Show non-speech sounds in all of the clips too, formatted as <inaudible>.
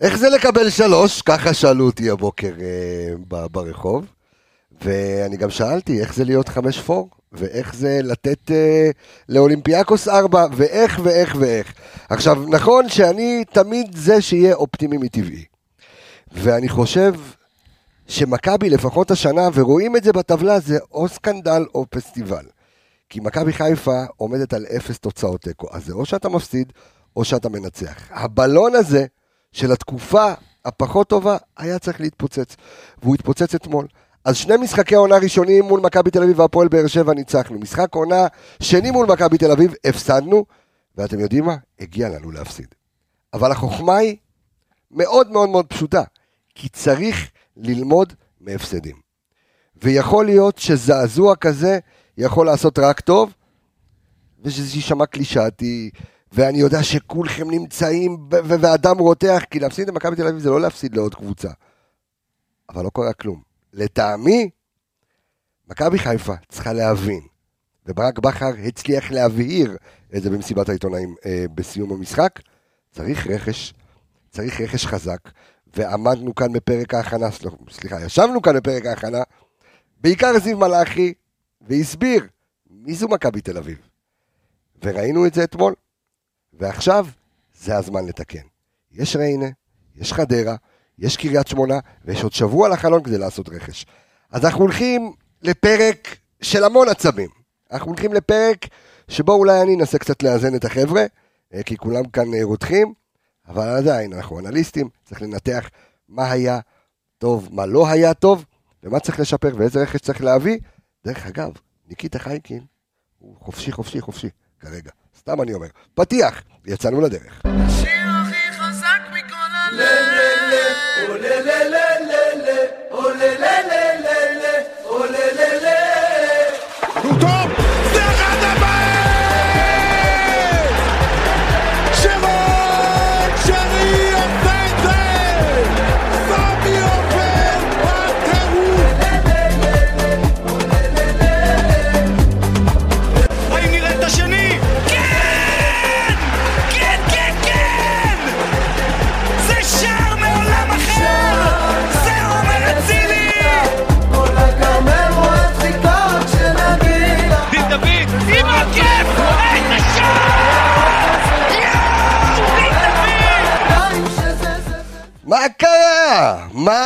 איך זה לקבל שלוש? ככה שאלו אותי הבוקר אה, ברחוב. ואני גם שאלתי איך זה להיות חמש פור, ואיך זה לתת אה, לאולימפיאקוס ארבע, ואיך ואיך ואיך. עכשיו, נכון שאני תמיד זה שיהיה אופטימי מטבעי. ואני חושב שמכבי לפחות השנה, ורואים את זה בטבלה, זה או סקנדל או פסטיבל. כי מכבי חיפה עומדת על אפס תוצאות תיקו, אז זה או שאתה מפסיד או שאתה מנצח. הבלון הזה של התקופה הפחות טובה היה צריך להתפוצץ, והוא התפוצץ אתמול. אז שני משחקי עונה ראשונים מול מכבי תל אביב והפועל באר שבע ניצחנו. משחק עונה שני מול מכבי תל אביב הפסדנו, ואתם יודעים מה? הגיע לנו להפסיד. אבל החוכמה היא מאוד מאוד מאוד פשוטה, כי צריך ללמוד מהפסדים. ויכול להיות שזעזוע כזה יכול לעשות רק טוב, ושזה יישמע קלישאתי, ואני יודע שכולכם נמצאים ו- ו- ואדם רותח, כי להפסיד למכבי תל אביב זה לא להפסיד לעוד קבוצה. אבל לא קרה כלום. לטעמי, מכבי חיפה צריכה להבין, וברק בכר הצליח להבהיר את זה במסיבת העיתונאים אה, בסיום המשחק, צריך רכש, צריך רכש חזק, ועמדנו כאן בפרק ההכנה, סל- סליחה, ישבנו כאן בפרק ההכנה, בעיקר זיו מלאכי, והסביר מי זו מכבי תל אביב. וראינו את זה אתמול, ועכשיו זה הזמן לתקן. יש ריינה, יש חדרה, יש קריית שמונה, ויש עוד שבוע לחלון כדי לעשות רכש. אז אנחנו הולכים לפרק של המון עצבים. אנחנו הולכים לפרק שבו אולי אני אנסה קצת לאזן את החבר'ה, אה, כי כולם כאן אה, רותחים, אבל עדיין, אנחנו אנליסטים, צריך לנתח מה היה טוב, מה לא היה טוב, ומה צריך לשפר, ואיזה רכש צריך להביא. דרך אגב, ניקיטה חייקין הוא חופשי, חופשי, חופשי, כרגע. סתם אני אומר. פתיח, יצאנו לדרך. השיר הכי חזק מכל הלב. הוא טוב!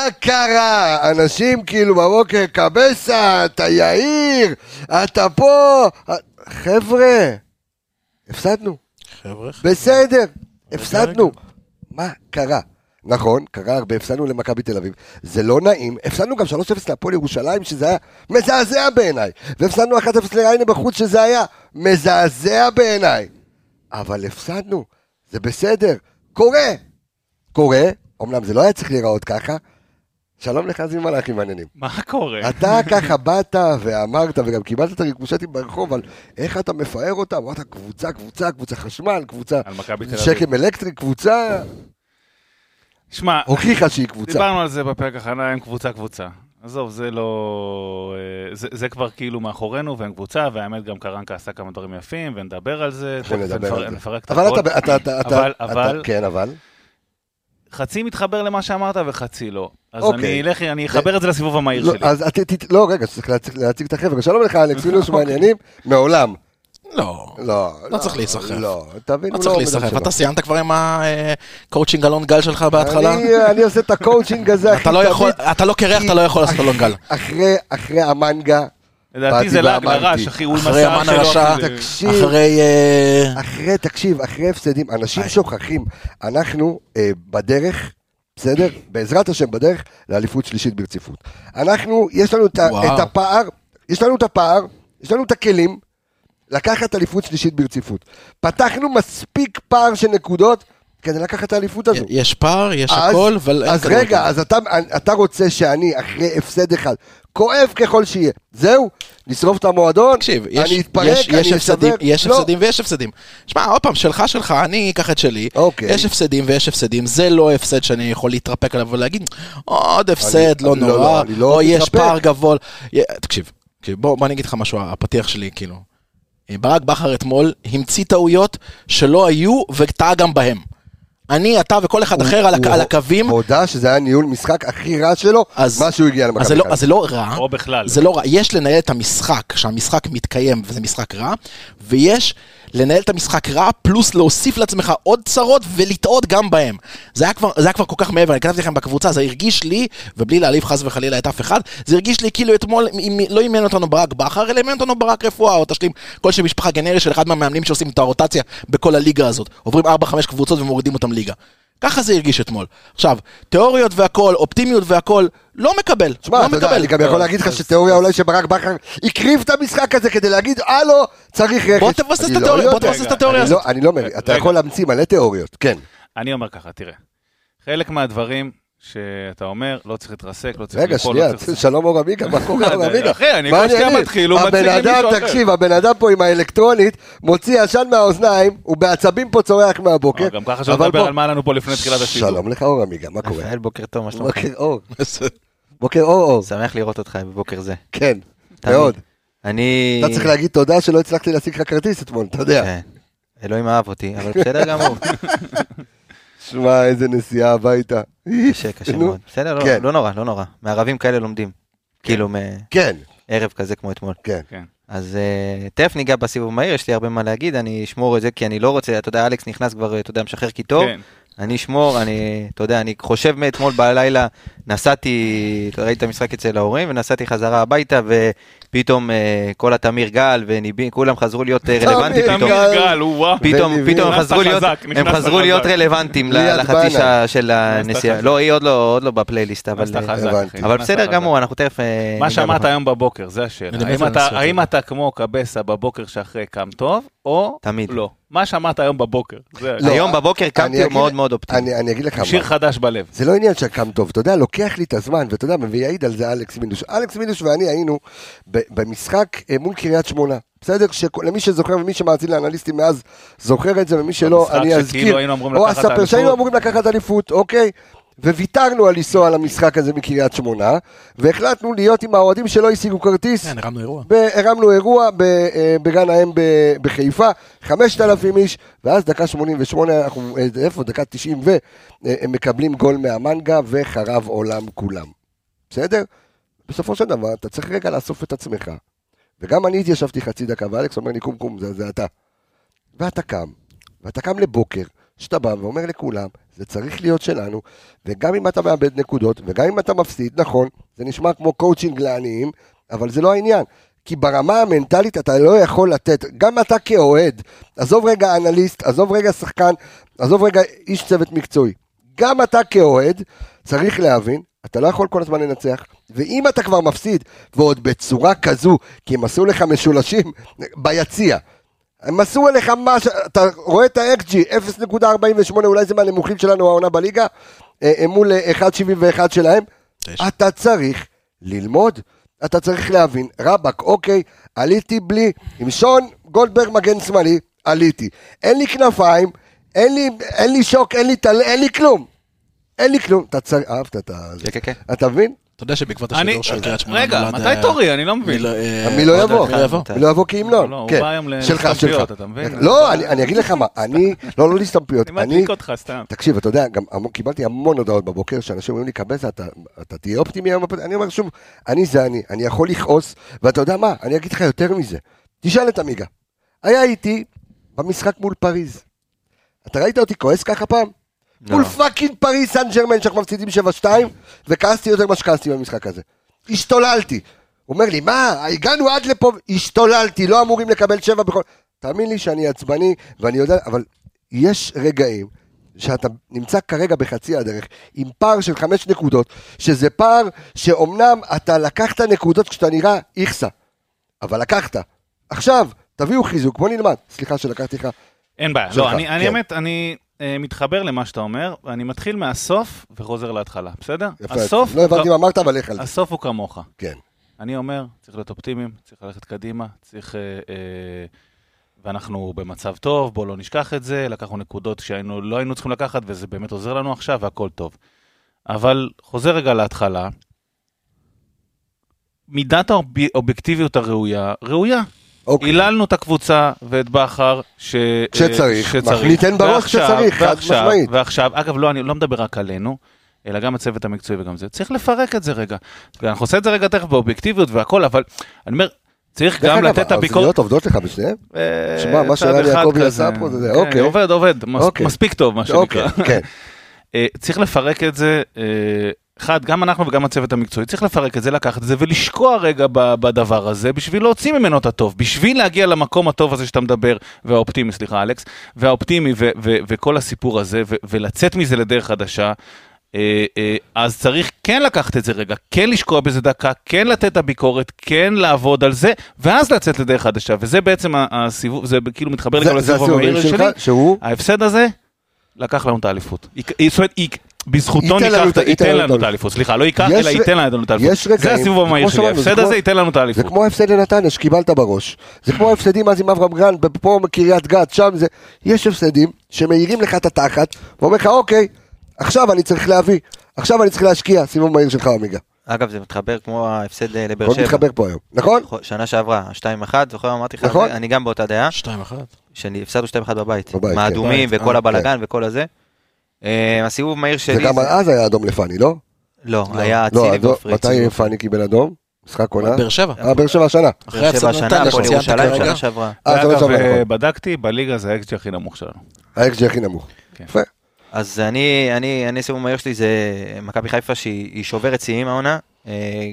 מה קרה? אנשים כאילו בבוקר, קבסה, אתה יאיר, אתה פה. חבר'ה, הפסדנו. חבר'ה, בסדר, הפסדנו. מה קרה? נכון, קרה הרבה, הפסדנו למכבי תל אביב, זה לא נעים, הפסדנו גם 3-0 להפועל ירושלים, שזה היה מזעזע בעיניי, והפסדנו 1-0 לריינה בחוץ, שזה היה מזעזע בעיניי. אבל הפסדנו, זה בסדר, קורה, קורה, אמנם זה לא היה צריך להיראות ככה. שלום לך, זיו מלאכי מעניינים. מה קורה? אתה ככה באת ואמרת, וגם קיבלת את הריקושטים ברחוב, על איך אתה מפאר אותם, אמרת קבוצה, קבוצה, קבוצה חשמל, קבוצה על מכבי תל אביב. שקם אלקטרי, קבוצה, שמע, הוכיחה שהיא קבוצה. דיברנו על זה בפרק הכנה, הם קבוצה קבוצה. עזוב, זה לא... אה, זה, זה כבר כאילו מאחורינו, והם קבוצה, והאמת גם קרנקה עשה כמה דברים יפים, ונדבר על זה. אנחנו נדבר על זה. נפרק את אבל הכל. אתה, אתה, אתה, אתה, אבל- אתה, אבל- כן, אבל, חצי מתחבר למה שאמרת וחצי לא. אז אוקיי. אני אלך, אני אחבר את זה לסיבוב המהיר לא, שלי. אז את- ת- לא, רגע, צריך להציג- להציג את החבר'ה. שלום לך, אלכס <laughs> מינוס מעניינים, מעולם. לא. לא, לא צריך להיסחף. לא, תבין, לא צריך על להיסחף. אתה סיימת כבר עם הקואוצ'ינג אלון גל שלך בהתחלה? אני- אני עושה את הקואוצ'ינג הזה הכי אתה לא יכול, תמיד, אתה לא קרח, אתה לא יכול לעשות אלון גל. אחרי המנגה, לדעתי זה לעג לרש, אחי, הוא עם אחרי השיער המן שלו. הרשע, אחי, תקשיב, אחרי... אה, אחרי, תקשיב, אחרי הפסדים, אנשים. שוכחים, אנחנו אה, בדרך, בסדר? בעזרת השם בדרך לאליפות שלישית ברציפות. אנחנו, יש לנו את, הפער, יש לנו את הפער, יש לנו את הכלים לקחת אליפות שלישית ברציפות. פתחנו מספיק פער של נקודות כדי לקחת את האליפות הזו. יש פער, יש אז- הכל, אבל אז. רגע, אז אתה, אתה רוצה שאני, אחרי הפסד אחד, כואב ככל שיהיה, זהו? נשרוף את המועדון? תקשיב, יש, אני אתפרק, יש, יש אני הפסדים, אשבר? יש לא. הפסדים ויש הפסדים. שמע, עוד פעם, שלך שלך, אני אקח את שלי. אוקיי. יש הפסדים ויש הפסדים, זה לא הפסד שאני יכול להתרפק עליו ולהגיד, עוד הפסד, אני- לא אני לא, נורא, לא, אני לא או יש. פער גבוה. י- תקשיב, תקשיב, בוא, בוא אני אגיד לך משהו, הפתיח שלי, כאילו. ברק בכר אתמול המציא טעויות שלא היו וטעה גם בהם. אני, אתה וכל אחד אחר על, הק- הוא- על הקווים, הוא הודה שזה היה ניהול משחק הכי רע שלו, אז- מה שהוא הגיע אז למכבי לא, חיפה. אז זה לא רע, או בכלל. זה לא רע, יש לנהל את המשחק, שהמשחק מתקיים וזה משחק רע, ויש לנהל את המשחק רע, פלוס להוסיף לעצמך עוד צרות ולטעות גם בהם. זה היה כבר, זה היה כבר כל כך מעבר, אני כתבתי לכם בקבוצה, זה הרגיש לי, ובלי להעליב חס וחלילה את אף אחד, זה הרגיש לי כאילו אתמול אם- לא אימן אותנו ברק בכר, אלא אימן אותנו ברק רפואה, או תשלים כלשהי משפחה גנרית של אחד מהמאמנים שעושים את הרוטציה בכל הליגה הזאת. עוברים 4-5 קבוצות ומורידים אותם ליגה. ככה זה הרגיש אתמול. עכשיו, תיאוריות והכל, אופטימיות והכל, לא מקבל. תשמע, לא אתה יודע, מקבל. אני גם יכול להגיד לך שתיאוריה אולי שברק בכר הקריב את המשחק הזה כדי להגיד, הלו, צריך רכש. בוא תבסס אני את לא התיאוריה, בוא. תבסס את התיאוריה אני לא- הזאת. אני לא מבין, אתה. יכול להמציא מלא תיאוריות, כן. אני אומר ככה, תראה. חלק מהדברים שאתה אומר, לא צריך להתרסק, לא צריך רגע, ליפול, לא שנייה, צריך... שלום אור עמיגה, מה קורה אור <laughs> עמיגה? אחי, אני כל שנייה? מתחיל, הוא מציג אדם, למישהו אחר. תקשיב, הבן אדם פה עם האלקטרונית, מוציא עשן מהאוזניים, הוא בעצבים פה צורח מהבוקר. גם ככה שלא נדבר בוא- על מה לנו פה לפני תחילת השידור. שלום לך אור עמיגה, מה קורה? רפאל, בוקר טוב, מה שלומך? בוקר אור. בוקר אור אור, שמח לראות אותך בבוקר זה. כן. מאוד. אני... אתה צריך להגיד תודה שלא הצלחתי להשיג לך כרטיס אתמול, אתה יודע. כן. אלוהים אהב אותי, אבל בסדר גמור. <laughs> שמע, איזה נסיעה הביתה. קשה, קשה מאוד. בסדר, לא- כן. לא נורא, לא נורא. מערבים כאלה לומדים. כאילו כן, מערב כזה כמו אתמול. כן. כן. אז אה, תכף ניגע בסיבוב מהיר, יש לי הרבה מה להגיד, אני אשמור את זה כי אני לא רוצה, אתה יודע, אלכס נכנס כבר, אתה יודע, משחרר קיטור. כן. אני אשמור, אני, אתה יודע, אני חושב מאתמול בלילה, נסעתי, אתה ראית את המשחק אצל ההורים, ונסעתי חזרה הביתה, ופתאום אה, כל התמיר גל וניבים, כולם חזרו להיות אה, רלוונטיים פתאום. תמיר גל. וואו. פתאום. פתאום הם חזרו להיות, חזק, הם נכנסת חזרו להיות חזק. רלוונטיים לחצי. שעה של הנסיעה. לא, היא עוד לא, עוד לא בפלייליסט, אבל, אה, בסדר. גמור, אנחנו תכף... מה שאמרת. היום בבוקר, זה השאלה. האם אתה כמו קבסה בבוקר שאחרי קם טוב, או תמיד. לא? מה שאמרת היום בבוקר. זה לא, היום בבוקר אני קמתי אגיד- מאוד מאוד אופטימי. אני אני אגיד לך מה. שיר חדש בלב. זה לא עניין של קם טוב, אתה יודע, לוקח לי את הזמן, ואתה יודע, ויעיד על זה אלכס מינוש. אלכס מינוש ואני היינו ב- במשחק אה, מול קריית שמונה. בסדר? למי שזוכר ומי שמאזין לאנליסטים מאז זוכר את זה, ומי שלא, במשחק אני שכאילו אזכיר. היינו אמורים או אליפות. שהיינו אמורים לקחת אליפות, אוקיי? וויתרנו על לנסוע למשחק הזה מקריית שמונה, והחלטנו להיות עם האוהדים שלא השיגו כרטיס. כן, הרמנו אירוע. הרמנו אירוע ב- אה, בגן האם ב- בחיפה, 5,000 איש, ואז דקה 88, אנחנו, אה, איפה? דקה 90 ו... אה, הם מקבלים גול מהמנגה וחרב עולם כולם. בסדר? בסופו של דבר, אתה צריך רגע לאסוף את עצמך. וגם אני התיישבתי חצי דקה, ואלכס אומר לי, קום קום, זה, זה אתה. ואתה קם, ואתה קם לבוקר, שאתה בא ואומר לכולם, זה צריך להיות שלנו, וגם אם אתה מאבד נקודות, וגם אם אתה מפסיד, נכון, זה נשמע כמו קואוצ'ינג לעניים, אבל זה לא העניין. כי ברמה המנטלית אתה לא יכול לתת, גם אתה כאוהד, עזוב רגע אנליסט, עזוב רגע שחקן, עזוב רגע איש צוות מקצועי. גם אתה כאוהד צריך להבין, אתה לא יכול כל הזמן לנצח, ואם אתה כבר מפסיד, ועוד בצורה כזו, כי הם עשו לך משולשים ביציע, הם עשו עליך מה ש... אתה רואה את ה-XG, 0.48, אולי זה מהנמוכים שלנו העונה בליגה, אה, אה, מול אה, 1.71 שלהם. תשע. אתה צריך ללמוד, אתה צריך להבין, רבאק, אוקיי, עליתי בלי, עם שון גולדברג מגן שמאלי, עליתי. אין לי כנפיים, אין לי, אין לי שוק, אין לי טל... אין לי כלום. אין לי כלום. אתה צריך, אהבת את ה... כן, כן, כן. אתה מבין? אתה יודע שבעקבות אני- השידור של קריית שמונה רגע, מתי אה, תורי? אני לא מבין. מי לא, אה, מי לא יודע, יבוא? מי לא יבוא? לא כהמנון. לא, הוא כן. בא היום שלך, להסתמפיות, שלך. אתה מבין? לא, אני אגיד לך מה, אני, לא, לא להסתמפיות, אני מדליק אותך סתם. תקשיב, אתה יודע, גם קיבלתי המון הודעות בבוקר, שאנשים אומרים לי, קבסה, אתה, אתה תהיה אופטימי היום, בפוד-" אני אומר שוב, אני זה אני, אני יכול לכעוס, ואתה יודע מה, אני אגיד לך יותר מזה. תשאל את עמיגה. היה איתי במשחק מול פריז. אתה ראית אותי כועס ככה פעם? לא. מול fucking פריז סן ג'רמן, שאנחנו מפסידים 7-2, וכעסתי יותר ממה שכעסתי במשחק הזה. השתוללתי. הוא אומר לי, מה, הגענו עד לפה, השתוללתי, לא אמורים לקבל שבע בכל... תאמין לי שאני עצבני, ואני יודע, אבל יש רגעים שאתה נמצא כרגע בחצי הדרך, עם פער של חמש נקודות, שזה פער שאומנם אתה לקחת נקודות כשאתה נראה איכסה, אבל לקחת. עכשיו, תביאו חיזוק, בוא נלמד. סליחה שלקחתי לך. אין בעיה. לא, אני אני כן. האמת, אני אה, מתחבר למה שאתה אומר, ואני מתחיל מהסוף וחוזר להתחלה, בסדר? יפה. הסוף לא הבנתי מה אמרת, אבל לך על זה. הסוף הוא כמוך. כן. אני אומר, צריך להיות אופטימיים, צריך ללכת קדימה, צריך... אה, אה, ואנחנו במצב טוב, בואו לא נשכח את זה, לקחנו נקודות שהיינו, לא היינו צריכים לקחת, וזה באמת עוזר לנו עכשיו, והכל טוב. אבל חוזר רגע להתחלה, מידת האובייקטיביות הראויה, ראויה. אוקיי. היללנו את הקבוצה ואת בכר, ש... כשצריך. ניתן בראש כשצריך, חד משמעית. ועכשיו, אגב, לא, אני לא מדבר רק עלינו, אלא גם הצוות המקצועי וגם זה. צריך לפרק את זה רגע. אנחנו עושה את זה רגע תכף באובייקטיביות והכל, אבל אני אומר, צריך דרך גם אגב, לתת את הביקורת. האוזניות עובדות לך בשניהם? אה, שמע, מה אחד יעקבי. עשה פה זה כן, אוקיי. עובד, עובד, אוקיי. מספיק טוב, מה שנקרא. אוקיי, כן. אה, צריך לפרק את זה, אה, אחד, גם אנחנו וגם הצוות המקצועי, צריך לפרק את זה, לקחת את זה ולשקוע רגע בדבר הזה, בשביל להוציא ממנו את הטוב, בשביל להגיע למקום הטוב הזה שאתה מדבר, והאופטימי, סליחה אלכס, והאופטימי ו- ו- וכל הסיפור הזה, ו- ולצאת מזה לדרך חדשה. אה, אה, אז צריך כן לקחת את זה רגע, כן לשקוע בזה דקה, כן לתת את הביקורת, כן לעבוד על זה, ואז לצאת לדרך חדשה, וזה בעצם הסיבוב, זה כאילו מתחבר זה- גם לסיבוב המהיר שלי. שהוא? ההפסד הזה, לקח לנו את האליפות. זאת אומרת, בזכותו ניקח, את ה- את- ייתן לנו את האליפות, סליחה, לא ייקח, אלא ייתן לנו את האליפות. זה הסיבוב המהיר שלי, זה ההפסד הזה ייתן לנו את זה האליפות. כמו ההפסד לנתניה שקיבלת בראש. זה כמו ההפסדים אז עם אברם גרנט, פה בקריית גת, שם זה... יש הפסדים שמאירים לך את התחת, ואומר לך, אוקיי, עכשיו אני צריך להביא, עכשיו אני צריך להשקיע, סיבוב מהיר שלך עמיגה. אגב, זה מתחבר כמו ההפסד אה, לבאר שבע. נתחבר פה היום, נכון? שנה שעברה, 2-1, זוכר אמרתי לך, נכון. אני גם באותה דעה, שתיים אחת. שהפסדנו 2-1 בבית, בבית, עם כן. האדומים בבית, וכל אה, הבלגן וכל הזה. אה, הסיבוב מהיר שלי, וגם זה- אז היה אדום לפאני, לא? לא, היה לא, אצילי אדום- ועופרי. מתי פאני קיבל אדום? משחק עונה? באר שבע. אה, באר שבע השנה. אחרי השנה, לנתניה, הפועל ירושלים. שנה שעברה. אה, זה ואגב, עכשיו אה. בדקתי, בליגה זה האקסג'י הכי נמוך שלנו. האקסג'י הכי נמוך. כן. יפה. אז אני, אני, אני סיבוב מהיר שלי זה מכבי חיפה שהיא היא שוברת שיאים העונה,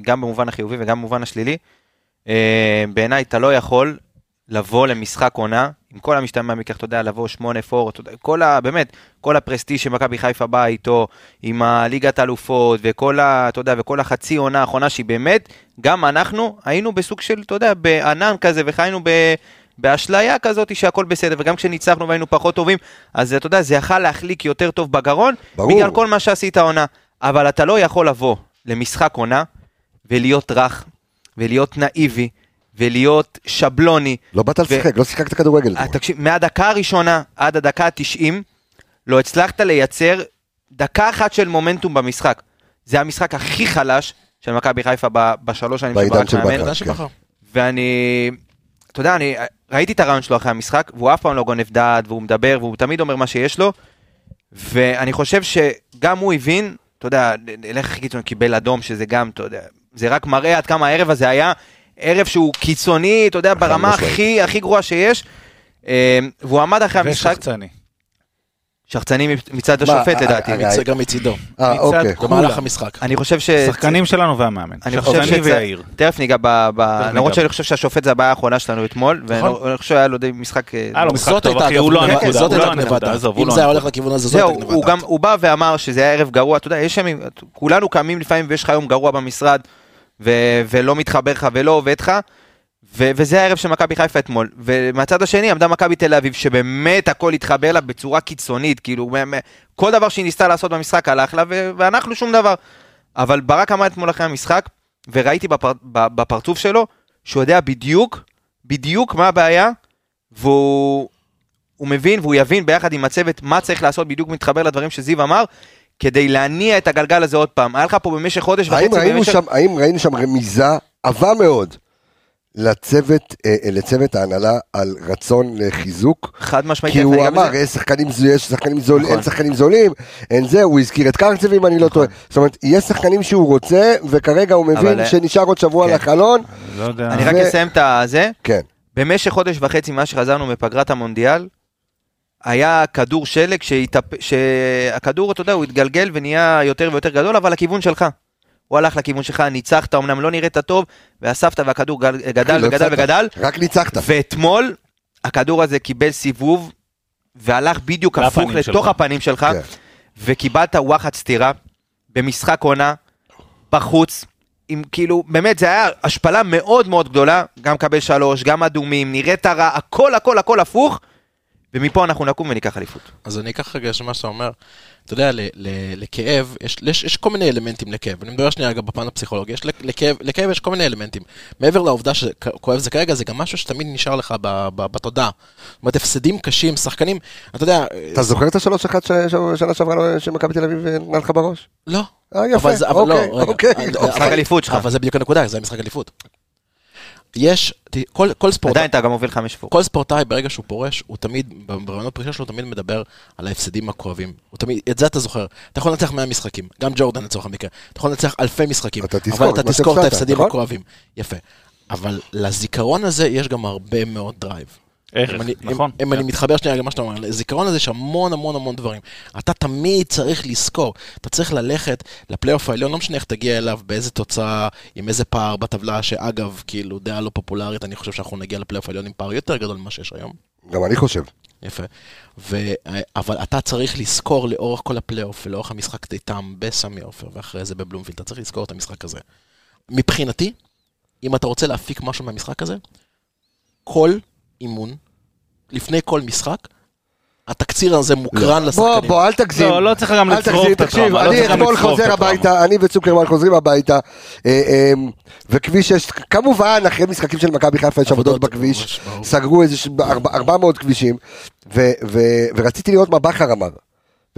גם במובן החיובי וגם במובן השלילי. בעיניי אתה לא יכול לבוא למשחק עונה, עם כל המשתמע מכך, אתה יודע, לבוא שמונה פור, כל ה... באמת, כל הפרסטיג' שמכבי חיפה באה איתו, עם הליגת האלופות, וכל ה... אתה יודע, וכל החצי עונה האחרונה שהיא באמת, גם אנחנו היינו בסוג של, אתה יודע, בענן כזה, וחיינו ב... באשליה כזאת שהכל בסדר, וגם כשניצחנו והיינו פחות טובים, אז אתה יודע, זה יכל להחליק יותר טוב בגרון, ברור. בגלל כל מה שעשית העונה. אבל אתה לא יכול לבוא למשחק עונה ולהיות רך, ולהיות נאיבי, ולהיות שבלוני. לא באת ו- לשחק, לא שיחקת כדורגל. אה. תקשיב, מהדקה הראשונה עד הדקה ה-90, לא הצלחת לייצר דקה אחת של מומנטום במשחק. זה המשחק הכי חלש של מכבי חיפה בשלוש שנים שברק של מאמן. שבחר. ואני, אתה יודע, אני ראיתי את הרעיון שלו אחרי המשחק, והוא אף פעם לא גונב דעת, והוא מדבר, והוא תמיד אומר מה שיש לו, ואני חושב שגם הוא הבין, אתה יודע, לך קיצוני קיבל אדום, שזה גם, אתה יודע, זה רק מראה עד כמה הערב הזה היה ערב שהוא קיצוני, אתה יודע, ברמה. הכי, הכי גרועה שיש. אה, והוא עמד אחרי המשחק, ושחצני. שחצני מצד השופט אה, לדעתי. אה, גם מצידו. אה, מצד אוקיי. במהלך המשחק. אני חושב ש... שחקנים שלנו והמאמן. אני חושב שחצני ויאיר. תכף ניגע ב... למרות שאני חושב שהשופט זה הבעיה האחרונה שלנו אתמול, ואני חושב שהיה לו די משחק... אה, היה לו משחק זאת טוב, הייתה אחי, הוא לא אגב, הנקודה, זאת הוא לא הייתה הוא אם לא זה היה הולך. לכיוון הזה, זאת הייתה דעת. הוא בא ואמר שזה היה ערב גרוע, אתה יודע, יש ימים, כולנו קמים לפעמים ויש לך יום גרוע במשרד, ו- ולא מתחבר לך ולא עובד לך, ו- וזה הערב של מכבי חיפה אתמול. ומהצד השני עמדה מכבי תל אביב, שבאמת הכל התחבר לה בצורה קיצונית, כאילו, כל דבר שהיא ניסתה לעשות במשחק הלך לה, ו- ואנחנו שום דבר. אבל ברק עמד אתמול אחרי המשחק, וראיתי בפר- בפרצוף שלו, שהוא יודע בדיוק, בדיוק מה הבעיה, והוא הוא מבין והוא יבין ביחד עם הצוות מה צריך לעשות, בדיוק מתחבר לדברים שזיו אמר, כדי להניע את הגלגל הזה עוד פעם. היה לך פה במשך חודש וחצי, האם ראינו במשך... שם, האם ראינו שם רמיזה עבה מאוד לצוות, אה, אה, לצוות ההנהלה על רצון לחיזוק? חד משמעית, כי הוא. אמר, יש שחקנים, יש שחקנים זולים, נכון. אין שחקנים זולים, אין זה, הוא הזכיר את קרצב אם אני לא טועה. זאת אומרת, יש שחקנים שהוא רוצה, וכרגע הוא מבין אבל, אה, שנשאר עוד שבוע כן. לחלון. לא יודע. אני רק אסיים את הזה. כן. במשך חודש וחצי מאז שחזרנו מפגרת המונדיאל, היה כדור שלג שהתאפ- שהכדור, אתה יודע, הוא התגלגל ונהיה יותר ויותר גדול, אבל לכיוון שלך. הוא הלך לכיוון שלך, ניצחת, אמנם לא נראית טוב, ואספת והכדור גדל לא וגדל. וגדל, רק ניצחת. ואתמול הכדור הזה קיבל סיבוב, והלך בדיוק הפוך לתוך שלך. הפנים שלך, כן. וקיבלת וואחד סטירה במשחק עונה, בחוץ, עם כאילו, באמת זה היה השפלה מאוד מאוד גדולה, גם קבל שלוש, גם אדומים, נראית רע, הכל הכל הכל הפוך, ומפה אנחנו נקום וניקח אליפות. אז אני אקח רגע של מה שאתה אומר. אתה יודע, ל- ל- לכאב, יש, יש, יש כל מיני אלמנטים לכאב. אני מדבר שנייה רגע בפן הפסיכולוגי. יש לכ- לכאב, לכאב יש כל מיני אלמנטים. מעבר לעובדה שכואב זה כרגע, זה גם משהו שתמיד נשאר לך ב- ב- בתודעה. זאת אומרת, הפסדים קשים, שחקנים, אתה יודע... אתה זוכר את השלוש אחת שנה שעברה לו- שמכבי תל אביב נתנה לך בראש? לא. אה, יפה, אבל לא, אוקיי. אוקיי. אוקיי. משחק אליפות שלך. אבל זה בדיוק הנקודה, זה המשחק אליפות. יש, כל, כל ספורטאי, עדיין אתה גם מוביל חמש פור. כל ספורטאי ברגע שהוא פורש, הוא תמיד, ברעיונות פרישה שלו, הוא תמיד מדבר על ההפסדים הכואבים. הוא תמיד, את זה אתה זוכר. אתה יכול לנצח 100 משחקים, גם ג'ורדן לצורך המקרה. אתה יכול לנצח אלפי משחקים, אתה תזכור אבל את אתה תזכור את ההפסדים נכון? הכואבים. יפה. אבל לזיכרון הזה יש גם הרבה מאוד דרייב. ערך, אם אני, נכון. אם, אם אני מתחבר שנייה למה שאתה אומר, לזיכרון הזה יש המון המון המון דברים. אתה תמיד צריך לזכור, אתה צריך ללכת לפלייאוף העליון, לא משנה איך תגיע אליו, באיזה תוצאה, עם איזה פער בטבלה, שאגב, כאילו, דעה לא פופולרית, אני חושב שאנחנו נגיע לפלייאוף העליון עם פער יותר גדול ממה שיש היום. גם אני חושב. יפה. ו... אבל אתה צריך לזכור לאורך כל הפלייאוף ולאורך המשחק איתם בסמי עופר ואחרי זה בבלומפילד, אתה צריך לזכור את המשחק הזה. מבחינתי, אם אתה רוצה להפיק משהו מהמשחק הזה, כל אימון, לפני כל משחק, התקציר הזה מוקרן לשחקנים. בוא, בוא, אל תגזים. לא, לא צריך גם אל לצרוף תגזים, את הטראומה, תקשיב, לא אני אתמול חוזר. הביתה, אני וצוקרמן חוזרים הביתה, אה, אה, וכביש 6, כמובן, אחרי משחקים של מכבי חיפה יש עבודות בכביש. סגרו איזה ש- ארבע- 400 כבישים, ורציתי לראות מה בכר אמר.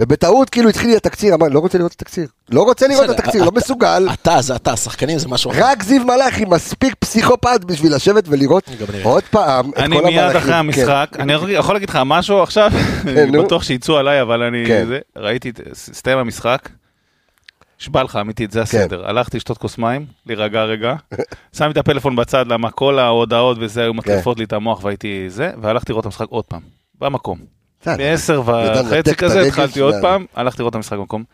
ובטעות כאילו התחיל לי התקציר, אמר, לא רוצה לראות את התקציר. לא רוצה לראות את התקציר, לא אתה- מסוגל. אתה, זה אתה, השחקנים זה משהו אחר. רק זיו מלאכי מספיק פסיכופת בשביל לשבת ולראות אני. עוד פעם את כל אני המהלכים. מיד אחרי כן. המשחק, אני יכול- להגיד לך משהו עכשיו, <laughs> אני נו. בטוח שיצאו עליי, אבל אני, כן. ראיתי, הסתיים המשחק, נשבע לך אמיתית, זה כן. הסדר. הלכתי לשתות כוס מים, להירגע רגע, <laughs> שמתי את הפלאפון בצד, למה כל ההודעות וזה היו כן. מטריפות לי את המוח והייתי זה, והלכתי לראות את המשחק עוד פעם, במקום. בסדר. בעשר יודע לנתק וחצי את כזה התחלתי עוד פעם, הלכתי לראות את המשחק במקום.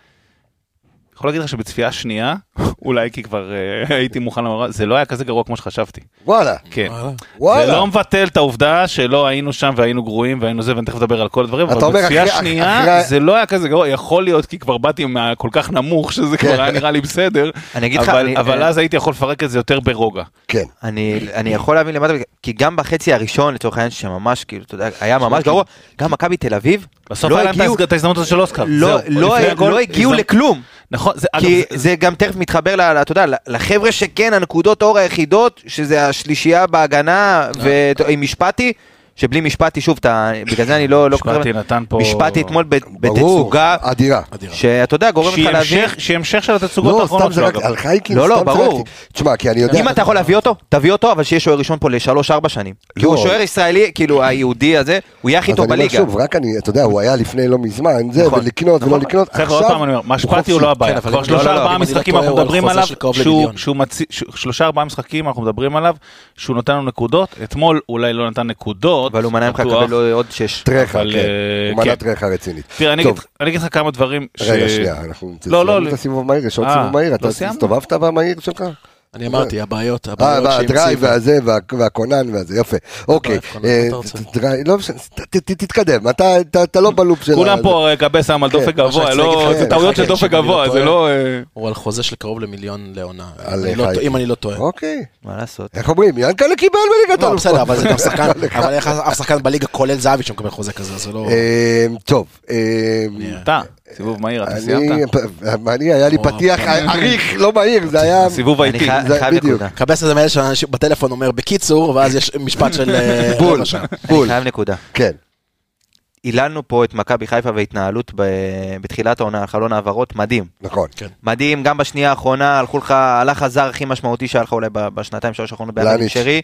יכול להגיד לך שבצפייה שנייה, <laughs> אולי כי כבר אה, <laughs> הייתי מוכן לומר, זה לא היה כזה גרוע כמו שחשבתי. וואלה, כן. וואלה. זה לא מבטל את העובדה שלא היינו שם והיינו גרועים והיינו זה, ואני תכף אדבר על כל הדברים, אתה אבל אומר בצפייה אחרי- שנייה אחרי- זה לא היה כזה גרוע, יכול להיות כי כבר באתי מה- כל כך נמוך שזה כן. כבר היה נראה לי בסדר, אני אגיד לך, אבל- אני- אבל אה, אז הייתי יכול לפרק את זה יותר ברוגע. כן. אני, אני יכול להבין למטה, כי גם בחצי הראשון, לצורך העניין, שממש, כאילו, אתה יודע, היה ממש גרוע, גם מכבי תל אביב, בסוף לא היה להם הגיעו- את ההזדמנות הזאת של אוסקר. לא, זהו. לא, לא הגיעו הזדמנות- לכלום. נכון, זה אגב, כי זה- זה גם תכף מתחבר, ל- ל- אתה יודע, לחבר'ה שכן, הנקודות אור היחידות, שזה השלישייה בהגנה, ועם משפטי, שבלי משפטי, שוב, אתה, בגלל זה אני לא... לא כל כך- משפטי נתן פה... משפטי אתמול ב- ברור, בתצוגה, אדירה. שאתה יודע, גורם לך להבין... המשך- שהיא המשך של התצוגות לא, האחרונות סתם שלו, זרקתי, אגב. על חייקין לא, לא, סתם ברור. תשמע, כי אני יודע... אם אתה יכול להביא אותו, תביא אותו, אבל שיהיה שוער ראשון פה לשלוש ארבע שנים. כי הוא לא. שוער ישראלי, כאילו היהודי הזה, הוא יהיה הכי אז טוב אני אומר בליגה. שוב, רק אני, אתה יודע, הוא היה לפני לא מזמן, זה, נכון, ולקנות ולא לקנות, חבר'ה, עוד פעם אני אומר, משפטי הוא לא הבעיה. כן, אבל כבר אם- שלושה לא, לא, ארבעה אם אני לא משחקים טועה, אנחנו הוא על מדברים חוזה עליו, של קרוב שהוא- למיליון. שהוא מציא- ש- שלושה ארבעה משחקים אנחנו מדברים עליו, שהוא נותן לנו נקודות. אתמול אולי לא נתן נקודות. אבל הוא מנע ממך. לקבל עוד שש. טרחה, אבל, כן. אה, הוא מנה כן. טרחה רצינית. תראה, אני. אגיד- אני אגיד לך כמה דברים. ש- רגע, שנייה, אנחנו לא, לא, סיימנו את לא. הסיבוב המהיר, יש עוד אה, סיבוב מהיר, לא אתה. הסתובבת במהיר שלך? אני אמרתי, הבעיות, אה, הבעיות שהמציאו. והזה, וה- והכונן והזה, יפה. אוקיי. אה, לא משנה, ת- ת- תתקדם, אתה- אתה אתה לא בלופ של... כולם פה אה, גבי שם על כן, דופק גבוה, לא- זה טעויות של דופק לא גבוה, זה. לא... הוא על חוזה של קרוב למיליון לעונה. לא אם אני לא טועה. אוקיי. מה לעשות? איך אומרים? ינקלה קיבל בליגת לא, האלופות. בסדר, אבל זה גם שחקן, אבל איך אף שחקן בליגה כולל זהבי שמקבל חוזה כזה, זה לא... טוב. אתה, סיבוב מהיר, אתה אני, סיימת? אני, היה לי. פתיח אריך, לא מהיר, זה היה... סיבוב חייב בדיוק. קבס איזה מאלה שאנשים בטלפון אומר בקיצור, ואז יש משפט של אה, <laughs> בול. שעה. אני חייב נקודה. כן. היללנו פה את מכבי חיפה והתנהלות ב- בתחילת העונה, חלון העברות, מדהים. נכון. מדהים, גם בשנייה האחרונה הלכו לך, הלך הזר הכי משמעותי שהיה לך אולי בשנתיים שלוש האחרונות פלאניץ'. שרי,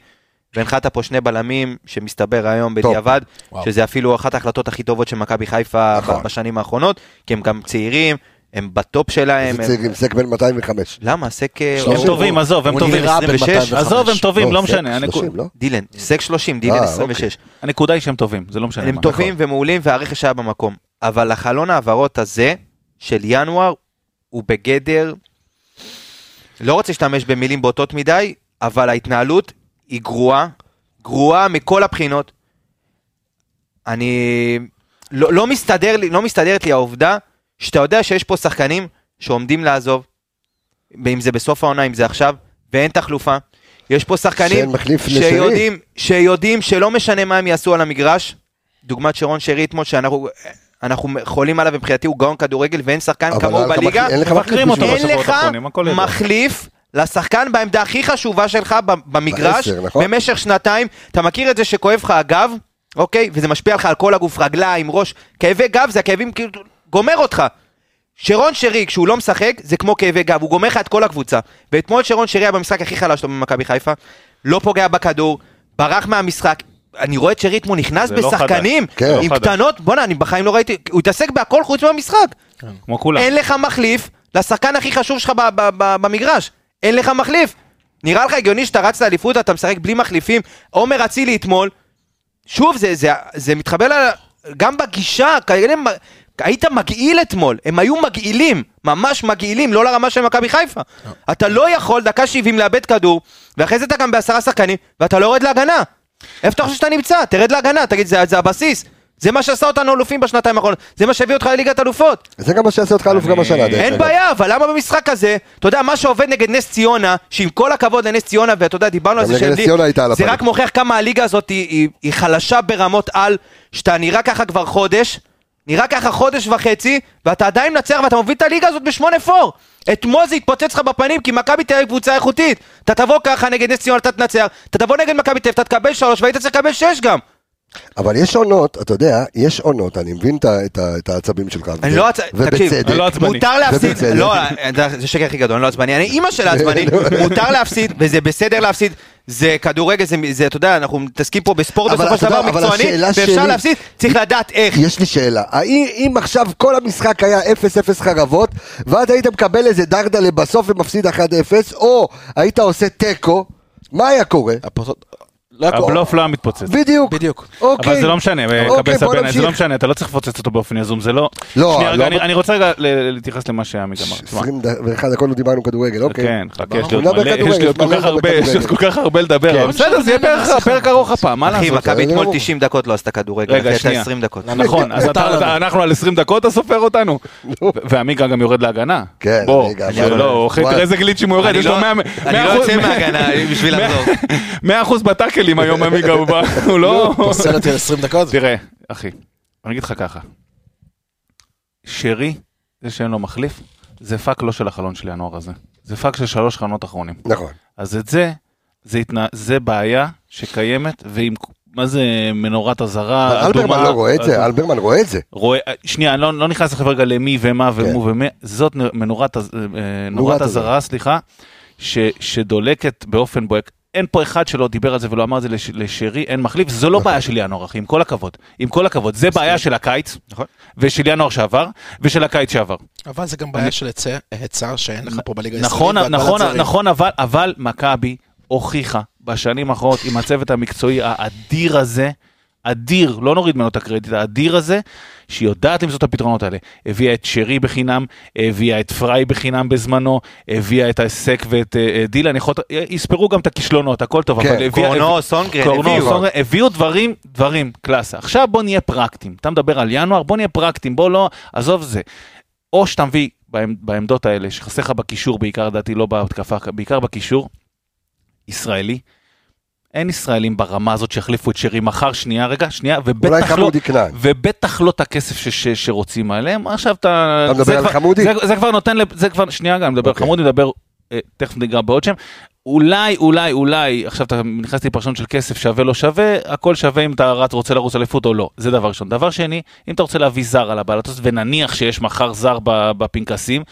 והנחת פה שני בלמים שמסתבר היום בדיעבד, וואו. שזה אפילו אחת ההחלטות הכי טובות של מכבי חיפה נכון. בשנים האחרונות, כי הם גם צעירים, הם בטופ שלהם. זה הם- צעיר עם סק בן 205. למה? סק... אה. הם טובים, עזוב, הם הוא טובים. נראה בן 26. 205. עזוב, הם טובים, לא סק משנה. הנקוד- 30, לא? דילן, סק 30, דילן אה, 26. הנקודה היא שהם טובים, זה לא משנה הם. טובים ומעולים והרכש היה במקום. אבל החלון העברות הזה של ינואר הוא בגדר, לא רוצה להשתמש במילים בוטות מדי, אבל ההתנהלות היא גרועה, גרועה מכל הבחינות. אני... לא, לא, מסתדר לי, לא מסתדרת לי העובדה שאתה יודע שיש פה שחקנים שעומדים לעזוב, אם זה בסוף העונה, אם זה עכשיו, ואין תחלופה. יש פה שחקנים. שיודעים, שיודעים שלא משנה מה הם יעשו על המגרש, דוגמת שרון שרי אתמול, שאנחנו אנחנו חולים עליו מבחינתי, הוא גאון כדורגל ואין שחקן כמוהו אין לך בליגה, מחליף- אין לך מחליף. אין לך. מחליף לשחקן בעמדה הכי חשובה שלך ב- במגרש, בעשר, נכון? במשך שנתיים. אתה מכיר את זה שכואב לך הגב, אוקיי? וזה משפיע לך על כל הגוף, רגליים, ראש. כאבי גב זה הכאבים כאילו, גומר אותך. שרון שרי, כשהוא לא משחק, זה כמו כאבי גב, הוא גומר לך את כל הקבוצה. ואתמול שרון שרי היה במשחק הכי חלש שלו במכבי חיפה, לא פוגע בכדור, ברח מהמשחק. אני רואה את שרי אתמול נכנס לא בשחקנים חדש. כן. עם לא. קטנות, בואנה, אני בחיים לא ראיתי, הוא התעסק בהכל חוץ מהמשחק. כמו כולם. אין לך מחליף לשחקן הכי חשוב שלך במגרש. אין לך מחליף. נראה לך הגיוני שאתה רץ לאליפות ואתה משחק בלי מחליפים? עומר אצילי אתמול, שוב, זה, זה, זה מתחבל על... גם בגישה, כאלה, היית מגעיל אתמול, הם היו מגעילים, ממש מגעילים, לא לרמה של מכבי חיפה. אתה לא יכול דקה 70 לאבד כדור, ואחרי זה אתה גם בעשרה שחקנים, ואתה לא יורד להגנה. איפה אתה חושב שאתה נמצא? תרד להגנה, תגיד, זה, זה הבסיס. זה מה שעשה אותנו אלופים בשנתיים האחרונות, זה מה שהביא אותך לליגת אלופות. זה גם מה שיעשה אותך אלוף גם השנה. אין. בעיה, אבל למה במשחק הזה, אתה יודע, מה שעובד נגד נס ציונה, שעם כל הכבוד לנס ציונה, ואתה יודע, דיברנו על זה שהם נס לי- ציונה הייתה על זה. רק מוכיח כמה הליגה הזאת היא חלשה ברמות על, שאתה נראה ככה כבר חודש, נראה ככה חודש וחצי, ואתה עדיין מנצח ואתה מוביל את הליגה הזאת בשמונה פור. אתמול זה התפוצץ לך בפנים, כי מכבי תל אביב קבוצה איכותית. אתה תבוא ככה נגד נס ציונה, אתה תנצח, אתה תבוא נגד מכבי תל אביב, אתה תקבל שלוש, והיית צריך לקבל שש גם. אבל יש עונות, אתה יודע, יש עונות, אני מבין את העצבים שלך. אני לא עצ... תקשיב. אני לא עצבני. מותר להפסיד. לא, זה השקר הכי גדול, אני לא עצבני, אני אימא של עצבני, <laughs> מותר להפסיד, וזה בסדר להפסיד, זה כדורגל, זה, זה, אתה יודע, אנחנו מתעסקים פה בספורט בסופו של דבר מקצועני, ואפשר שלי- להפסיד, צריך לדעת איך. יש לי שאלה, האם אם עכשיו כל המשחק היה 0-0 חרבות, ואז היית מקבל איזה דרדלה בסוף ומפסיד 1-0, או היית עושה תיקו, מה היה קורה? לא. הבלוף לא היה מתפוצץ. בדיוק. בדיוק. אוקיי. אבל זה לא משנה, אוקיי, קבס בוא הבן, זה. לא משנה, אתה לא צריך לפוצץ אותו באופן יזום, זה לא... לא, שנייה, לא אני- רוצה רגע להתייחס למה שעמית אמר. תשמע, 21 דקות לא דיברנו כדורגל, אוקיי. כן, חכה, יש לי עוד כל כך הרבה, יש לי עוד כל כך הרבה לדבר, כן. אבל בסדר, זה יהיה פרק- <laughs> ארוך הפעם, מה אחי, לעשות? מכבי בסדר אתמול גמור. 90 דקות לא עשתה כדורגל, רגע, אחי, שנייה. 20 דקות. נכון, אז אנחנו על 20 דקות אתה סופר אותנו? ו- ועמיגה גם יורד להגנה. כן, זה מה- לא, אחי. תראה איזה גליצ'ים הוא יורד, אני יש לו לא- 100 אני לא יוצא מההגנה בשביל <laughs> לחזור. 100% בטאקלים היום עמיגה, <laughs> הוא לא... פוסל אותי על 20 דקות. תראה, אחי, אני אגיד לך ככה, שרי, זה שאין לו מחליף, זה פאק לא של החלון של ינואר הזה. זה פאק של שלוש חלונות אחרונים. נכון. אז את זה, זה, התנה, זה בעיה שקיימת, ועם, מה זה מנורת אזהרה אלברמן לא רואה את זה, אדומה- אלברמן רואה את זה. רואה, שנייה, אני לא, לא נכנס לך רגע למי ומה כן. ומו ומה, זאת מנורת, אה, נורת אזהרה, סליחה, ש, שדולקת באופן בוהק. אין פה אחד שלא דיבר על זה ולא אמר את זה לש, לשרי, אין מחליף, זו לא בעיה של ינואר, אחי, עם כל הכבוד. עם כל הכבוד, זה בעיה של הקיץ, נכון. ושל ינואר שעבר, ושל הקיץ שעבר. אבל זה גם בעיה של היצע- היצע שאין לך פה בליגה נכון, הישראלית. נכון, זרים. נכון, אבל, אבל מכבי הוכיחה בשנים האחרונות עם הצוות המקצועי האדיר הזה, אדיר, לא נוריד ממנו את הקרדיט, האדיר הזה, שהיא יודעת למצוא את הפתרונות האלה. הביאה את שרי בחינם, הביאה את פריי בחינם בזמנו, הביאה את הסק ואת אה, אה, דילן, יכול להיות- יספרו גם את הכישלונות, הכל טוב, כן, אבל הביאה... קורנו, סונגרן, קורנו, הביאו. סונגרן, הביאו דברים, דברים, קלאסה. עכשיו בוא נהיה פרקטיים. אתה מדבר על ינואר, בוא נהיה פרקטיים, בוא לא, עזוב זה. או שאתה מביא בעמ- בעמדות האלה, שחסר לך בקישור בעיקר, לדעתי לא בהתקפה, בעיקר בקישור, ישראלי. אין ישראלים ברמה הזאת שיחליפו את שרי מחר, שנייה רגע, שנייה, ובטח לא. ובטח לא את הכסף ש, ש, שרוצים עליהם. עכשיו אתה... אתה מדבר זה על כבר- חמודי? זה, זה כבר נותן, זה כבר, שנייה גם, מדבר על אוקיי. חמודי, מדבר, אה, תכף ניגע בעוד שם. אולי, אולי, אולי, עכשיו אתה נכנס לי פרשנות של כסף שווה לא שווה, הכל שווה אם אתה רץ, רוצה לרוץ אליפות או לא, זה דבר ראשון. דבר שני, אם אתה רוצה להביא זר על הבעלתות, ונניח שיש מחר זר בפנקסים,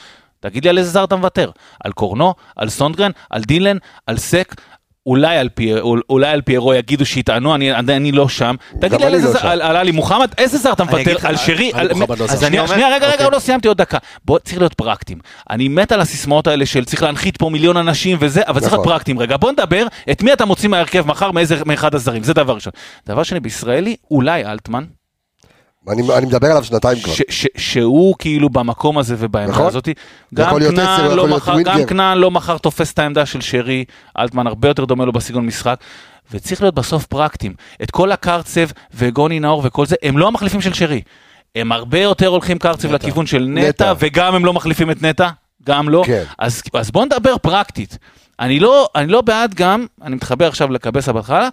תגיד לי על איזה זר אתה מוותר. על קורנו, על סונדגרן, על דילן, על סק. אולי על, פי, אולי על פיירו יגידו שיטענו, אני, אני, לא שם. תגיד לי על לא. על, על עלי מוחמד, איזה זר אתה מוותר? לך, על שרי? על- לא אז. אני אומר- שנייה, רגע, רגע, אוקיי. לא סיימתי עוד דקה. בוא, צריך להיות פרקטיים. אני מת על הסיסמאות האלה של צריך להנחית פה מיליון אנשים וזה, אבל צריך להיות נכון. פרקטיים. רגע, בוא נדבר, את מי אתה מוציא מההרכב מחר, מאחד הזרים, זה דבר ראשון. דבר שני, בישראלי, אולי אלטמן, אני אני מדבר עליו שנתיים כבר. ש- ש- שהוא כאילו במקום הזה ובעמדה נכון. הזאת. זה גם כנען לא כנען לא מחר תופס את העמדה של שרי, אלטמן הרבה יותר דומה לו בסגנון משחק. וצריך להיות בסוף פרקטיים. את כל הקרצב וגוני נאור וכל זה, הם לא המחליפים של שרי. הם הרבה יותר הולכים קרצב נטע. לכיוון של נטע. נטע, וגם הם לא מחליפים את נטע, גם לא. כן. אז, אז בוא נדבר פרקטית. אני לא, אני לא בעד גם, אני מתחבר עכשיו לקבסה בהתחלה,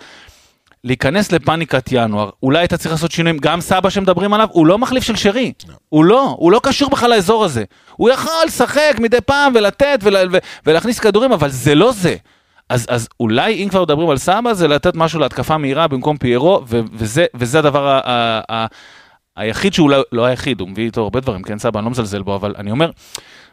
להיכנס לפאניקת ינואר. אולי היית צריך לעשות שינויים, גם סבא שמדברים עליו, הוא לא מחליף של שרי. הוא לא, הוא לא קשור בכלל לאזור הזה. הוא יכול לשחק מדי פעם ולתת ול, ו, ולהכניס כדורים, אבל זה לא זה. אז, אז אולי אם כבר מדברים על סבא, זה לתת משהו להתקפה מהירה במקום פיירו, ו, וזה, וזה הדבר ה, ה, ה, היחיד שאולי, לא היחיד, הוא מביא איתו הרבה דברים, כן סבא, אני לא מזלזל בו, אבל אני אומר,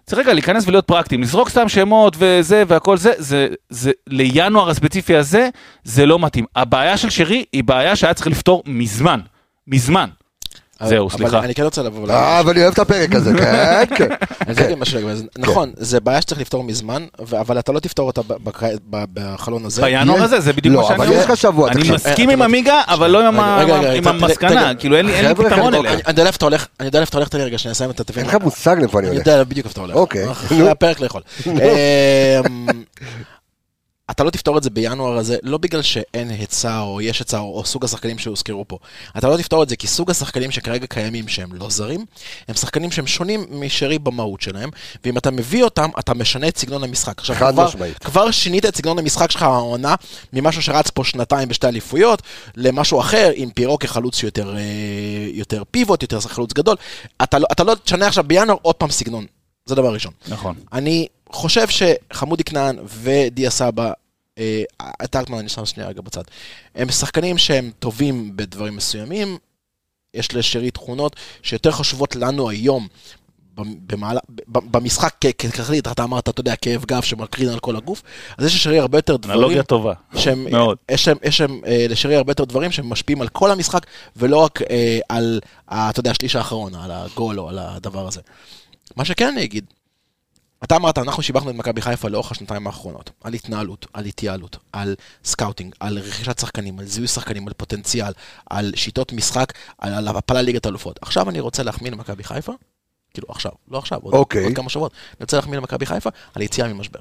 צריך רגע להיכנס ולהיות פרקטיים, לזרוק סתם שמות וזה והכל זה, זה, זה, לינואר הספציפי הזה, זה לא מתאים. הבעיה של שרי היא בעיה שהיה צריך לפתור מזמן, מזמן. זהו, אבל סליחה. אני כן רוצה לבוא אה, אבל אני אוהב את הפרק הזה, <laughs> כן, כן. אני להגיד משהו זה. נכון, זה בעיה שצריך לפתור מזמן, אבל אתה לא תפתור אותה ב- בק- ב- בחלון הזה. בינואר הזה, זה בדיוק לא, מה שאני אבל אומר. יש לך שבוע, אני. מסכים אה, עם עמיגה, אבל לא עם המסקנה, כאילו אין לי פתרון אליה. אני אני יודע איפה אתה הולך, אני יודע איפה אתה הולך, תן לי רגע, שאני אסיים את התבין. אין לך מושג לאיפה אני אני הולך. יודע בדיוק איפה אתה הולך. אוקיי, אחרי נו. הפרק לאכול. <laughs> אתה לא תפתור את זה בינואר הזה, לא בגלל שאין היצע או יש היצע או, או סוג השחקנים שהוזכרו פה. אתה לא תפתור את זה כי סוג השחקנים שכרגע קיימים שהם לא זרים, הם שחקנים שהם שונים משרי במהות שלהם, ואם אתה מביא אותם, אתה משנה את סגנון המשחק. עכשיו, כבר, משמעית. כבר שינית את סגנון המשחק שלך העונה, ממשהו שרץ פה שנתיים בשתי אליפויות, למשהו אחר, עם פירו כחלוץ יותר, אה, יותר פיבוט, יותר חלוץ גדול. אתה לא, אתה לא תשנה עכשיו בינואר עוד פעם סגנון. זה דבר ראשון. נכון. אני חושב שחמודי כנען ודיה סבא, אה, את אלטמן אני שם שנייה רגע בצד, הם שחקנים שהם טובים בדברים מסוימים, יש לשרי תכונות שיותר חשובות לנו היום. במעלה, במשחק כ- כתכלית, אתה אמרת, אתה יודע, כאב גב שמקרין על כל הגוף, אז יש לשרי הרבה יותר דברים אנלוגיה טובה. שהם, מאוד. יש יש אה, לשרי הרבה יותר דברים שמשפיעים על כל המשחק, ולא רק אה, על, אתה יודע, השליש האחרון, על הגול או על הדבר הזה. מה שכן אני אגיד, אתה אמרת, אנחנו שיבחנו את מכבי חיפה לאורך השנתיים האחרונות, על התנהלות, על התייעלות, על סקאוטינג, על רכישת שחקנים, על זיהוי שחקנים, על פוטנציאל, על שיטות משחק, על, על הפלה ליגת האלופות. עכשיו אני רוצה להחמיא למכבי חיפה, כאילו עכשיו, לא עכשיו, עוד, אוקיי. עוד כמה שבועות, אני רוצה להחמיא למכבי חיפה על יציאה ממשבר.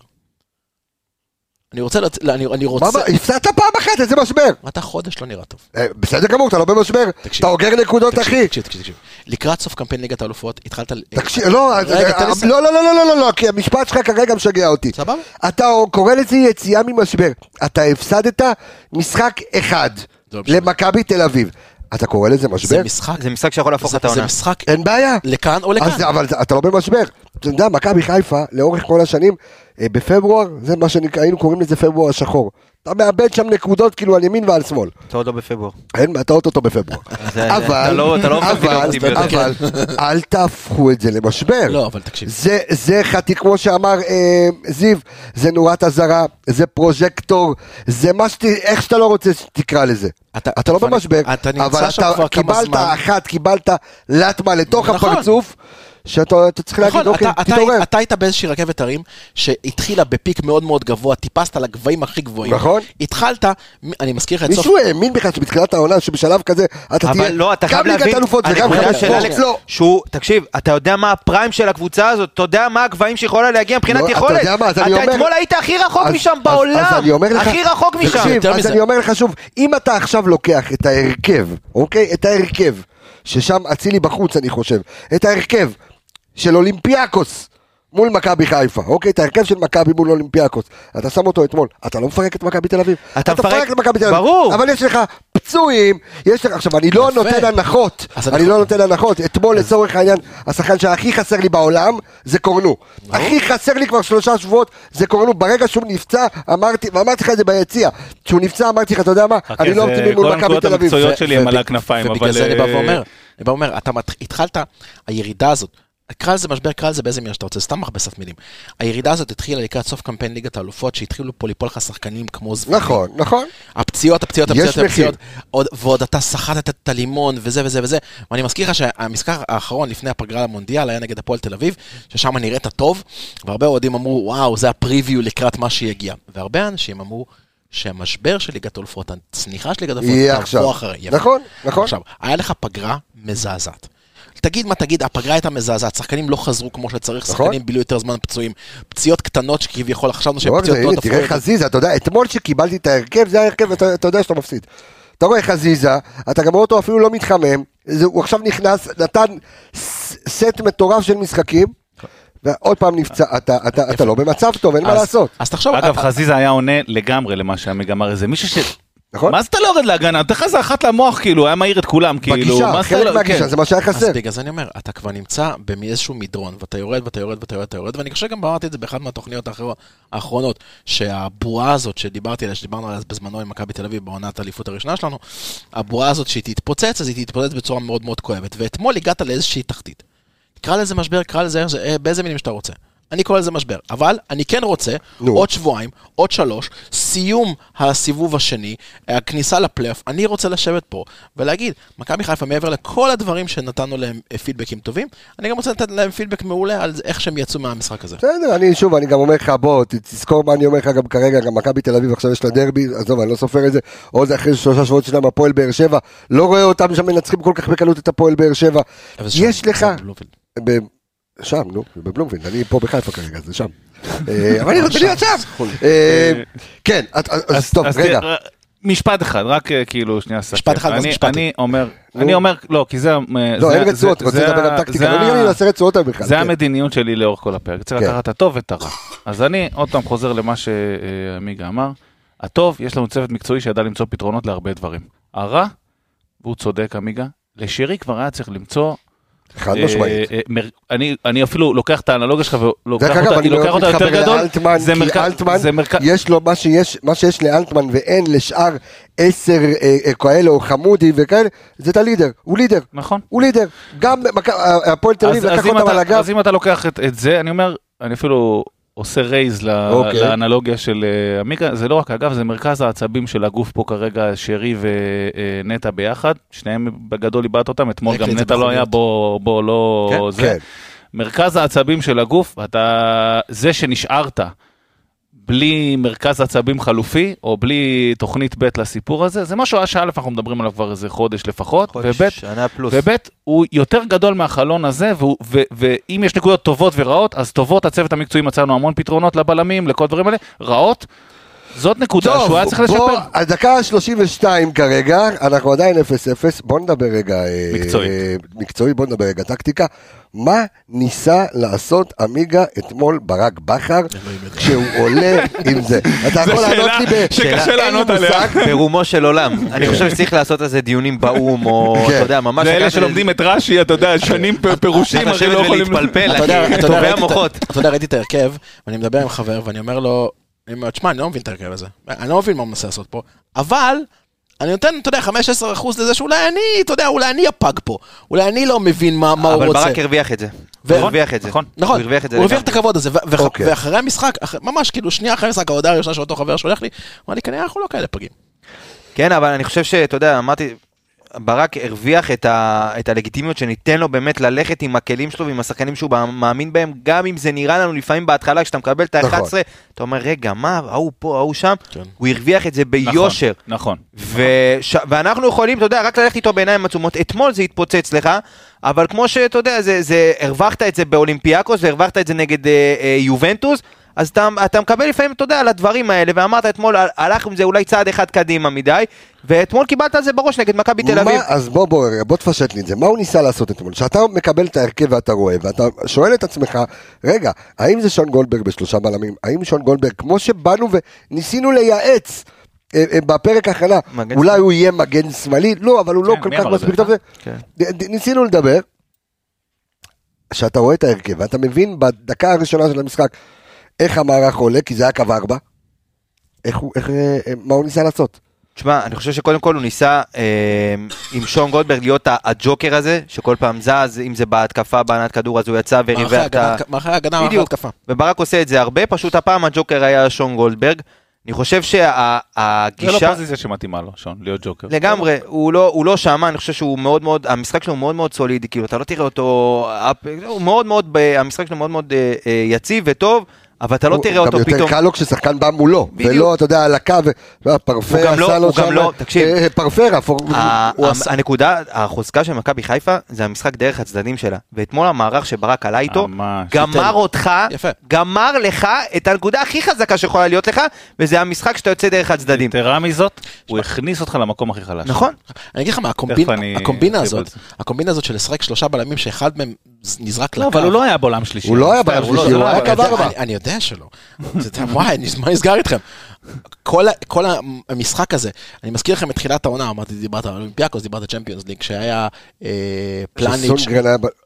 אני רוצה, לצ... אני, אני מה, רוצה... מה, הפסדת פעם אחת, איזה משבר. אתה חודש לא נראה טוב. אה, בסדר גמור, אתה לא במשבר. אתה אוגר נקודות, אחי. תקשיב, תקשיב, תקשיב. לקראת סוף קמפיין ליגת האלופות, התחלת... תקשיב, לא, אה, לסיים. לא, לא, לא, לא, לא, לא, לא, כי המשפט שלך כרגע משגע אותי. סבבה? אתה קורא לזה יציאה ממשבר. אתה הפסדת משחק אחד לא. למכבי תל אביב. אתה קורא לזה משבר? זה משחק... זה משחק שיכול להפוך את העונה. זה משחק אין בעיה. לכאן או לכאן. אז, אבל אתה לא במשבר. אתה יודע, מכבי חיפה, לאורך כל השנים, אה, בפברואר, זה מה שהיינו קוראים לזה פברואר השחור. אתה מאבד שם נקודות כאילו על ימין ועל שמאל. אתה עוד לא בפברואר. אין אתה אוטוטו בפברואר. <laughs> אבל, לא- לא אבל, יותר. אבל, אל תהפכו את זה למשבר. לא, אבל תקשיב. זה, זה חתי, כמו שאמר אה, זיו, זה נורת אזהרה, זה פרוז'קטור, זה מה שת... איך שאתה לא רוצה שתקרא לזה. אתה- אתה לא במשבר, אבל אתה קיבלת. אחת, קיבלת לטמה לתוך נכון. הפרצוף, שאתה אתה צריך להגיד, נכון, אוקיי, אתה- אתה- תתעורר. אתה היית באיזושהי רכבת הרים שהתחילה בפיק מאוד מאוד גבוה, טיפסת לגבהים הכי גבוהים. נכון. התחלת, אני מזכיר לך את סוף... מישהו האמין בכלל שבתחילת העונה, שבשלב כזה, אתה תהיה אבל לא, אתה חייב גם ליגת להבין, אלופות וגם. אלכס, לא, שהוא, תקשיב, אתה יודע מה הפריים של הקבוצה הזאת, אתה יודע מה הגבהים שיכולה להגיע מבחינת לא, אתה יכולת. יודע מה, אז אני אתה אתמול היית הכי רחוק משם בעולם, הכי רחוק משם. אז. אני אומר לך שוב, אם אתה עכשיו לוקח את ההרכב, אוקיי? את ההרכב, ששם אצילי בחוץ אני חושב, את ההרכב של אולימפיאקוס מול מכבי חיפה, אוקיי? את ההרכב של מכבי מול אולימפיאקוס, אתה שם אותו אתמול, אתה לא מפרק את מכבי תל אביב. אתה מפרק- את מכבי תל אביב. ברור. אבל יש לך פצועים, יש לך, עכשיו אני לא יפה. נותן הנחות, אני אני- לא נותן הנחות, אתמול לצורך העניין, השחקן שהכי חסר לי בעולם זה קורנו. הכי חסר לי כבר שלושה שבועות זה קורנו, ברגע שהוא נפצע, אמרתי, ואמרתי לך את זה ביציע, כשהוא נפצע אמרתי לך, אתה יודע מה, חכה, אני לא אופטימי מול מכבי תל אביב. המקצועיות ו- שלי הם וב- על הכנפיים, אבל... ובגלל זה אני בא ואומר, אני בא ואומר, אתה התחלת, הירידה הזאת, קרא לזה משבר, קרא לזה באיזה מילה שאתה רוצה, סתם מכבסת מילים. הירידה הזאת התחילה לקראת סוף קמפיין ליגת האלופות, שהתחילו פה ליפול לך שחקנים כמו זבובים. נכון, נכון. הפציעות, הפציעות, הפציעות. הפציעות, עוד, ועוד אתה סחטת את הלימון וזה וזה וזה. ואני מזכיר לך שהמשחק האחרון לפני הפגרה למונדיאל היה נגד הפועל תל אביב, ששם נראית טוב, והרבה אוהדים אמרו, וואו, זה הפריוויו לקראת מה שיגיע. והרבה אנשים אמרו שהמשבר של ליגת האלופות, הצניחה של ליגת האלופות, יהיה עכשיו. אחרי. נכון, נכון. עכשיו, היה לך פגרה מזעזעת. תגיד מה תגיד, הפגרה הייתה מזעזעת, שחקנים לא חזרו כמו שצריך, נכון. שחקנים בילו יותר זמן פצועים, פציעות קטנות שכביכול חשבנו שהן לא רק זה, פציעות הנה, תראה. חזיזה, אתה יודע, אתמול שקיבלתי את ההרכב, זה ההרכב, אתה אתה יודע שאתה מפסיד. אתה רואה חזיזה, אתה גם רואה אותו אפילו לא מתחמם, זה- הוא עכשיו נכנס, נתן סט מטורף של משחקים, ועוד פעם נפצע, אתה- אתה אתה לא במצב טוב, אין מה אז- לעשות. אז תחשוב, אגב, חזיזה היה עונה לגמרי למה שעמיגה איזה מישהו ש... נכון? מה זה אתה לא יורד להגנה? נותן לך איזה אחת למוח, כאילו, היה מעיר את כולם, כאילו, בגישה, חלק לא... מהגישה, כן. זה מה שהיה אז חסר. בגלל זה אני אומר, אתה כבר נמצא באיזשהו מדרון, ואתה יורד ואתה יורד ואתה יורד ואתה יורד, ואני חושב גם אמרתי את זה באחת מהתוכניות האחרו- האחרונות, שהבועה הזאת שדיברתי עליה, שדיברנו עליה בזמנו עם מכבי תל אביב בעונת האליפות הראשונה שלנו, הבועה הזאת שהיא תתפוצץ, אז היא תתפוצץ בצורה מאוד מאוד כואבת. ואתמול הגעת לאיזושהי תחתית. קרא לזה משבר, קרא לזה אה, באיזה מילים שאתה רוצה. אני קורא לזה משבר. אבל אני כן רוצה, נו. עוד שבועיים, עוד שלוש, סיום הסיבוב השני, הכניסה לפלייאוף, אני רוצה לשבת פה ולהגיד, מכבי חיפה, מעבר לכל הדברים שנתנו להם אה, פידבקים טובים, אני גם רוצה לתת להם פידבק מעולה על איך שהם יצאו מהמשחק הזה. בסדר, אני שוב, אני גם אומר לך, בוא, תזכור מה אני אומר לך גם כרגע, גם מכבי תל אביב עכשיו יש לה דרבי, עזוב, אני לא סופר את זה, או זה אחרי שלושה שבועות שלהם הפועל באר שבע, לא רואה אותם שם מנצחים כל כך בקלות את הפועל באר שבע. יש לך, שם, נו, בבלומפילד, אני פה בחיפה כרגע, זה שם. אה, <laughs> אבל אני רוצה להיות שם. אה, כן, את- אז טוב, רגע. משפט אחד, רק אה, כאילו שנייה סכם. משפט אחד, אני- משפט. אני אומר. אני אומר, לא, כי זה... לא, אין רצועות, רוצה לדבר על טקטיקה, לא נראה לי נעשה רצועות בכלל. זה כן. המדיניות שלי לאורך כל הפרק, צריך כן. לקחת את הטוב ואת הרע. אז אני עוד פעם חוזר למה שעמיגה אמר, הטוב, יש לנו צוות מקצועי שידע למצוא פתרונות להרבה דברים. הרע, והוא צודק עמיגה, לשירי כבר היה צריך למצוא... חד אה, משמעית. אה, מר- אני אפילו לוקח את האנלוגיה שלך ולוקח אותה אני לוקח אותה יותר גדול, לאלטמן, זה מרכז... אלטמן, זה מרכז... יש לו מה שיש, מה שיש לאלטמן ואין לשאר עשר אה, אה, כאלה או חמודי וכאלה, זה את הלידר, הוא לידר, נכון. הוא לידר. גם הפועל תל אביב לקח אותם על הגב. אז אם אתה לוקח את זה, אני אומר, אני אפילו עושה רייז אוקיי. לאנלוגיה של אה, עמיקה, זה לא רק, אגב, זה מרכז העצבים של הגוף פה כרגע, שרי ונטע ביחד, שניהם בגדול איבדת אותם, אתמול גם נטע לא היה. בוא, בוא לא כן, זה. כן. מרכז העצבים של הגוף, אתה, זה שנשארת בלי מרכז עצבים חלופי, או בלי תוכנית ב' לסיפור הזה, זה משהו שא' אנחנו מדברים עליו כבר איזה חודש לפחות, חודש, וב' שנה פלוס. וב' הוא יותר גדול מהחלון הזה, ואם יש נקודות טובות ורעות, אז טובות הצוות המקצועי מצאנו המון פתרונות לבלמים, לכל הדברים האלה, רעות, זאת נקודה טוב, שהוא היה צריך בוא, לשפר. הדקה ה-32 כרגע, אנחנו עדיין 0-0, בוא נדבר רגע... אה, מקצועית. אה, מקצועית, בוא נדבר רגע טקטיקה. מה ניסה לעשות עמיגה אתמול ברק בכר, כשהוא עולה עם זה? <laughs> אתה יכול לענות לי ב... שקשה לענות עליה. מושג. <laughs> ברומו של עולם. אני חושב שצריך לעשות על זה דיונים באו"ם, או <laughs> כן. אתה יודע, ממש... זה אלה לקחת שלומדים את רש"י, אתה יודע, שנים פירושים, אחי, לא לשבת יכולים... ולהתפלפל, אתה יודע, טובי ראיתי את ה- המוחות. אתה יודע, ראיתי את ההרכב, ואני מדבר עם חבר, ואני אומר לו, תשמע, אני לא מבין את ההרכב הזה. אני לא מבין מה הוא מנסה לעשות פה, אבל... אני נותן, אתה יודע, 15% לזה שאולי אני, אתה יודע, אולי אני הפג פה. אולי אני לא מבין מה, מה הוא אבל רוצה. ברק הרוויח את זה. ו- הוא הרוויח את זה. נכון. נכון, הוא הרוויח את זה הוא הרוויח את. הכבוד הזה, ו- ו- אוקיי. ואחרי המשחק, אח- ממש כאילו שנייה אחרי המשחק, ההודעה הראשונה של אותו חבר שולח לי, אמר לי, כנראה אנחנו לא כאלה פגים. כן, אבל אני חושב שאתה יודע, אמרתי, ברק הרוויח את, ה, את הלגיטימיות שניתן לו באמת ללכת עם הכלים שלו ועם השחקנים שהוא מאמין בהם, גם אם זה נראה לנו לפעמים בהתחלה, כשאתה מקבל את ה-11, נכון. אתה אומר, רגע, מה, ההוא פה, ההוא שם, כן. הוא הרוויח את זה נכון, ביושר. נכון. וש... ואנחנו יכולים, אתה יודע, רק ללכת איתו בעיניים עצומות. אתמול זה התפוצץ לך, אבל כמו שאתה יודע, זה, זה, הרווחת את זה באולימפיאקוס והרווחת את זה נגד אה, אה, יובנטוס, אז אתה, אתה מקבל לפעמים, אתה יודע, על הדברים האלה, ואמרת אתמול, הל- הלך עם זה אולי צעד אחד קדימה מדי, ואתמול קיבלת על זה בראש נגד מכבי תל אביב. אז בוא, בוא, רגע, בוא תפשט לי את זה. מה הוא ניסה לעשות אתמול? כשאתה מקבל את ההרכב ואתה רואה, ואתה שואל את עצמך, רגע, האם זה שון גולדברג בשלושה בלמים? האם שון גולדברג, כמו שבאנו וניסינו לייעץ אה, אה, בפרק ההכנה, אולי שמאלי. הוא יהיה מגן שמאלי? לא, אבל הוא לא כן, כל מי כך? מספיק טוב. כן. ניסינו לדבר. כשאתה רואה את ההרכב, ואתה מבין בדקה הראשונה של המשחק איך המערך עולה, כי זה היה קו ארבע, איך הוא, איך, אה, מה הוא ניסה לעשות? תשמע, אני חושב שקודם כל הוא ניסה אה, עם שון גולדברג להיות הג'וקר הזה, שכל פעם זז, אם זה בהתקפה, בהנעת כדור, אז הוא יצא וריווח את ה... מערכי ההגנה, מערכי בדיוק. ההתקפה. וברק עושה את זה הרבה, פשוט הפעם הג'וקר היה שון גולדברג. אני חושב זה לא שהגישה... פוזיציה שמתאימה לו, שון, להיות ג'וקר. לגמרי, הוא לא, הוא לא שם, אני חושב שהוא מאוד מאוד, המשחק שלו הוא מאוד מאוד סולידי, כאילו אתה לא תראה אותו, הוא מאוד מאוד, המשחק שלו מאוד מאוד אה, אה, יציב וטוב, אבל אתה לא תראה אותו גם פתאום. יותר קל לו כששחקן בא מולו. ולא, אתה יודע, על הקו, הוא פרפר גם לא- עשה לו הוא גם שם, לא- תקשיב. אה, פרפר, אפור- ה- הוא ה- עשה- הנקודה, החוזקה של מכבי חיפה זה המשחק דרך הצדדים שלה. ואתמול המערך שברק עלה איתו. גמר אותך. גמר לך את הנקודה הכי חזקה שיכולה להיות לך, וזה המשחק שאתה יוצא דרך הצדדים. יתרה מזאת, הוא הכניס אותך למקום הכי חלש. נכון. אני אגיד לך מה, הקומבינה, הזאת. הקומבינה הזאת של לשחק שלושה בלמים שאחד מהם נזרק לא, לקו. אבל הוא לא היה בולם שלישי. הוא לא היה בלם לא- שלישי, הוא לא היה קו. ארבע. אני- יודע שלא. <laughs> וואי, מה נסגר איתכם? כל, כל המשחק הזה, אני מזכיר לכם את תחילת העונה, אמרתי, דיברת על אולימפיאקוס, דיברת על צ'מפיונס ליג, שהיה אה, פלניץ',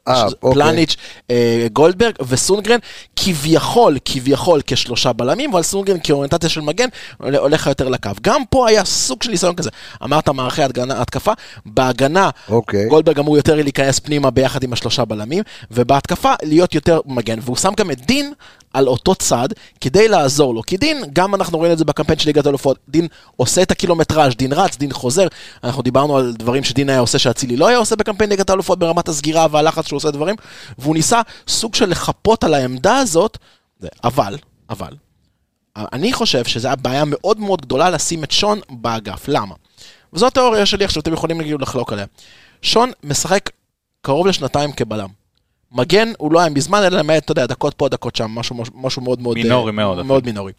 אה, ש- אוקיי. פלניץ', אה, גולדברג וסונגרן, כביכול, כביכול כשלושה בלמים, אבל סונגרן כאוריינטציה של מגן, הולך יותר לקו. גם פה היה סוג של ניסיון כזה. אמרת מערכי התגנה- התקפה, בהגנה, אוקיי. גולדברג אמור יותר להיכנס פנימה ביחד עם השלושה בלמים, ובהתקפה להיות יותר מגן. והוא שם גם את דין על אותו צד כדי לעזור לו. כי דין, גם אנחנו רואים את זה בקמפיין של ליגת האלופות, דין עושה את הקילומטראז', דין רץ, דין חוזר. אנחנו דיברנו על דברים שדין היה עושה שאצילי לא היה עושה בקמפיין ליגת האלופות ברמת הסגירה והלחץ שהוא עושה דברים, והוא ניסה סוג של לחפות על העמדה הזאת, אבל, אבל, אני חושב שזו הייתה בעיה מאוד מאוד גדולה לשים את שון באגף. למה? וזו התיאוריה שלי עכשיו, אתם יכולים לחלוק עליה. שון משחק קרוב לשנתיים כבלם. מגן הוא לא היה מזמן, אלא למעט, אתה יודע, דקות פה, דקות שם, משהו, משהו מאוד מאוד... מינורי אה, מאוד, מאוד מינורי.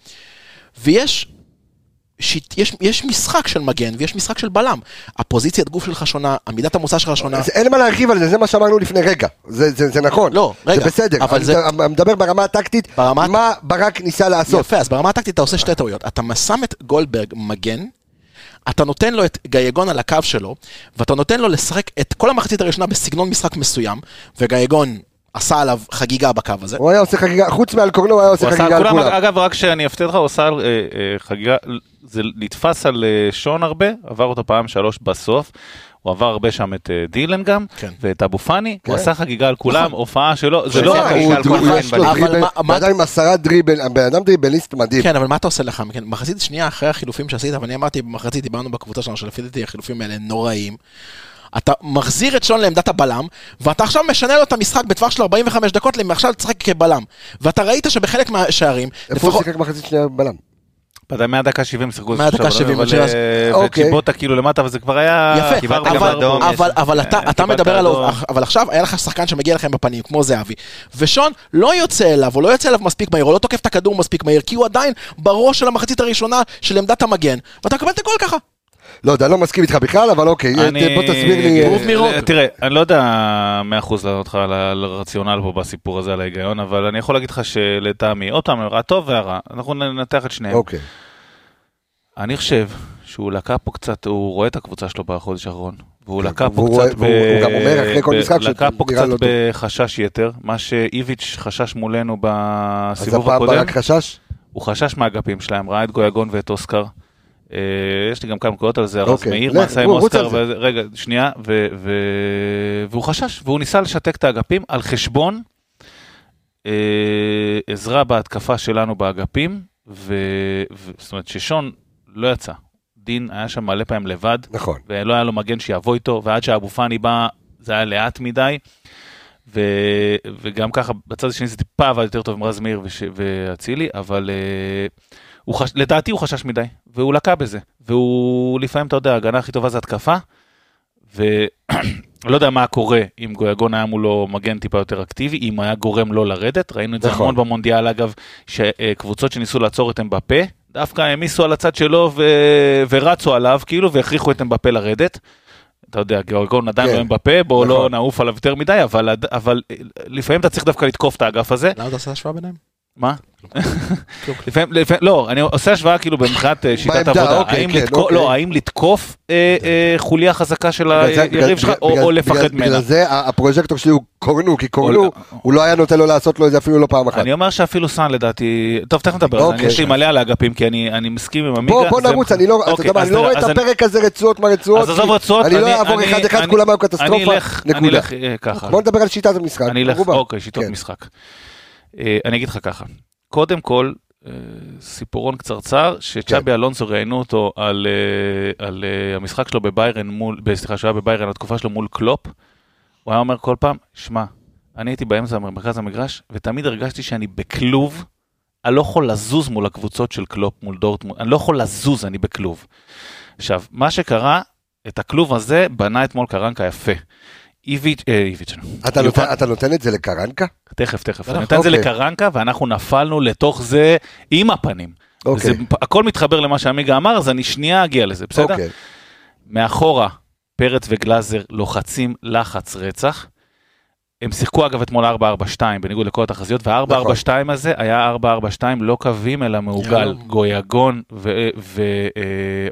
ויש... שיט, יש, יש משחק של מגן ויש משחק של בלם. הפוזיציית גוף שלך שונה, עמידת המוצא שלך שונה. אז אין מה להרחיב על זה, זה מה שאמרנו לפני רגע. זה, זה, זה נכון. לא, רגע, זה בסדר. אבל אני זה- מדבר ברמה הטקטית, ברמה- מה ברק ניסה לעשות. יפה, אז ברמה הטקטית אתה עושה שתי טעויות. אתה שם את גולדברג מגן, אתה נותן לו את גייגון על הקו שלו, ואתה נותן לו לשחק את כל המחצית הראשונה בסגנון משחק מסוים, וגייגון עשה עליו חגיגה בקו הזה. הוא היה עושה חגיגה, חוץ מעל קורנו, הוא היה עושה הוא חגיגה על כולם. אגב, רק שאני אפתיע אותך, הוא עשה על, אה, אה, חגיגה, זה נתפס על אה, שון הרבה, עבר אותו פעם שלוש בסוף. הוא עבר הרבה שם את אה, דילן גם, כן. ואת אבו פאני, הוא כן. עשה חגיגה על כולם, נכון. הופעה שלו, זה לא... חגיגה הוא- הוא- יש לו דריבל, בן אדם עם עשרה דריבל, בן אדם דריבליסט מדהים. כן, אבל מה אתה עושה לך? כן, מחצית שנייה אחרי החילופים שעשית, ואני אמרתי במחצית, דיברנו בקבוצה שלנו, שלפי דעתי החילופים האלה נוראים. אתה מחזיר את שון לעמדת הבלם, ואתה עכשיו משנה לו את המשחק בטווח של 45 דקות, עכשיו תשחק כבלם. ואתה ראית שבחלק מהשערים, איפה הוא שיחק מחצית שנייה בלם? אתה מהדקה 70 שיחקו מהדקה שלושה 70, אבל, אז- אה, אוקיי. וצ'יבוטה כאילו למטה, אבל זה כבר היה... יפה, קיבלת גם אבל, אדום, אבל, אתה, אה, מדבר על... אבל עכשיו היה לך שחקן שמגיע לכם בפנים, כמו זהבי, ושון לא יוצא אליו, הוא לא יוצא אליו מספיק מהיר, הוא לא תוקף את הכדור מספיק מהיר, כי הוא עדיין בראש של המחצית הראשונה של עמדת המגן, ואתה מקבל את הגול ככה. לא יודע, לא מסכים איתך בכלל, אבל אוקיי, אני- בוא תסביר לי. אה, מירון. תראה, אני לא יודע 100% לענות לך על הרציונל פה בסיפור הזה, על ההיגיון, אבל אני יכול להגיד לך שלטעמי, עוד פעם, הטוב והרע, אנחנו ננתח את שניהם. אוקיי. אני חושב שהוא לקה פה קצת, הוא רואה את הקבוצה שלו בחודש האחרון. והוא כן, לקה פה קצת רואה- והוא- הוא גם אומר אחרי כל ב- משחק לקה שהוא פה נראה קצת לא. בחשש יתר, מה שאיביץ' חשש מולנו אז בסיבוב הפעם הקודם. ברק חשש? הוא חשש מהאגפים שלהם, ראה את גויגון ואת אוסקר. אה, יש לי גם כמה נקודות על זה, הרז אוקיי, מאיר, מה עשה עם אוסקר, רגע, שנייה, ו- ו- והוא חשש, והוא ניסה לשתק את האגפים על חשבון אה, עזרה בהתקפה שלנו באגפים, ו- ו- זאת אומרת ששון לא יצא. דין היה שם מלא פעמים לבד, נכון. ולא היה לו מגן שיבוא איתו, ועד שאבו פאני בא, זה היה לאט מדי. ו... וגם ככה, בצד השני זה טיפה עבד יותר טוב עם רז מאיר. ואצילי, אבל uh, הוא חש... לדעתי הוא חשש מדי, והוא לקה בזה. והוא לפעמים, אתה יודע, ההגנה הכי טובה זה התקפה, ולא <clears throat> יודע מה קורה אם גויגון היה מולו מגן טיפה יותר אקטיבי, אם היה גורם לו לרדת, ראינו את זה נכון. המון במונדיאל אגב, שקבוצות שניסו לעצור את אמבפה, דווקא העמיסו על הצד שלו ו... ורצו עליו, כאילו, והכריחו את אמבפה לרדת. אתה יודע, גאורגון עדיין כן. לא אמבפה, בואו לא. נעוף עליו יותר מדי, אבל, אבל אה, לפעמים אתה צריך דווקא לתקוף את האגף הזה. למה אתה עושה השוואה ביניהם? מה? לפעמים, לא, אני עושה השוואה כאילו מבחינת אה, שיטת עבודה. אוקיי, האם כן, לתקוף- אוקיי. לא, האם לתקוף אה, אה, חוליה חזקה של היריב שלך, או לפחד ממנה? בגלל זה ה- הפרוז'קטור שלי הוא קורנו, כי קורנו, הוא לא היה נותן לו לעשות לו את זה אפילו לא פעם אחת. אני אומר שאפילו סאן לדעתי, טוב תכף נדבר על זה, אוקיי. אני- יש לי מלא על האגפים כי אני מסכים עם עמיגה. בוא נרוץ, אני לא אוקיי, לא רואה את הפרק הזה רצועות מה רצועות. אז עזוב כי רצועות, אני לא אעבור אחד אחד, כולם היו קטסטרופה, נקודה. בוא נדבר על שיטת המשחק. אני אלך. אוקיי, שיטות כן. משחק. אה, אני אגיד לך ככה, קודם כל, אה, סיפורון קצרצר, שצ'אבי כן. אלונסו ראיינו אותו על, אה, על המשחק שלו בביירן מול, סליחה, שהוא היה בביירן, התקופה שלו מול קלופ, הוא היה אומר כל פעם, שמע, אני הייתי באמצע מרכז המגרש, ותמיד הרגשתי שאני בכלוב, אני לא יכול לזוז מול הקבוצות של קלופ, מול דורטמונד, אני לא יכול לזוז, אני בכלוב. עכשיו, מה שקרה, את הכלוב הזה בנה אתמול קרנקה יפה. איביץ', אה, איביץ', אתה יובל- נותן- אתה נותן את זה לקרנקה? תכף, תכף. בטח, אני נותן את זה אוקיי. לקרנקה, ואנחנו נפלנו לתוך זה עם הפנים. אוקיי. זה, הכל מתחבר למה שעמיגה אמר, אז אני שנייה אגיע לזה, בסדר? אוקיי. מאחורה, פרץ וגלאזר לוחצים לחץ רצח. הם שיחקו אגב אתמול 4-4-2 בניגוד לכל התחזיות, וה-4-4-2 הזה היה 4-4-2 לא קווים אלא מעוגל. גויגון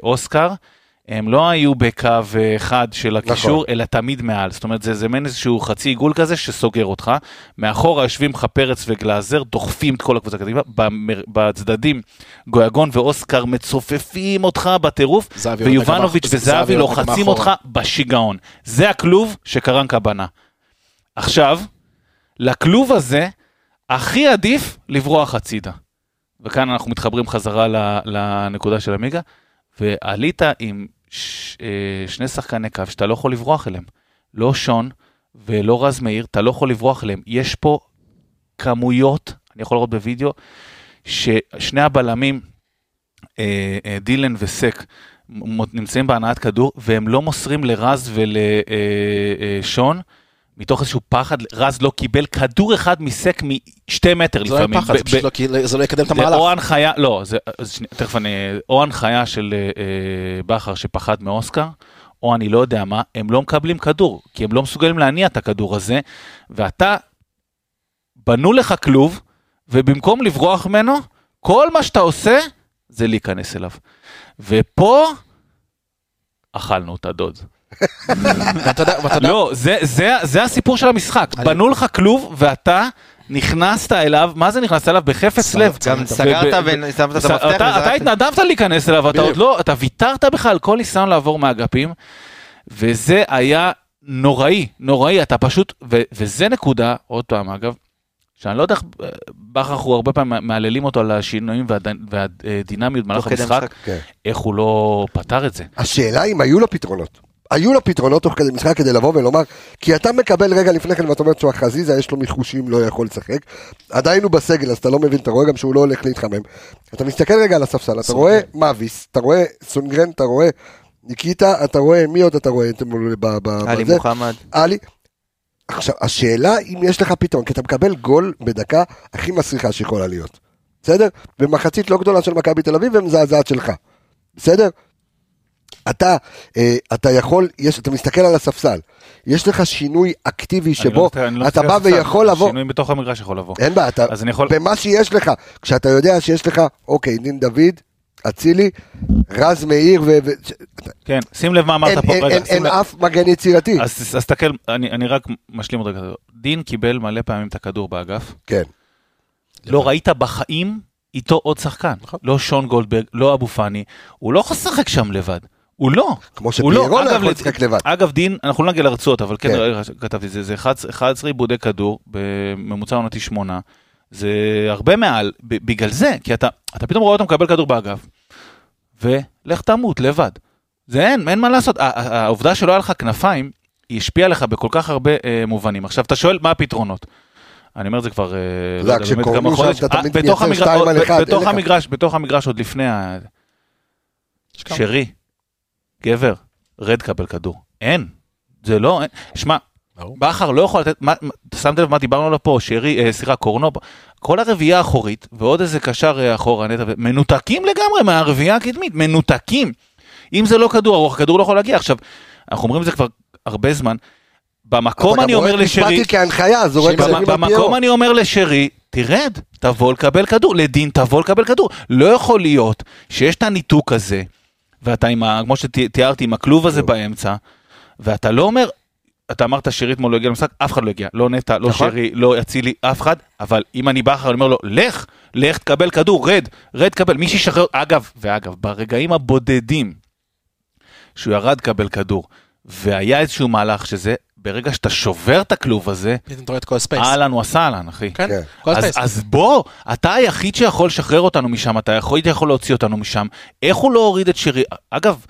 ואוסקר. הם לא היו בקו אה, אחד של הקישור, נכון. אלא תמיד מעל. זאת אומרת, זה, זה מעין איזשהו חצי עיגול כזה שסוגר אותך. מאחורה יושבים לך פרץ וגלאזר, דוחפים את כל הקבוצה קדימה. בצדדים, גויגון ואוסקר מצופפים אותך בטירוף, ויובנוביץ' וזהבי לוחצים. אותך בשיגעון. זה הכלוב שקרנקה בנה. עכשיו, לכלוב הזה, הכי עדיף לברוח הצידה. וכאן אנחנו מתחברים חזרה לנקודה של עמיגה, ועלית עם ש, אה, שני שחקני קו שאתה לא יכול לברוח אליהם. לא שון ולא רז מאיר, אתה לא יכול לברוח אליהם. יש פה כמויות, אני יכול לראות בווידאו, ששני הבלמים, אה, אה, דילן וסק, נמצאים בהנעת כדור, והם לא מוסרים לרז ולשון. מתוך איזשהו פחד, רז לא קיבל כדור אחד מסק משתי מטר זה לא לפעמים. פחד, ב- זה פשוט ב- לא- זה לא יקדם את זה המהלך. או הנחיה, לא, זה, שני, תכף אני, או הנחיה של אה, אה, בכר שפחד מאוסקר, או אני לא יודע מה, הם לא מקבלים כדור, כי הם לא מסוגלים להניע את הכדור הזה, ואתה, בנו לך כלוב, ובמקום לברוח ממנו, כל מה שאתה עושה זה להיכנס אליו. ופה אכלנו את הדוד. ואתה יודע, ואתה יודע, לא, זה, זה, זה הסיפור של המשחק. בנו לך כלוב, ואתה נכנסת אליו, מה זה נכנסת אליו? בחפץ לב. גם אתה- סגרת ושמת את אתה- המפתח אתה וזרקת. התנדבת להיכנס אליו, אתה. עוד לא, אתה ויתרת בכלל על כל ניסיון לעבור מהאגפים, וזה היה נוראי, נוראי, אתה פשוט, ו- וזה נקודה, עוד פעם אגב, שאני לא יודע איך, אה, בכר אנחנו הרבה פעמים מהללים אותו על השינויים והד- והדינמיות במהלך המשחק. כן. איך הוא לא פתר את זה. השאלה אם היו לו פתרונות. היו לו פתרונות תוך כדי משחק כדי לבוא ולומר, כי אתה מקבל רגע לפני כן ואתה אומר, תשמע, חזיזה יש לו מחושים, לא יכול לשחק. עדיין הוא בסגל, אז אתה לא מבין, אתה רואה גם שהוא לא הולך להתחמם. אתה מסתכל רגע על הספסל, אתה רואה מאביס, אתה רואה סונגרן, אתה רואה ניקיטה, אתה רואה, מי עוד אתה רואה? עלי? מוחמד. עלי. עכשיו, השאלה אם יש לך פתרון, כי אתה מקבל גול בדקה הכי מסריחה שיכולה להיות. בסדר? במחצית לא גדולה של מכבי תל אביב ומזעזעת שלך. בסדר? אתה, אה, אתה יכול, יש, אתה מסתכל על הספסל, יש לך שינוי אקטיבי אני שבו לא- לא אתה בא הספסל, ויכול לבוא, שינוי בתוך המגרש יכול לבוא. אין בעיה, אתה, אז אני יכול... במה שיש לך, כשאתה יודע שיש לך, אוקיי, דין דוד, אצילי, רז מאיר, ו... ו- כן, שים לב מה אמרת אין- פה, אין- רגע, אין- אין לב. אף מגן יצירתי. אז אז תסתכל, אני אני רק משלים עוד רגע. דין קיבל מלא פעמים את הכדור באגף. כן. לא ראית בחיים איתו עוד שחקן. נכון. לא שון גולדברג, לא אבו פאני. הוא לא יכול לשחק שם לבד. הוא לא. כמו שפיירו לא אגב, יכול לשחק לבד. אגב, דין, אנחנו לא נגיע לרצות, אבל כן, כן. כתבתי, זה זה 11 11 עיבודי כדור, בממוצע עונתי שמונה. זה הרבה מעל, בגלל זה, כי אתה אתה פתאום רואה אותו מקבל כדור באגף, ולך תמות לבד. זה אין, אין מה לעשות. העובדה שלא היה לך כנפיים, היא השפיעה לך בכל כך הרבה אה, מובנים. עכשיו, אתה שואל מה הפתרונות. אני אומר את זה כבר, אה, יודע, באמת כמה חודשים. אתה אה, בתוך המגרש- שתיים על אחד, בתוך. המגרש, בתוך המגרש עוד לפני ה... שרי, גבר, רד קבל כדור. אין. זה לא, אין. שמע. בכר לא יכול לתת, מה, שמת לב מה דיברנו עליו פה, שרי, אה, סליחה, קורנו, כל הרביעייה האחורית, ועוד איזה קשר אה, אחורה, נטע, מנותקים לגמרי מהרביעייה הקדמית, מנותקים. אם זה לא כדור ארוך, הכדור לא יכול להגיע. עכשיו, אנחנו אומרים את זה כבר הרבה זמן, במקום אני אומר לשרי, כהנחיה, זורק על במקום. אני אומר לשרי, תרד, תבוא לקבל כדור, לדין תבוא לקבל כדור. לא יכול להיות שיש את הניתוק הזה, ואתה עם ה... כמו שתיארתי, עם הכלוב הזה באמצע, ואתה לא אומר, אתה אמרת שרי אתמול לא הגיע למשחק, אף אחד לא הגיע, לא נטע, לא נכון. שרי, לא אצילי, אף אחד, אבל אם אני בכר, אני אומר לו, לך, לך תקבל כדור, רד, רד תקבל, מי שישחרר, אגב, ואגב, ברגעים הבודדים שהוא ירד לקבל כדור, והיה איזשהו מהלך שזה, ברגע שאתה שובר את הכלוב הזה. אהלן וסהלן, אחי. כן, כן. כל אז, הספייס. אז בוא, אתה היחיד שיכול לשחרר אותנו משם, אתה יכול, יכול להוציא אותנו משם. איך הוא לא הוריד את שרי? אגב,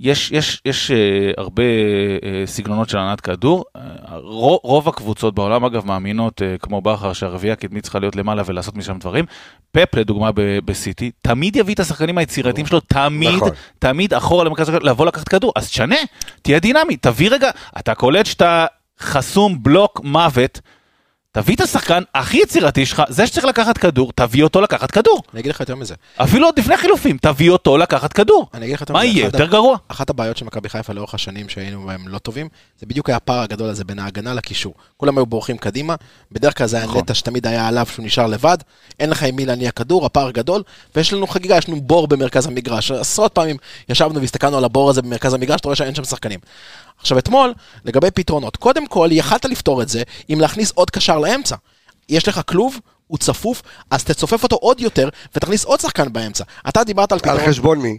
יש, יש, יש uh, הרבה uh, סגנונות של הנעת כדור. Uh, רוב, רוב הקבוצות בעולם, אגב, מאמינות, uh, כמו בכר, שהרביעייה הקדמית צריכה להיות למעלה ולעשות משם דברים. פפ, לדוגמה, ב- בסיטי, תמיד יביא את השחקנים היצירתיים שלו, תמיד, נכון. תמיד אחורה למרכז, לבוא לקחת כדור. אז תשנה, תהיה דינמי, תביא רגע, אתה קולט שאתה חסום בלוק מוות. תביא את השחקן הכי יצירתי שלך, זה שצריך לקחת כדור, תביא אותו לקחת כדור. אני אגיד לך יותר מזה. אפילו עוד לפני חילופים, תביא אותו לקחת כדור. אני אגיד לך יותר מה מזה. יהיה, אחת יותר גרוע? אחת הבעיות של מכבי חיפה לאורך השנים שהיינו בהם לא טובים, זה בדיוק היה הפער הגדול הזה בין ההגנה לקישור. כולם היו בורחים קדימה, בדרך כלל זה היה נכון. נטע שתמיד היה עליו שהוא נשאר לבד, אין לך עם מי להניע כדור, הפער גדול, ויש לנו חגיגה, יש לנו בור במרכז המגרש. עשרות פעמים ישבנו והסתכלנו על הבור הזה במרכז המגרש, אתה רואה שאין שם שחקנים. עכשיו אתמול, לגבי פתרונות, קודם כל יכלת לפתור את זה עם להכניס עוד קשר לאמצע. יש לך כלוב, הוא צפוף, אז תצופף אותו עוד יותר ותכניס עוד שחקן באמצע. אתה דיברת על על פתרון... חשבון מי?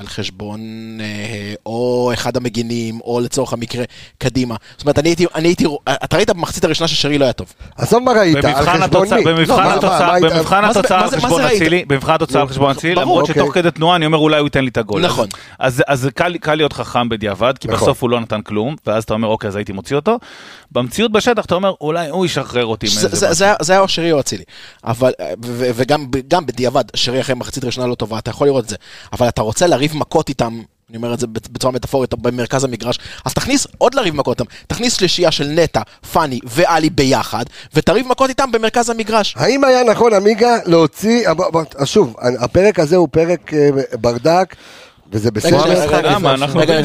על חשבון אה, או אחד המגינים, או לצורך המקרה, קדימה. זאת אומרת, אני הייתי, אני הייתי, אתה ראית במחצית הראשונה ששרי לא היה טוב. עזוב מה ראית, על במבחן חשבון מי? במבחן לא, מה- התוצאה- במבחן התוצאה על מה חשבון? אצילי, במבחן התוצאה על חשבון אצילי, למרות אוקיי. שתוך כדי תנועה אני אומר אולי הוא ייתן לי את הגול. נכון. אז אז זה קל קל להיות חכם בדיעבד, כי נכון. בסוף הוא לא נתן כלום, ואז אתה אומר אוקיי אז הייתי מוציא אותו. במציאות בשטח אתה אומר אולי הוא ישחרר אותי זה- היה- או שרי או אצילי. וגם גם בדיעבד, שרי אחרי מחצית ראשונה לא טובה, אתה יכול לראות את זה. אבל אתה רוצה לריב מכות איתם. אני אומר את זה בצורה מטאפורית במרכז המגרש, אז תכניס עוד לריב מכות איתם, תכניס שלישייה של נטע, פאני ואלי ביחד, ותריב מכות איתם במרכז המגרש. האם היה נכון, עמיגה, להוציא, שוב, הפרק הזה הוא פרק אה, ברדק, וזה בסדר. רגע,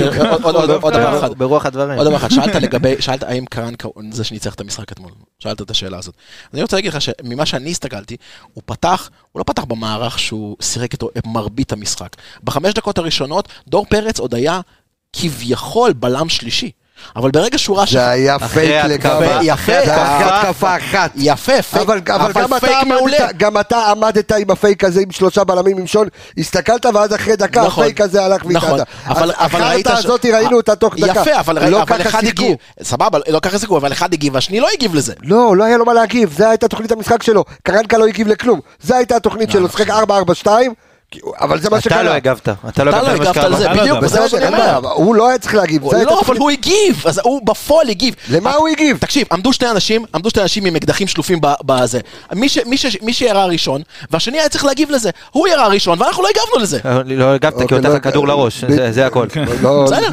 עוד- דבר אחד. ברוח הדברים. עוד דבר אחד, שאלת <laughs> לגבי, שאלת האם קרנקה הוא זה שניצח את המשחק אתמול, שאלת את השאלה הזאת. אז אני רוצה להגיד לך שממה שאני הסתכלתי, הוא פתח, הוא לא פתח במערך שהוא שיחק איתו את מרבית המשחק. בחמש דקות הראשונות, דור פרץ עוד היה כביכול בלם שלישי. אבל ברגע שהוא ראה ש... זה היה פייק. לגמרי. יפה, זה היה התקפה. אחת. יפה, פייק, אבל, אבל, גם, אתה פייק מעולה. עמדת, גם אתה עמדת עם הפייק הזה עם שלושה בלמים עם שון, הסתכלת ואז אחרי דקה נכון, הפייק הזה הלך נכון, והתעדה. אבל, אבל ראית החרטא הזאת ראינו אותה תוך דקה. יפה, אבל, לא אבל ככה אחד. הגיב, סבבה, לא ככה שיחקו, אבל אחד הגיב והשני לא הגיב לזה. לא, לא היה לו מה להגיב, זו הייתה תוכנית המשחק שלו. קרנקה לא הגיב לכלום. זו הייתה התוכנית שלו, שחק 4-4-2, אבל זה מה שקרה. אתה לא הגבת. אתה לא אתה לא הגבת למה על זה, לא בדיוק, וזה מה שאני אומר. הוא לא היה צריך להגיב. לא, אבל הוא הגיב, אז הוא בפועל הגיב. למה הוא הגיב? תקשיב, עמדו שני אנשים, עמדו שני אנשים עם אקדחים שלופים ב- בזה. מי ש- מי ש- מי שירה ראשון, והשני היה צריך להגיב לזה. הוא ירה ראשון, ואנחנו לא הגבנו לזה. לא הגבת כי אוקיי, הוא לא- נתן לך כדור לראש, ב- זה- זה הכל. לא, בסדר.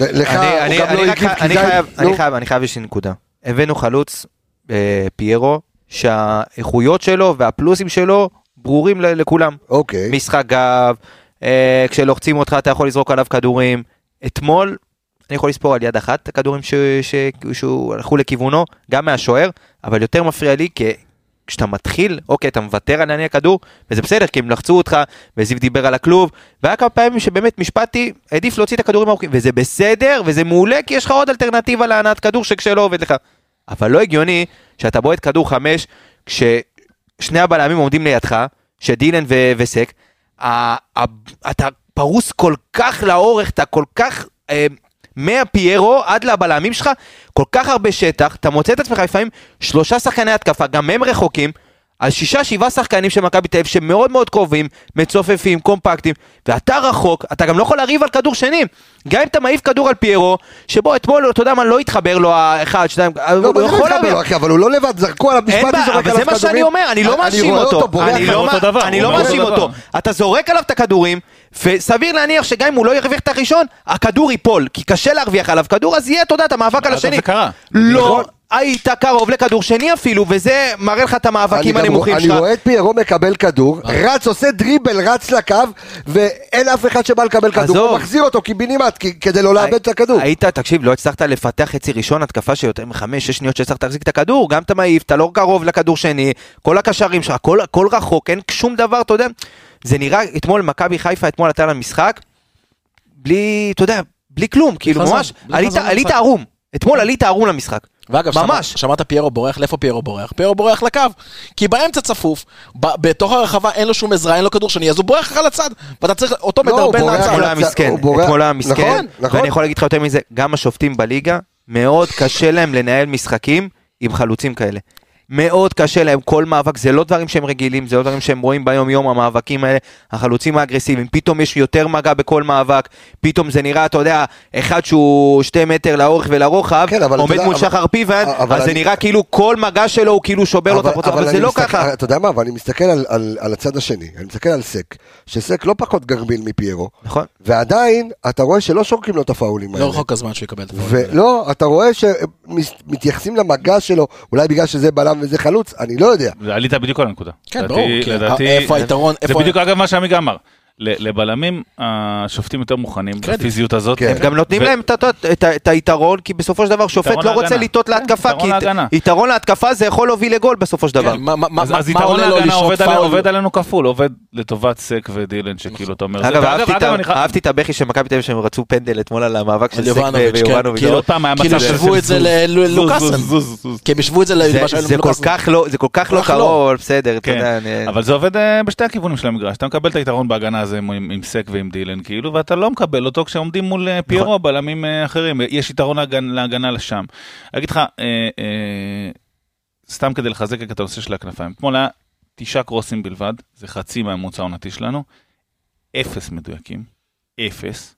לך, אני- הוא גם לא הגיב, כי. חייב- נו. אני חייב, אני חייב איזושהי נקודה. הבאנו חלוץ, אה, פיירו, שהאיכויות שלו והפלוסים שלו ברורים לכולם. אוקיי. משחק גב, אה, כשלוחצים אותך אתה יכול לזרוק עליו כדורים. אתמול, אני יכול לספור על יד אחת את הכדורים ש- ש- שהלכו לכיוונו, גם מהשוער, אבל יותר מפריע לי כי כשאתה מתחיל, אוקיי, אתה מוותר על להניע כדור, וזה בסדר, כי הם לחצו אותך, וזיו דיבר על הכלוב, והיה כמה פעמים שבאמת משפטי העדיף להוציא את הכדורים הארוכים, וזה בסדר, וזה מעולה, כי יש לך עוד אלטרנטיבה להנעת כדור שכשלא עובד לך. אבל לא הגיוני שאתה בועט כדור חמש, כששני הבלמים עומדים לידך, שדילן ו- וסק, אתה פרוס כל כך לאורך, אתה כל כך... אה, מהפיירו עד לבלמים שלך, כל כך הרבה שטח, אתה מוצא את עצמך לפעמים שלושה שחקני התקפה, גם הם רחוקים, על שישה שבעה שחקנים של מכבי תל אביב שמאוד מאוד קרובים, מצופפים, קומפקטים, ואתה רחוק, אתה גם לא יכול לריב על כדור שני. גם אם אתה מעיף כדור על פיירו, שבו אתמול, אתה יודע מה, לא התחבר לו האחד, שתיים, לא, הוא זה יכול. לו, אחי, אבל הוא לא לבד, זרקו עליו משפט, בעיה, זורק אבל עליו זה מה שאני כדורים. אומר, אני לא מאשים רואה אותו, אני. לא הוא לא מאשים אותו. אתה זורק עליו את הכדורים, וסביר להניח שגם אם הוא לא ירוויח את הראשון, הכדור ייפול, כי קשה להרוויח עליו כדור, אז יהיה, אתה יודע, את המאבק על השני. זה קרה. לא, נכון. היית קרוב לכדור שני אפילו, וזה מראה לך את המאבקים הנמוכים שלך. אני רואה את פיירו מקבל כדור, רץ, עושה דריבל, רץ לקו, ואין אף אחד שבא לקבל כדור. הוא מחזיר אותו קיבינימט, כי- כדי לא לאבד את הכדור. היית, תקשיב, לא הצלחת לפתח חצי ראשון, התקפה של יותר מחמש, שש שניות שהצלחת להחזיק את הכדור, גם אתה מעיף, אתה לא קרוב לכדור שני, כל הקשרים שלך, הכל, רחוק, אין שום דבר, אתה יודע, זה נראה, אתמול מכבי חיפה, אתמול עלתה למשחק, בלי, אתה יודע, בלי כלום, כאילו ממש, עלית. ערום, אתמול עלית ערום למשחק. ואגב, ממש. שמעת, שמעת פיירו בורח, לאיפה פיירו בורח? פיירו בורח לקו. כי באמצע צפוף, ב- בתוך הרחבה אין לו שום עזרה, אין לו כדור שני, אז הוא בורח לך לצד. ואתה צריך אותו לא, הוא מדרבן מהצד. אתמול היה לצד, מסכן, אתמול היה מסכן, נכון, נכון. ואני יכול להגיד לך יותר מזה, גם השופטים בליגה, מאוד קשה להם לנהל משחקים עם חלוצים כאלה. מאוד קשה להם, כל מאבק, זה לא דברים שהם רגילים, זה לא דברים שהם רואים ביום יום, המאבקים האלה, החלוצים האגרסיביים, פתאום יש יותר מגע בכל מאבק, פתאום זה נראה, אתה יודע, אחד שהוא שתי מטר לאורך ולרוחב, כן, אבל עומד יודע, מול אבל- שחר פיבן, אבל אז זה אני- נראה כאילו כל מגע שלו הוא כאילו שובר לו את הפרוצה, אבל זה אני לא מסתכל- ככה. אתה יודע מה, אבל אני מסתכל על, על, על הצד השני, אני מסתכל על סק, שסק לא פחות גרביל מפיירו, נכון. ועדיין אתה רואה שלא שורקים לו את הפאולים האלה. לא רחוק הזמן שהוא יקבל את הפועל. האלה. ולא, אתה רואה שמתייחסים למגע שלו, אולי בגלל שזה בלם וזה חלוץ, אני לא יודע. עלית בדיוק על הנקודה. כן, ברור, לדעתי- איפה היתרון, זה. בדיוק אגב מה שעמיגה אמר. ל- לבלמים השופטים יותר מוכנים. בפיזיות הזאת. כן. הם גם נותנים להם את היתרון, כי בסופו של דבר שופט לא רוצה להגנה. לטעות כן, להתקפה, כי להגנה. יתרון להתקפה זה יכול להוביל לגול בסופו של דבר. כן, מה- אז, יתרון לשרוק עובד, עלינו, כפול, עובד לטובת סק ודילן, שכאילו אתה אומר. אגב, אהבתי את הבכי של מכבי תל אביב שהם רצו פנדל אתמול על המאבק של סק יובנוביץ', ויובנוביץ'. כאילו- עוד פעם היה כאילו השוו את זה זוז. כי הם השוו את זה זה- למה שהיה זה כל כך לא, זה כל כך לא כך לא. קרוב, אבל בסדר, אתה כן, יודע. אני- אבל זה עובד אה, בשתי הכיוונים של המגרש. אתה מקבל את היתרון בהגנה הזה עם, עם סק ועם דילן, כאילו, ואתה לא מקבל אותו כשעומדים מול אה, פיירו, בלמים אה, אחרים. יש יתרון להגנ- להגנה לשם. אני אגיד לך, אה, אה, סתם כדי לחזק את הנושא של הכנפיים. אתמול היה תשעה קרוסים בלבד, זה חצי מהממוצע העונתי שלנו. אפס מדויקים. אפס.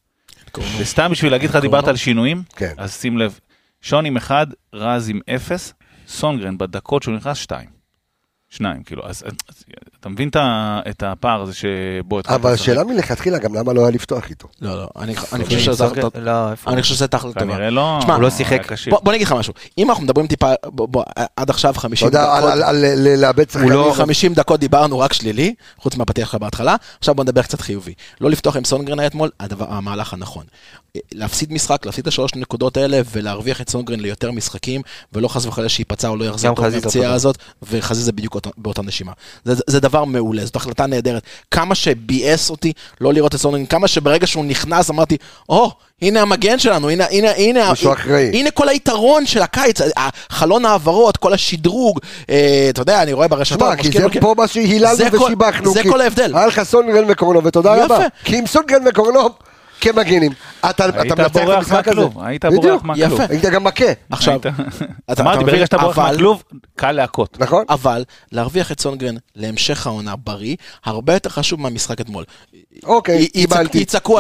וסתם בשביל להגיד לך, דיברת על שינויים, כן. אז שים לב, שון עם אחד, רז עם אפס, סונגרן בדקות שהוא נכנס, שתיים. שניים, כאילו, אז אז- אתה מבין את הפער הזה שבו התחלת אבל? השאלה מלכתחילה גם למה לא היה לפתוח איתו. לא, לא, אני אני חושב שזה... לא, איפה? אני חושב שזה תכל'ה טובה. כנראה לא, הוא לא שיחק. בוא אגיד לך משהו, אם אנחנו מדברים טיפה, בוא, עד עכשיו אתה 50 יודע, על- דקות, על- על- ל- לאבד שחקנים. לא 50 דקות דיברנו רק שלילי, חוץ מהפתיח שלך בהתחלה, עכשיו בוא נדבר קצת חיובי. לא לפתוח עם סונגרן היה אתמול, הדבר, המהלך הנכון. להפסיד משחק, להפסיד את השלוש נקודות האלה, ולהרוויח את סונגרן ליותר משחקים, ולא חס וחלילה שייפצע או לא יחזור מהפציעה אותו הזאת, וחזיזה בדיוק אותה- באותה נשימה. זה, זה, דבר מעולה, זאת החלטה נהדרת. כמה שביאס אותי לא לראות את סונגרן, כמה שברגע שהוא נכנס אמרתי, או, הנה המגן שלנו, הנה, הנה, הנה, אחראי. הנה כל היתרון של הקיץ, חלון העברות, כל השדרוג, אה, אתה יודע, אני רואה ברשתות, שמע, כי זה פה מה שהיללנו ושיבחנו. זה כל ההבדל. היה לך סונגרן וקורנוב, ותודה יפה. רבה. כי עם סונגרן וקורנוב כמגינים, אתה אתה היית מנצח את בורח המשחק הזה. מהכלוב, היית. בורח מהכלוב. יפה. היית גם מכה, עכשיו, <laughs> היית- אמרתי, ברגע? שאתה בורח מהכלוב, קל להכות. נכון? אבל להרוויח את סונגרן להמשך העונה בריא, הרבה יותר חשוב מהמשחק אתמול. אוקיי, קיבלתי. יצעקו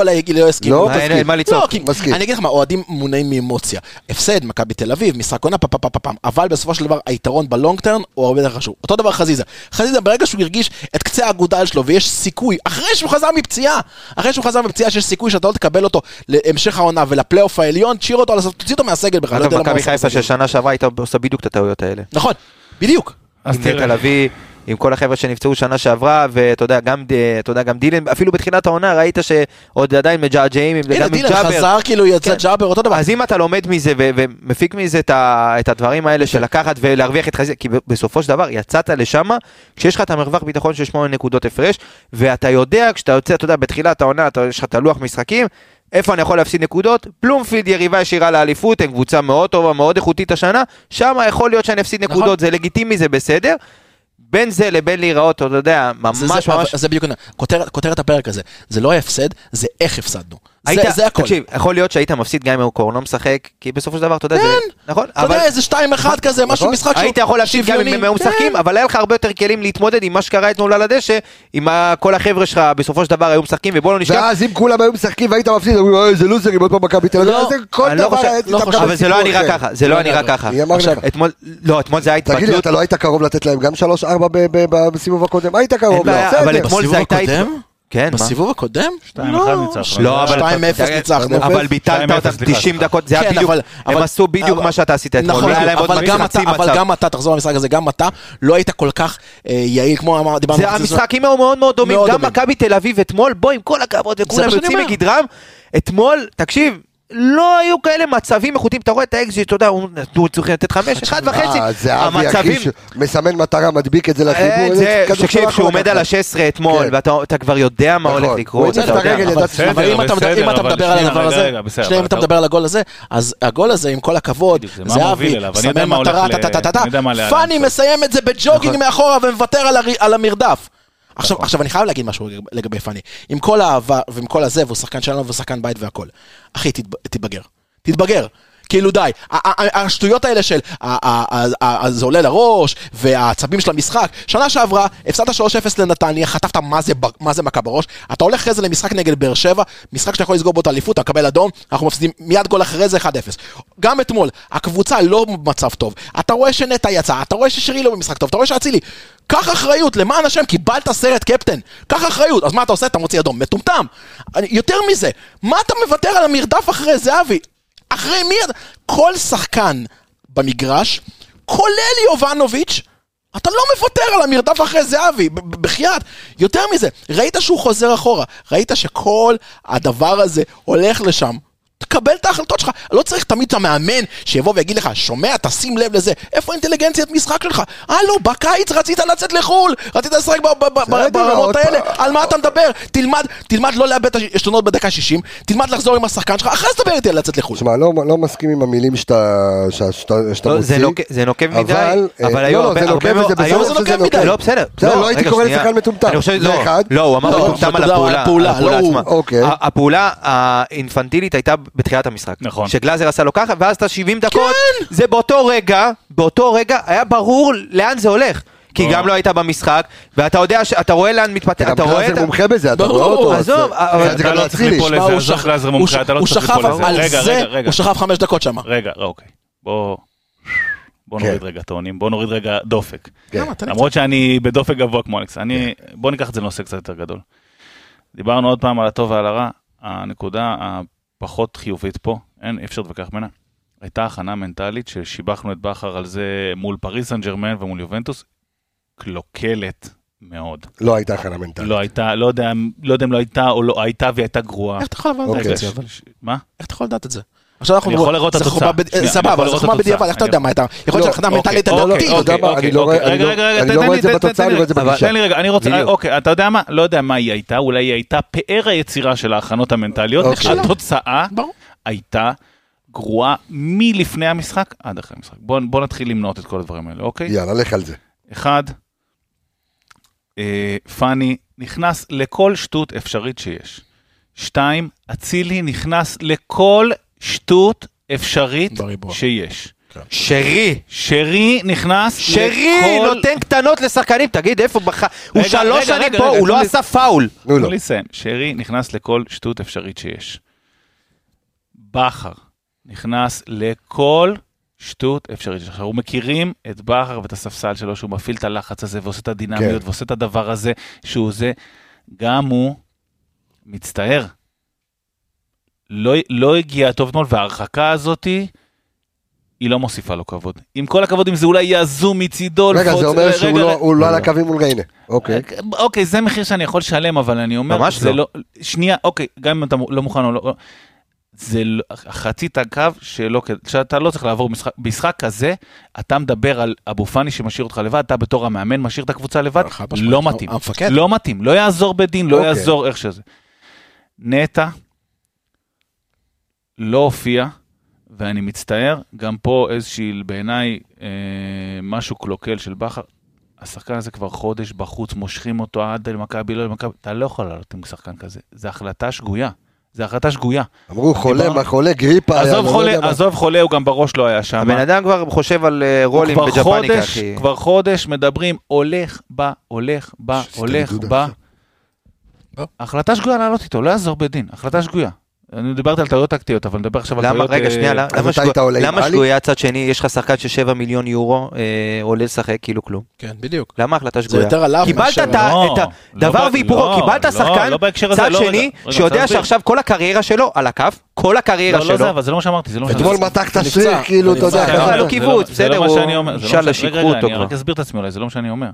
עליי, לא יסכימו. לא, מסכים. אין מה לא, לצעוק. כי מסכים. אני אגיד לך מה, אוהדים מונעים מאמוציה. הפסד, מכבי תל אביב, משחק עונה, פעם פעם פעם, אבל בסופו של דבר היתרון בלונג טרן הוא הרבה יותר חשוב. אותו דבר חזיזה. חזיזה ברגע שהוא הרגיש את קצה האגודל שלו ויש סיכוי, אחרי שהוא חזר מפציעה, אחרי שהוא חזר מפציעה שיש סיכוי שאתה לא תקבל אותו להמשך העונה ולפלייאוף העליון, תשאיר אותו, על הסוף, תוציא אותו מהסגל בכלל. לא אגב, מכבי חיפה. של שנה שעברה הייתה עושה בדיוק את הטעויות האלה. נכון, בדיוק. אז עם תראה. נטע לביא, עם כל החבר'ה שנפצעו שנה שעברה, ואתה יודע, גם, יודע, גם דילן, אפילו בתחילת העונה ראית שעוד עדיין מג'עג'עים, עם- הנה גם עם דילן ג'אבר. חזר כאילו יצא כן. ג'אבר, אותו דבר. אז אם אתה לומד מזה ו- ומפיק מזה את, ה- את הדברים האלה של לקחת ולהרוויח את חזיזה, כי בסופו של דבר יצאת לשם כשיש לך את המרווח ביטחון של 8 נקודות הפרש, ואתה יודע, כשאתה יוצא, אתה יודע, בתחילת העונה, אתה- יש לך את הלוח משחקים, איפה אני יכול להפסיד נקודות? בלומפילד יריבה ישירה לאליפות, הם קבוצה מאוד טובה, מאוד איכותית השנה, שם יכול להיות שאני אפסיד נכון. נקודות, זה לגיטימי, זה בסדר. בין זה לבין להיראות, אתה יודע, ממש זה, זה, ממש... אבל זה בדיוק, כותרת, כותרת הפרק הזה, זה לא ההפסד, זה איך הפסדנו. היית, זה, זה הכל. תקשיב, יכול להיות שהיית מפסיד גם אם קורנו משחק, כי בסופו של דבר, אתה יודע, זה... נכון? אתה יודע, איזה 2-1 כזה, משהו נכון. משחק שהוא היית יכול להפסיד גם אם הם היו כן. משחקים, אבל היה לך הרבה יותר כלים להתמודד עם מה שקרה אתמול על הדשא, עם כל החבר'ה שלך בסופו של דבר היו משחקים, ובוא לא נשכח, ואז אם כולם היו משחקים והיית מפסיד, אומרים, "אוי, איזה לוזרים, עוד פעם מכבי תל אביב, לא, זה כל אני לא דבר לא אבל זה לא היה נראה. ככה, זה לא היה נראה ככה. מי אמר עכשיו, לך? אתמול, לא, אתמול זה היה תגיד לי, התבטלות, אתה לא היית קרוב לתת להם גם 3-4 ב- ב- ב- בסיבוב הקודם? היית קרוב, לא, אבל בסדר. אתמול בסיבוב זה הייתה... כן, מה? בסיבוב הקודם? 2-1 לא, ניצחנו. לא, אבל... 2-0 ניצחנו. אבל ביטלת 2-0, אותם סליחה, 90 סליחה. דקות, זה היה כן, בדיוק, אבל- הם אבל- עשו בדיוק אבל- מה שאתה עשית אתמול, נכון, אבל גם אתה, אבל מצב. גם אתה, תחזור למשחק הזה, גם אתה לא היית כל כך אה, יעיל, כמו דיברנו. המשחקים היו מאוד מאוד דומים, גם. מכבי תל אביב אתמול, בוא עם כל הכבוד וכולם יוצאים. מגדרם, אתמול, תקשיב, לא היו כאלה מצבים איכותיים, אתה רואה את האקזיט, אתה יודע, הוא צריך לתת חמש, אחד וחצי, המצבים, מסמן מטרה, מדביק את זה אה, לחיבור. תקשיב, כשהוא עומד על לקחת. ה-16 אתמול, כן. ואתה אתה כבר יודע מה נכון. הולך לקרות, אתה אבל- אם אתה מדבר- על הדבר הזה, שנייה, אם אתה מדבר על הגול הזה, אז הגול הזה, עם כל הכבוד, זה מה מוביל זהבי, אליו, אני יודע סמן מה הולך מטרה, אני יודע מה לאן פאני. מסיים את זה בג'וגינג נכון. מאחורה ומוותר על המרדף. עכשיו, עכשיו אני חייב להגיד משהו לגבי פאני. עם כל האהבה ועם כל הזה, והוא שחקן שלנו והוא שחקן בית והכל. אחי, תתב- תתבגר. תתבגר. כאילו די. השטויות האלה של זה עולה לראש, והעצבים של המשחק. שנה שעברה, הפסדת 3-0 לנתניה, חטפת מה זה, מכה בראש. אתה הולך אחרי זה למשחק נגד באר שבע, משחק שאתה יכול לסגור בו את האליפות, אתה מקבל אדום, אנחנו מפסידים מיד גול אחרי זה 1-0. גם אתמול, הקבוצה לא במצב טוב. אתה רואה שנטע יצא, אתה רואה ששרי לא במשחק טוב, אתה רואה שאצילי. קח אחריות, למען השם, קיבלת סרט קפטן. קח אחריות. אז מה אתה עושה? אתה מוציא אדום. מטומטם. יותר מזה, מה אתה מוותר על המרדף אחרי זהבי? אחרי מי? אתה- כל שחקן במגרש, כולל יובנוביץ', אתה לא מוותר על המרדף אחרי זהבי, בחייאת. יותר מזה, ראית שהוא חוזר אחורה, ראית שכל הדבר הזה הולך לשם. תקבל את ההחלטות שלך, לא צריך תמיד את המאמן שיבוא ויגיד לך, שומע, תשים לב לזה, איפה האינטליגנציית משחק שלך? הלו, בקיץ רצית לצאת לחו"ל, רצית לשחק ב- ב- ב- בסדר, ברמות האלה. על מה אתה מדבר? תלמד, תלמד לא לאבד את העשתונות בדקה 60, תלמד לחזור עם השחקן שלך, אחרי זה תדבר איתי על לצאת לחו"ל. שמע, לא, לא מסכים עם המילים שאתה, שאתה לא, מוציא. זה נוקב- מדי, אבל, אה, לא, הרבה- זה נוקב נוקב. לא, בסדר. לא הייתי קורא. לשחקן מטומטם. לא, הוא אמר מטומטם על הפעולה. הפעולה. אוקיי. הפעולה האינפנטילית הייתה בתחילת המשחק. נכון. שגלאזר עשה לו ככה, ואז את ה-70 דקות, זה באותו רגע, באותו רגע היה ברור לאן זה הולך. כי. גם לא היית במשחק, ואתה יודע, ש- אתה רואה לאן מתפתח, גם אתה רואה את גלאזר. מומחה בזה, אתה. רואה אותו. עזוב, אבל זה אתה גם לא צריך. ליפול לזה, הוא עזוב גלאזר הוא מומחה, אתה לא צריך שכב ליפול לזה. על רגע, זה, רגע, רגע. הוא שכב חמש דקות שם. רגע, אוקיי. בוא... בוא כן. נוריד רגע טונים, בוא נוריד רגע דופק. כן. למרות שאני בדופק גבוה כמו אלכס. אני... בוא ניקח את זה לנושא קצת יותר גדול. דיברנו עוד פעם על הטוב ועל הרע. הנקודה הפחות חיובית פה, אין, אי אפשר להתווכח ממנה. הייתה הכנה מנטלית ששיבחנו את בכר על זה מול פריס סן ג'רמן ומול יובנטוס. קלוקלת מאוד. לא הייתה הכנה מנטלית. לא הייתה, לא יודע, לא יודע אם לא הייתה או לא הייתה והיא הייתה גרועה. איך אתה יכול לדעת אוקיי. את זה? ש- מה? איך אתה יכול לדעת את זה? עכשיו אנחנו... אני יכול לראות את זה התוצאה. סבבה, זה חוכמה. בדיעבד, איך אתה אני- יודע מה הייתה? יכול להיות לא, אוקיי, מנטלית אוקיי. אתה מה, אני לא רואה- לא- לא רואה את זה בתוצאה, אני. רואה את זה בגישה. תן לי רגע, אני רוצה, בדיוק. אוקיי, אתה יודע מה? לא יודע מה היא הייתה, אולי היא הייתה פאר היצירה של ההכנות המנטליות. אוקיי. התוצאה. הייתה גרועה מלפני המשחק עד אחרי המשחק. בוא בוא נתחיל למנות את כל הדברים האלה, אוקיי? יאללה, לך על זה. אחד, אה, פאני נכנס לכל שטות אפשרית שיש. שתיים, אצילי נכנס לכל שטות אפשרית בריבוע. שיש. שרי, שרי נכנס שרי לכל... נותן קטנות לשחקנים, תגיד איפה בח... הוא רגע, שלוש רגע, שנים רגע, פה, רגע, הוא תנו לא לי- עשה פאול. נו, תנו לא. לי לסיים. שרי נכנס לכל שטות אפשרית שיש. בכר נכנס לכל שטות אפשרית. עכשיו, אנחנו מכירים את בכר ואת הספסל שלו, שהוא מפעיל את הלחץ הזה ועושה את הדינמיות כן. ועושה את הדבר הזה, שהוא זה, גם הוא מצטער. לא, לא הגיע טוב אתמול, וההרחקה הזאתי, היא לא מוסיפה לו כבוד. עם כל הכבוד, אם זה אולי יזום מצידו. רגע, זה אומר רגע, שהוא רגע, לא- הוא לא על הקווים מול ריינה. אוקיי. אוקיי, זה מחיר שאני יכול לשלם, אבל אני אומר, ממש לא. לא. שנייה, אוקיי, גם אם אתה לא מוכן או לא, זה לא, חצית הקו שלא, שאתה לא צריך לעבור משחק, משחק כזה, אתה מדבר על אבו פאני שמשאיר אותך לבד, אתה בתור המאמן משאיר את הקבוצה לבד. לא מתאים. המפקד. לא מתאים, לא יעזור בדין, לא אוקיי. יעזור איך שזה. נטע לא הופיע, ואני מצטער, גם פה איזושהי, בעיניי, אה, משהו קלוקל של בכר. השחקן הזה כבר חודש בחוץ, מושכים אותו עד למכבי, לא למכבי, אתה לא יכול לעלות עם שחקן כזה. זו החלטה שגויה. זו החלטה שגויה. אמרו חולה, דיבר- מה חולה, גריפה. היה, עזוב לא חולה, הוא גם בראש לא היה שם. הבן אדם כבר חושב על אה, רולים כבר בג'פניקה, חודש, אחי. כבר חודש מדברים, הולך, בא, הולך, בא, הולך, בא. לא. החלטה שגויה לעלות איתו, לא יעזור בדין, החלטה שגויה. אני דיברתי על טעויות טקטיות, אבל נדבר עכשיו על למה, טעויות... רגע, אה, שנייה, למה-? שגויה צד שני, יש לך שחקן של 7 מיליון יורו אה, עולה לשחק כאילו כלום? כן, בדיוק. למה החלטה זה שגויה? יותר עליו קיבלת מאשר- את לא, לא הדבר והיפוכו, לא, קיבלת לא, שחקן לא צד לא, רגע, שני, רגע, שיודע. שעכשיו כל הקריירה שלו על הקו, כל הקריירה לא, לא זה, שלו. אבל זה לא מה שאמרתי, זה לא מה אתמול שאמרתי. מתח את הוא השריר, נפצע, כאילו, אתה יודע. ככה. לא, לא זה קיבוץ, זה לא בסדר, הוא- זה לא אינשאללה מה ש- שיקרו אותו אני. רק אסביר את עצמי אולי, זה לא מה שאני אומר.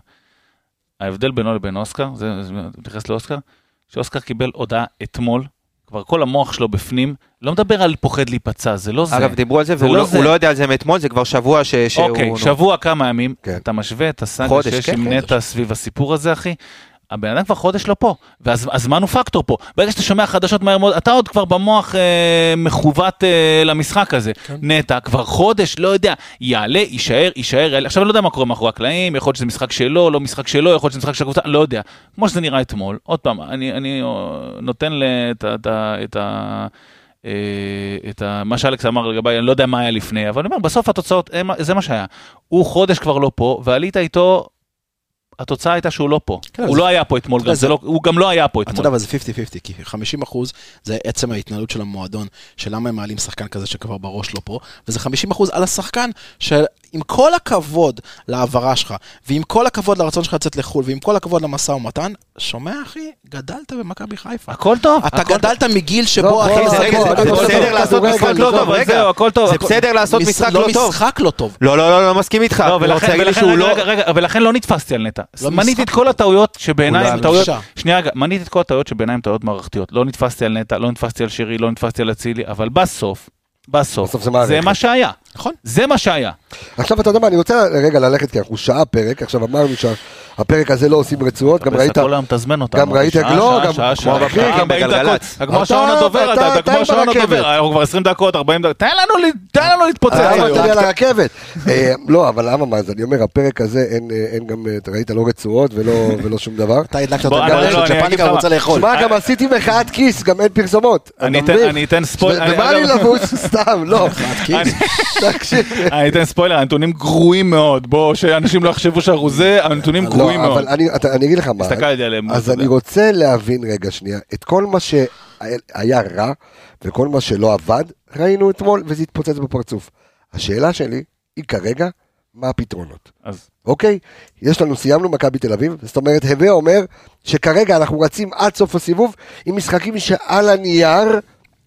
ההבדל בינו לבין אוסקר, זה זה מתייחס לאוסקר, שאוסקר קיבל הודעה אתמול, כבר כל המוח שלו בפנים, לא מדבר על פוחד להיפצע, זה לא זה. אגב, דיברו על זה, והוא לא לא- זה. לא יודע על זה מאתמול, זה כבר שבוע ש- שהוא... אוקיי, נו. שבוע כמה ימים, כן. אתה משווה את חודש, שיש כן, עם. נטע סביב הסיפור הזה, אחי. הבן אדם כבר חודש לא פה, והזמן הוא פקטור פה. ברגע שאתה שומע חדשות מהר מאוד, אתה עוד כבר במוח אה, מכוות אה, למשחק הזה. כן. נטע כבר חודש, לא יודע, יעלה, יישאר, יישאר, יעלה. עכשיו אני לא יודע מה קורה מאחורי הקלעים, יכול להיות שזה משחק שלו, לא משחק שלו, יכול להיות שזה משחק של הקבוצה, לא יודע. כמו שזה נראה אתמול, עוד פעם, אני, אני אה, נותן ל- את ה- את ה- את ה... אה, את ה, מה שאלכס אמר לגבי, אני לא יודע מה היה לפני, אבל אני אומר, בסוף התוצאות, זה מה שהיה. הוא חודש כבר לא פה, ועלית איתו, התוצאה הייתה שהוא לא פה. כן, הוא זה- לא היה פה אתמול, אתה גם, זה- זה לא, הוא גם לא היה פה אתה אתמול. יודע, אבל זה 50-50, כי 50 אחוז זה עצם ההתנהלות של המועדון, של למה הם מעלים שחקן כזה שכבר בראש לא פה, וזה 50 אחוז על השחקן, שעם כל הכבוד להעברה שלך, ועם כל הכבוד לרצון שלך לצאת לחו"ל, ועם כל הכבוד למשא ומתן, שומע אחי, גדלת במכבי חיפה. הכל טוב, אתה הכל גדלת מגיל לא, שבו בוא, אחי רגע, זה- בוא, בסדר לעשות משחק לא טוב, רגע. זהו, הכל טוב, זה בסדר לעשות משחק לא לא טוב. משחק לא טוב. לא, לא, לא, לא מסכים איתך. לא, ולכן, לא... רגע, רגע, ולכן לא נתפסתי על נטע. לא מניתי. את כל הטעויות שבעיניי לא טעויות... שנייה רגע, מניתי את כל הטעויות שבעיניי הן טעויות מערכתיות. לא נתפסתי על נטע, לא נתפסתי על שירי, לא נתפסתי על אצילי, אבל בסוף, בסוף, בסוף זה. זה מה שהיה. נכון. זה מה שהיה. עכשיו אתה יודע מה, אני רוצה רגע ללכת, כי אנחנו שעה פרק, עכשיו אמרנו שהפרק הזה לא עושים רצועות, גם ראית... כל היום תזמן אותנו. גם ראית- שעה, לא, שעה, גם- שעה, כמו שעה, 40 בגלגלצ. כמו אתה- השעון הדובר, אתה- אתה אתה כמו השעון. הדובר. אנחנו כבר 20 דקות, 40 דקות. תן לנו להתפוצץ. אה. תן לי על הרכבת. אה, לא, אבל למה מה זה? אני אומר, הפרק הזה אין אה, אין גם, אה, אתה ראית, לא רצועות ולא ולא שום דבר. אתה הדלקת אני- גם לא, לך רוצה. לאכול. שמע, גם עשיתי מחאת כיס, גם אין פרסומות. אני אתה אתן- ספוילר. ו- אני- ובא לי לבוש, <laughs> סתם, לא. <laughs> תקשיב. אני אתן ספוילר, הנתונים גרועים מאוד. בוא, שאנשים לא יחשבו שאנחנו זה, הנתונים גרועים לא, מאוד. אבל אני, אגיד לך מה, הסתכלתי עליהם. אז אני. רוצה להבין רגע שנייה, את כל מה שהיה רע וכל מה שלא עבד, ראינו אתמול וזה התפוצץ בפרצוף. השאלה שלי היא כרגע, מה הפתרונות? אז אוקיי? יש לנו, סיימנו מכבי תל אביב, זאת אומרת, הווה אומר שכרגע אנחנו רצים עד סוף הסיבוב עם משחקים שעל הנייר,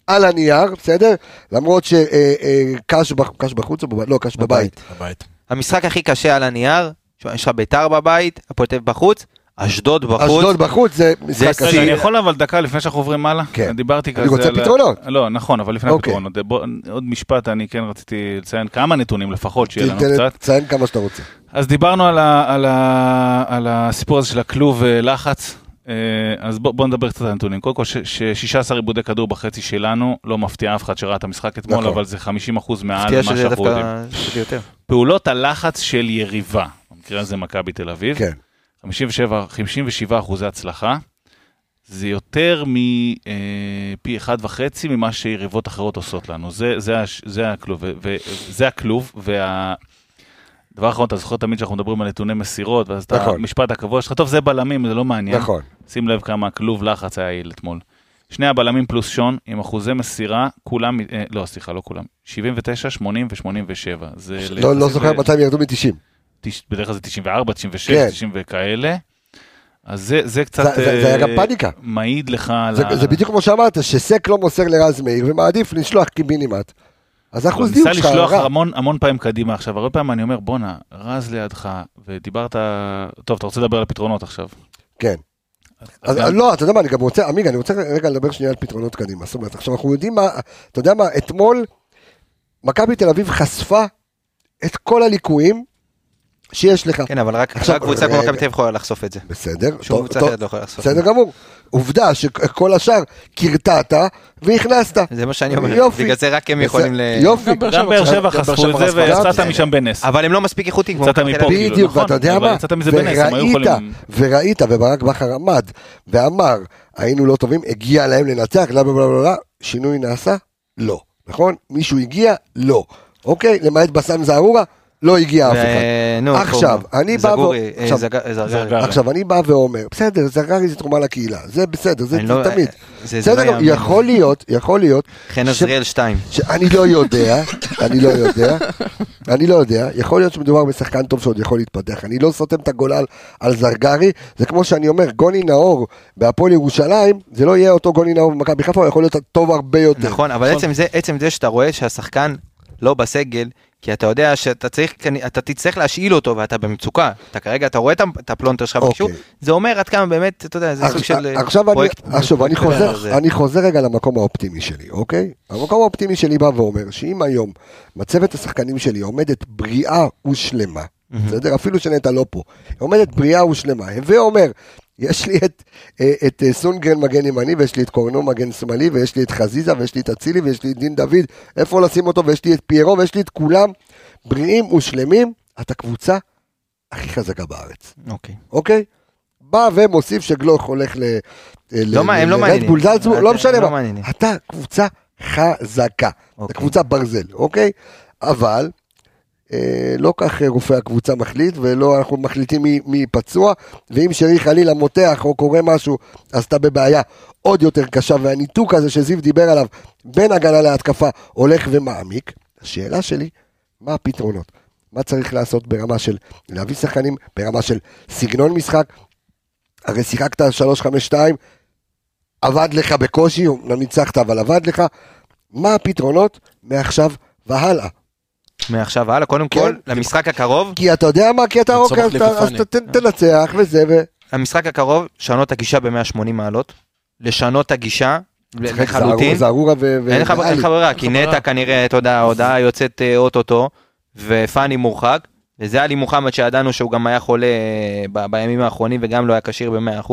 על הנייר, בסדר? למרות שקאש קש בחוץ או בבית? לא, קאש בבית. בבית. המשחק הכי קשה על הנייר, יש לך ביתר בבית, הפועל תל אביב בחוץ, אשדוד בחוץ. אשדוד בחוץ זה משחק זה קשה. רגע, אני יכול אבל דקה לפני שאנחנו עוברים הלאה? כן. דיברתי כזה אני רוצה על- פתרונות. לא, נכון, אבל לפני אוקיי. הפתרונות. בוא, עוד משפט, אני כן רציתי לציין כמה נתונים לפחות, שיהיה לנו קצת. תציין כמה שאתה רוצה. אז דיברנו על, ה, על, ה, על הסיפור הזה של הכלוב אה, לחץ. אה, אז בוא, בוא נדבר קצת על הנתונים. קודם כל, ש- ש-16 עיבודי כדור בחצי שלנו, לא מפתיע אף אחד שראה את המשחק אתמול, נכון. אבל זה 50% מעל מפתיע מה שאנחנו יודעים. דווקא שזה יותר. פעולות הלחץ של יריבה, במקרה הזה מכבי תל אביב, כן. 57, 57 אחוזי הצלחה, זה יותר מפי אחד וחצי ממה שיריבות אחרות עושות לנו. זה, זה, זה הכלוב, וזה הכלוב, וה... דבר אחרון, אתה זוכר תמיד שאנחנו מדברים על נתוני מסירות, ואז אתה, נכון. המשפט הקבוע שלך, טוב, זה בלמים, זה לא מעניין. נכון. שים לב כמה הכלוב לחץ היה יעיל אתמול. שני הבלמים פלוס שון, עם אחוזי מסירה, כולם, אה, לא, סליחה, לא כולם, 79, 80 ו-87. זה לא לא זוכר מתי הם ירדו מ-90. תש- בדרך כלל זה 94, 96, כן. 90 וכאלה. אז זה, זה קצת זה- זה- זה היה אה, גם פאניקה. מעיד לך על זה ה... זה בדיוק כמו שאמרת, שסק לא מוסר לרז מאיר ומעדיף לשלוח קיבינימט. אז אחוז דיוק ניסה שלך לשלוח רע. המון, המון פעמים קדימה עכשיו, הרבה פעמים אני אומר, בואנה, רז לידך, ודיברת... טוב, אתה רוצה לדבר על הפתרונות עכשיו. כן. אז גם- לא, אתה יודע מה, אני גם רוצה, עמיגה, אני רוצה רגע לדבר שנייה על פתרונות קדימה. זאת אומרת, עכשיו אנחנו יודעים מה, אתה יודע מה, אתמול מכבי תל אביב חשפה את כל הליקויים שיש לך. כן, אבל רק עכשיו, רק קבוצה כמו. מכבי תל אביב יכולה לחשוף את זה. בסדר, שום טוב, קבוצה טוב, אחרת לא יכולה לחשוף את בסדר. גמור. עובדה שכל השאר קרטעת והכנסת. זה מה שאני אומר, יופי. בגלל זה רק הם יכולים ל... יופי. גם באר שבע חשפו את זה. ויצאת. משם בנס. אבל הם לא מספיק איכותיים כמו יצאת מפה. כאילו, בדיוק, נכון, ואתה יודע מה, יצאת מזה בנס, הם היו וראית, יכולים- וראית, וברק בכר עמד ואמר, היינו לא טובים, הגיע להם לנצח, בלה בלה בלה בלה, שינוי נעשה? לא, נכון? מישהו הגיע? לא. אוקיי, למעט בסם זערורה? לא הגיע אף אחד. עכשיו, אני בא ו- זגורי, אה, עכשיו- אני בא ואומר, בסדר, זרגרי זה תרומה לקהילה, זה בסדר, זה אני זה לא- תמיד. לא בסדר, יאמן. יכול להיות, יכול להיות, חן ש- עזריאל 2. שאני לא יודע, אני לא יודע, אני לא יודע, יכול להיות שמדובר בשחקן טוב שעוד יכול להתפתח, אני לא סותם את הגולל על זרגרי, זה כמו שאני אומר, גוני נאור בהפועל ירושלים, זה לא יהיה אותו גוני נאור במכבי חיפה, הוא יכול להיות טוב הרבה יותר. נכון, אבל זה, עצם זה שאתה רואה שהשחקן לא בסגל, כי אתה יודע שאתה צריך, אתה תצטרך להשאיל אותו ואתה במצוקה. אתה כרגע, אתה רואה את הפלונטר שלך בקישור, אוקיי. זה אומר עד כמה באמת, אתה יודע, זה סוג של אה, עכשיו אני, פרויקט. עכשיו אני פרויקט חוזר. אני חוזר רגע למקום האופטימי שלי, אוקיי? המקום האופטימי שלי בא ואומר שאם היום מצבת השחקנים שלי עומדת בריאה ושלמה, בסדר? אפילו שנטע לא פה, עומדת בריאה ושלמה, הווה אומר, יש לי את, אה, את אה, סונגרן מגן ימני, ויש לי את קורנו מגן שמאלי, ויש לי את חזיזה, ויש לי את אצילי, ויש לי את דין דוד, איפה לשים אותו, ויש לי את פיירו, ויש לי את כולם בריאים ושלמים, אתה קבוצה הכי חזקה בארץ. אוקיי. אוקיי? בא ומוסיף שגלוך הולך ל... לא מה- הם לא מעניינים. לא משנה לא מה. אתה קבוצה חזקה. זו אוקיי. קבוצה ברזל, אוקיי? אבל אה, לא כך אה, רופא הקבוצה מחליט, ולא אנחנו מחליטים מי, מי פצוע, ואם שרי חלילה מותח או קורה משהו, אז אתה בבעיה עוד יותר קשה, והניתוק הזה שזיו דיבר עליו בין הגנה להתקפה הולך ומעמיק. השאלה שלי, מה הפתרונות? מה צריך לעשות ברמה של להביא שחקנים, ברמה של סגנון משחק? הרי שיחקת 3-5-2, עבד לך בקושי, אומנם ניצחת אבל עבד לך. מה הפתרונות מעכשיו והלאה? מעכשיו והלאה, קודם כן. כל, למשחק הקרוב, כי אתה יודע מה, כי אתה אוקיי, אז ת- תנצח וזה, ו... למשחק הקרוב, לשנות את הגישה ב-180 מעלות, לשנות את הגישה לחלוטין. זערורה ו... ו- אין לך ברירה, כי. נטע כנראה, אתה יודע, ההודעה יוצאת אה, אוטוטו, ופאני מורחק, וזה עלי מוחמד שידענו שהוא גם היה חולה אה, בימים האחרונים וגם לא היה כשיר ב-100%.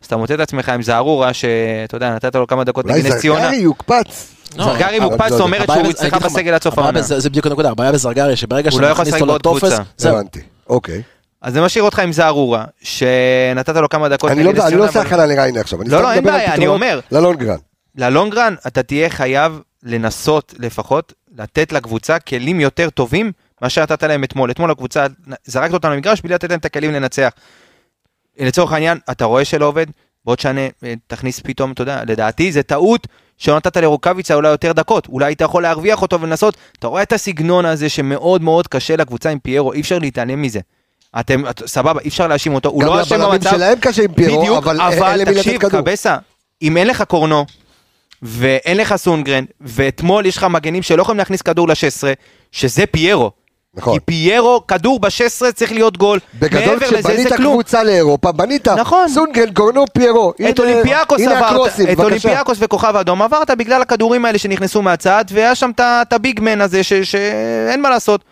אז אתה מוצא את עצמך עם זערורה, שאתה יודע, נתת לו כמה דקות אולי נגד נס ציונה. זרגרי יוקפץ. לא, זרגרי מוקפץ, לא זאת יודע. אומרת שהוא אצלך מה, בסגל עד סוף העונה. זה בדיוק הנקודה, הבעיה בזרגרי שברגע הוא לא יכול שנכניס לשחק אותו לטופס. זהו. הבנתי, אוקיי. אז זה משאיר אותך עם זערורה, שנתת לו כמה דקות אני לא לא עושה הכנה לריינה עכשיו. אני לא, סתם לא, אין מדבר על בעיה, אני פתרונות אומר. ללונגרן. ללונגרן אתה תהיה חייב לנסות לפחות לתת לקבוצה כלים יותר טובים מאשר נתת להם אתמול. אתמול הקבוצה זרקת אותם למגרש בלי לתת להם את הכלים לנצח. לצורך העניין, אתה רואה שלא עובד, בוא תשנה, אה, תכניס פתאום, אתה יודע, לדעתי זה טעות שלא נתת לרוקאביצה אולי יותר דקות, אולי היית יכול להרוויח אותו ולנסות, אתה רואה את הסגנון הזה שמאוד מאוד קשה לקבוצה עם פיירו, אי אפשר להתעלם מזה. אתם, את- סבבה, אי אפשר להאשים אותו, הוא גם לא אשם לבלמים במצב, שלהם קשה עם פירו, בדיוק, אבל אבל תקשיב. קבסה, אם אין לך קורנו, ואין לך סונגרן, ואתמול יש לך מגנים שלא יכולים להכניס כדור ל-16, שזה פיירו. נכון. כי פיירו, כדור ב-16 צריך להיות גול. בגדול כשבנית. קבוצה לאירופה, בנית נכון. סונדגרן, קורנו, פיירו. את הנה- אולימפיאקוס הנה עברת, הקרוסים, את בבקשה. אולימפיאקוס וכוכב האדום עברת בגלל הכדורים האלה שנכנסו מהצד, והיה שם את ה big man הזה שאין מה לעשות.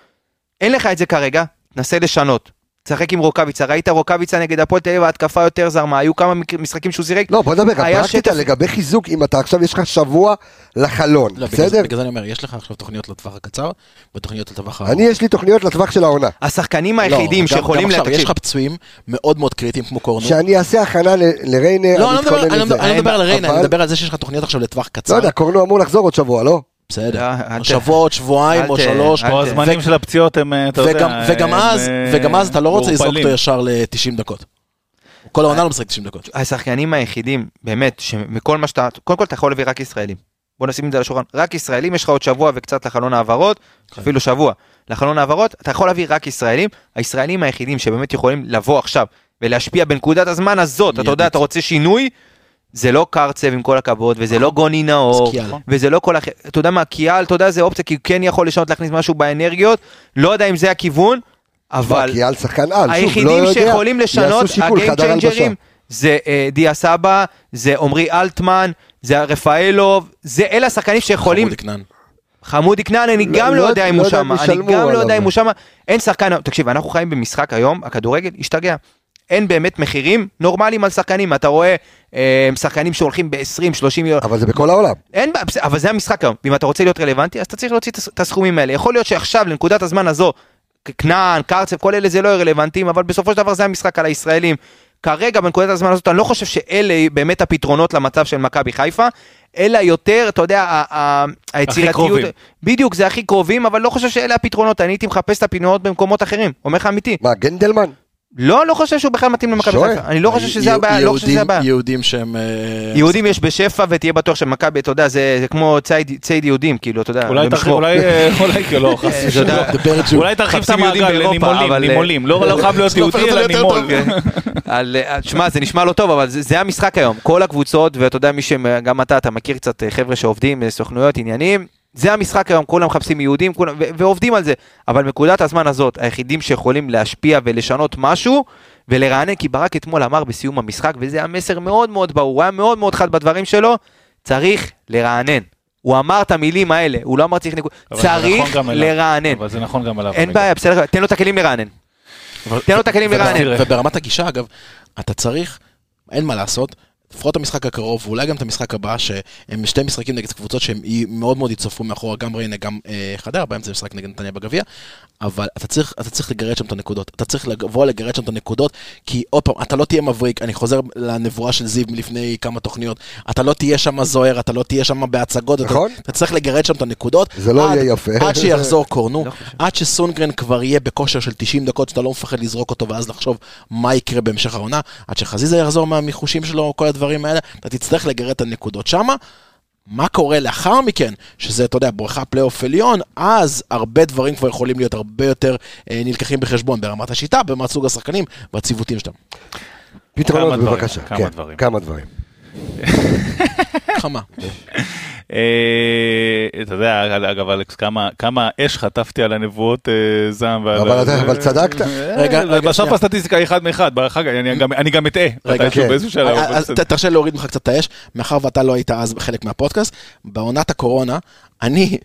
אין לך את זה כרגע, תנסה לשנות. תשחק עם רוקאביצה, ראית רוקאביצה נגד הפועל תל אביב, ההתקפה יותר זרמה, היו כמה משחקים שהוא זירק. לא, בוא נדבר, פרקטית שטף- לגבי חיזוק, אם אתה עכשיו, יש לך שבוע לחלון, לא, בגלל בסדר? בגלל זה אני אומר, יש לך עכשיו תוכניות לטווח הקצר, ותוכניות לטווח הארוך. אני, יש לי תוכניות לטווח של העונה. השחקנים לא, היחידים גם- שיכולים גם עכשיו, יש לתקשיב. לך פצועים מאוד מאוד קריטיים כמו קורנו. שאני אעשה הכנה ל- לריינר, לא, אני לא מדבר- לא אני לא מדבר על ריינה, אני מדבר על זה שיש לך תוכניות עכשיו לטווח לא קצר. יודע, קורנו אמור לחזור עוד שבוע, לא? בסדר. שבוע, עוד שבועיים או שלוש. או הזמנים של הפציעות הם, אה, אתה יודע, וגם- וגם אז, אה, וגם אז אתה לא רוצה לזרוק. אותו ישר ל-90 דקות. כל העונה לא משחק 90 דקות. השחקנים היחידים, באמת, שמכל מה שאתה, קודם כל אתה יכול להביא רק ישראלים. בוא נשים את זה על השולחן, רק ישראלים, יש לך עוד שבוע וקצת לחלון העברות, כן. אפילו שבוע. לחלון העברות, אתה יכול להביא רק ישראלים. הישראלים היחידים שבאמת יכולים לבוא עכשיו ולהשפיע בנקודת הזמן הזאת, אתה יודע. אתה רוצה שינוי, זה לא קרצב עם כל הכבוד, וזה לא גוני נאור, קיאל. וזה לא כל אחר, אתה יודע מה, קיאל, אתה יודע, זה אופציה, כי הוא כן יכול לשנות, להכניס משהו באנרגיות, לא יודע אם זה הכיוון, אבל... כי על שחקן על, שוב, לא היחידים יודע, שיכולים לשנות, הגיים. צ'יינג'רים, זה אה, דיה סבא, זה עמרי אלטמן, זה רפאלוב, זה אלה השחקנים שיכולים, חמודי כנען. חמודי כנען, אני לא- גם לא לא יודע אם הוא שם, אני גם לא. יודע אם הוא שם, אין שחקן, תקשיב, אנחנו חיים במשחק היום, הכדורגל השתגע. אין באמת מחירים נורמליים על שחקנים, אתה רואה אה, שחקנים שהולכים ב-20-30 מיליון, אבל זה בכל העולם. אין אבל זה המשחק היום. ואם אתה רוצה להיות רלוונטי, אז אתה צריך להוציא את הס- את הסכומים האלה. יכול להיות שעכשיו, לנקודת הזמן הזו, כנען, קרצב, כל אלה זה לא יהיה רלוונטיים, אבל בסופו של דבר זה המשחק על הישראלים. כרגע, בנקודת הזמן הזאת, אני לא חושב שאלה באמת הפתרונות למצב של מכבי חיפה, אלא יותר, אתה יודע, ה- ה- היצירתיות... קרובים. בדיוק, זה הכי קרובים, אבל לא חושב שאלה הפתרונות. אני הייתי מחפש את הפתרונות במקומות אחרים. אומר לך אמיתי. מה, גנדלמן? לא, לא חושב שהוא בכלל מתאים למכבי. חיפה. אני לא חושב שזה הבעיה, לא חושב שזה הבעיה. יהודים שהם... אה, יהודים יש בשפע ותהיה בטוח שמכבי, אתה יודע, זה כמו ציד- יהודים, כאילו, אתה יודע. אולי תרחיב, לשמור. אולי, <laughs> אולי, כאילו, לא, חס אה. <laughs> אולי תרחיב את המעגל לנימולים, לא לא חייב להיות <laughs> יהודי, אלא נימול. שמע, זה נשמע לא טוב, אבל זה, המשחק היום. כל הקבוצות, ואתה יודע, מי שגם אתה, אתה מכיר קצת חבר'ה שעובדים, סוכנויות, עניינים, זה המשחק היום, כולם מחפשים יהודים, כולם, ו- ועובדים על זה. אבל בנקודת הזמן הזאת, היחידים שיכולים להשפיע ולשנות משהו, ולרענן, כי ברק אתמול אמר בסיום המשחק, וזה היה מסר מאוד מאוד ברור, הוא היה מאוד מאוד חד בדברים שלו, צריך לרענן. הוא אמר את המילים האלה, הוא לא אמר צריך נכון צריך אליו. לרענן. אבל זה נכון גם עליו. אין. בעיה, בסדר, תן לו את הכלים לרענן. אבל- תן לו את הכלים לרענן. וברמת הגישה, אגב, אתה צריך, אין מה לעשות, לפחות המשחק הקרוב, ואולי גם את המשחק הבא, שהם שתי משחקים נגד קבוצות שהם מאוד מאוד יצטרפו מאחורה, גם ריינה, גם אה, חדרה, באמצע משחק נגד נתניה בגביע, אבל אתה צריך, אתה צריך לגרד שם את הנקודות, אתה צריך לבוא לגרד שם את הנקודות, כי עוד פעם, אתה לא תהיה מבריק, אני חוזר לנבואה של זיו מלפני כמה תוכניות, אתה לא תהיה שם זוהר, אתה לא תהיה שם בהצגות, אתה- נכון. אתה צריך לגרד שם את הנקודות. זה לא עד- יהיה יפה. עד שיחזור קורנו, לא. עד שסונגרן כבר יהיה בכושר של 90 דקות, שאתה לא מפחד לזרוק אותו ואז לחשוב מה יקרה בהמשך העונה, עד שחזיזה יחזור מהמיחושים שלו, כל הדברים האלה, אתה תצטרך לגרד את הנקודות שמה. מה קורה לאחר מכן, שזה, אתה יודע, בריכה פלייאוף עליון, אז הרבה דברים כבר יכולים להיות הרבה יותר אה, נלקחים בחשבון ברמת השיטה, ברמת סוג השחקנים והציוותים שלהם. פתרונות בבקשה. כמה כן, דברים. כמה דברים. חמה. אה, אתה יודע, אגב, אלכס, כמה- כמה אש חטפתי על הנבואות אה, זעם. ועל- אבל אתה- אבל צדקת. אה, רגע, בסוף. הסטטיסטיקה היא אחד מאחד, אני גם- אני גם אטעה. רגע, כן. אז תרשה לי להוריד ממך קצת את האש, מאחר ואתה לא היית אז חלק מהפודקאסט, בעונת הקורונה, אני.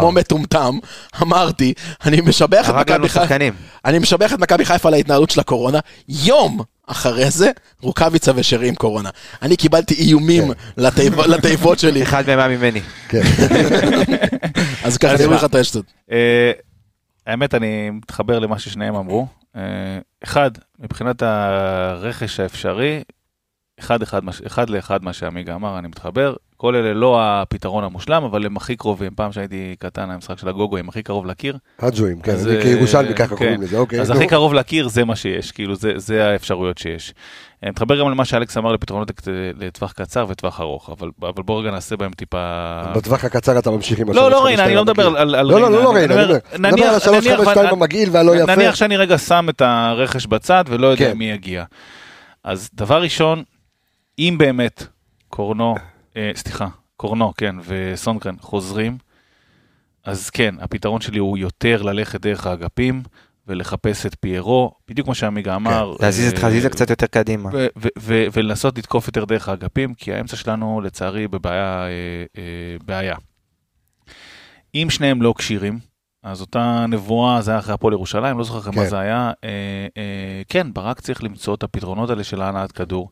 כמו מטומטם, אמרתי, אני משבח את הרג לנו מכבי חיפה, שחקנים. אני משבח את מכבי חיפה על ההתנהלות של הקורונה, יום אחרי זה, רוקאביצה ושרי עם קורונה. אני קיבלתי איומים לתיב- <laughs> לתיבות שלי, אחד מהם היה ממני. כן. <laughs> אז ככה אני אומר לך את האש הזאת. אה, האמת, אני מתחבר למה ששניהם אמרו. אה, אחד, מבחינת הרכש האפשרי, אחד, אחד, אחד לאחד מה שעמיגה אמר, אני מתחבר. כל אלה לא הפתרון המושלם, אבל הם הכי קרובים. פעם שהייתי קטן, המשחק של הגוגו, הם הכי קרוב לקיר. הג'ואים, כן, אני אה, כירושלמי ככה כן. קוראים לזה, אוקיי. אז. הכי קרוב לקיר זה מה שיש, כאילו זה, זה האפשרויות שיש. אני מתחבר גם למה שאלכס אמר לפתרונות לטווח קצר וטווח ארוך, אבל, אבל בואו רגע נעשה בהם טיפה... בטווח הקצר אתה ממשיך עם לא, השלוש, לא חמש, ריינה, אני לא מדבר. על, לא, לא, לא, לא ריינה, אני מדבר על השלוש, נניח- חמש, שתיים נ- המגעיל והלא יפה. נניח שאני רגע שם את הרכש בצד ולא יודע כן. מי יגיע. אז דבר ראשון, אם באמת קורנו, אה, סליחה, קורנו, כן, וסונגרן חוזרים, אז כן, הפתרון שלי הוא יותר ללכת דרך האגפים ולחפש את פיירו, בדיוק מה שעמיגה אמר. כן, להזיז את אה, חזיזה קצת יותר קדימה. ולנסות לתקוף יותר דרך האגפים, כי האמצע שלנו לצערי בבעיה, אה, אה, בעיה. אם שניהם לא כשירים, אז אותה נבואה, זה היה אחרי הפועל ירושלים, לא זוכר כן. כמה זה היה, אה, אה, כן, ברק צריך למצוא את הפתרונות האלה של הנעת כדור,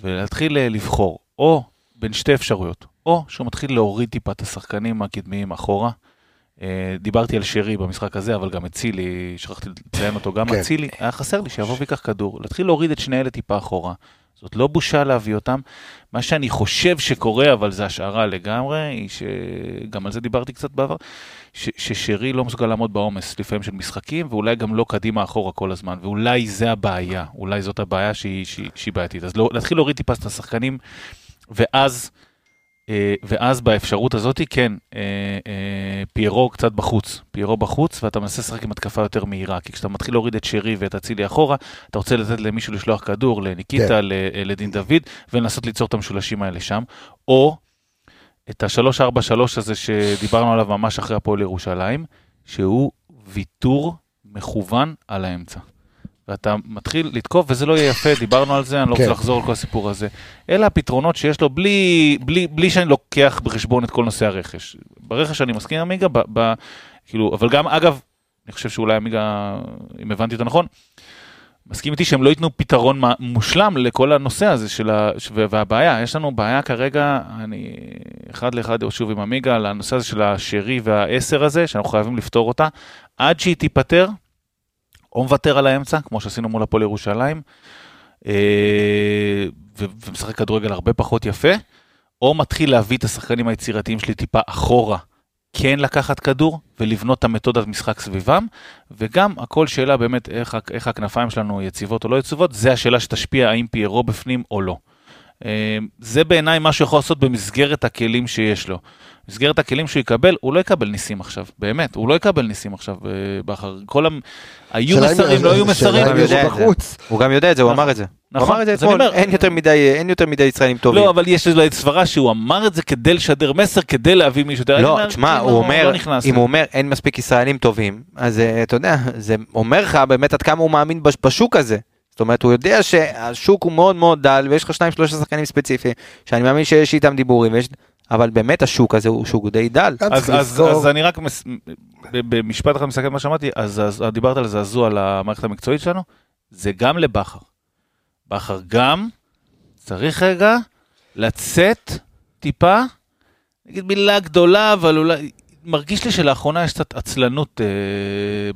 ולהתחיל אה, לבחור, או בין שתי אפשרויות, או שהוא מתחיל להוריד טיפה את השחקנים הקדמיים אחורה. אה, דיברתי על שרי במשחק הזה, אבל גם אצילי, שכחתי לציין אותו, גם כן. אצילי, היה חסר לי שיבוא ויקח כדור, להתחיל להוריד את שני אלה טיפה אחורה. זאת לא בושה להביא אותם. מה שאני חושב שקורה, אבל זה השערה לגמרי, היא שגם על זה דיברתי קצת בעבר, ש- ששרי לא מסוגל לעמוד בעומס לפעמים של משחקים, ואולי גם לא קדימה אחורה כל הזמן, ואולי זה הבעיה, אולי זאת הבעיה שהיא, שהיא, שהיא בעייתית. אז לא, להתחיל להוריד טיפה את השחקנים, ואז, ואז באפשרות הזאת, כן, אה, אה, פיירו קצת בחוץ, פיירו בחוץ, ואתה מנסה לשחק עם התקפה יותר מהירה, כי כשאתה מתחיל להוריד את שרי ואת אצילי אחורה, אתה רוצה לתת למישהו לשלוח כדור, לניקיטה, כן. אה, לדין דוד, ולנסות ליצור את המשולשים האלה שם, או את ה-343 הזה שדיברנו עליו ממש אחרי הפועל ירושלים, שהוא ויתור מכוון על האמצע. ואתה מתחיל לתקוף, וזה לא יהיה יפה, דיברנו על זה, אני לא כן. רוצה לחזור על כל הסיפור הזה. אלה הפתרונות שיש לו בלי, בלי, בלי שאני לוקח בחשבון את כל נושא הרכש. ברכש אני מסכים עם עמיגה, ב, ב, כאילו, אבל גם, אגב, אני חושב שאולי עמיגה, אם הבנתי אותו נכון, מסכים איתי שהם לא ייתנו פתרון מושלם לכל הנושא הזה של ה... והבעיה, יש לנו בעיה כרגע, אני אחד לאחד שוב עם עמיגה, על הנושא הזה של השרי והעשר הזה, שאנחנו חייבים לפתור אותה, עד שהיא תיפתר, או מוותר על האמצע, כמו שעשינו מול הפועל ירושלים, אה, ומשחק כדורגל הרבה פחות יפה, או מתחיל להביא את השחקנים היצירתיים שלי טיפה אחורה, כן לקחת כדור ולבנות את המתודת משחק סביבם, וגם הכל שאלה באמת איך, איך הכנפיים שלנו יציבות או לא יציבות, זה השאלה שתשפיע האם פיירו בפנים או לא. אה, זה בעיניי מה שהוא יכול לעשות במסגרת הכלים שיש לו. במסגרת הכלים שהוא יקבל, הוא לא יקבל ניסים עכשיו, באמת, הוא לא יקבל ניסים עכשיו אה, באחר. כל ה... היו מסרים, לא היו מסרים. הוא יודע את זה. בחוץ. הוא גם יודע את זה, הוא נכון, אמר את זה. הוא נכון, אמר את זה אתמול, אין יותר מדי- אין יותר מדי ישראלים טובים. לא, אבל יש אולי סברה שהוא אמר את זה כדי לשדר מסר, כדי להביא מישהו. אני לא, תשמע, כאילו, הוא אומר, לא. אם הוא אומר אין מספיק ישראלים טובים, אז אה, אתה יודע, זה אומר לך באמת עד כמה הוא מאמין בש- בשוק הזה. זאת אומרת, הוא יודע שהשוק הוא מאוד מאוד דל, ויש לך שניים שלושה שחקנים ספציפיים, שאני מאמין שיש איתם דיבורים, ויש... אבל באמת השוק הזה הוא שוק די דל. גם אז, אז, לזכור. אז אני רק מס... ב- במשפט אחד מסכם מה שאמרתי, אז, אז דיברת על זעזוע על המערכת המקצועית שלנו, זה גם לבכר. בכר גם צריך רגע לצאת טיפה, נגיד מילה גדולה, אבל אולי... מרגיש לי שלאחרונה יש קצת עצלנות אה,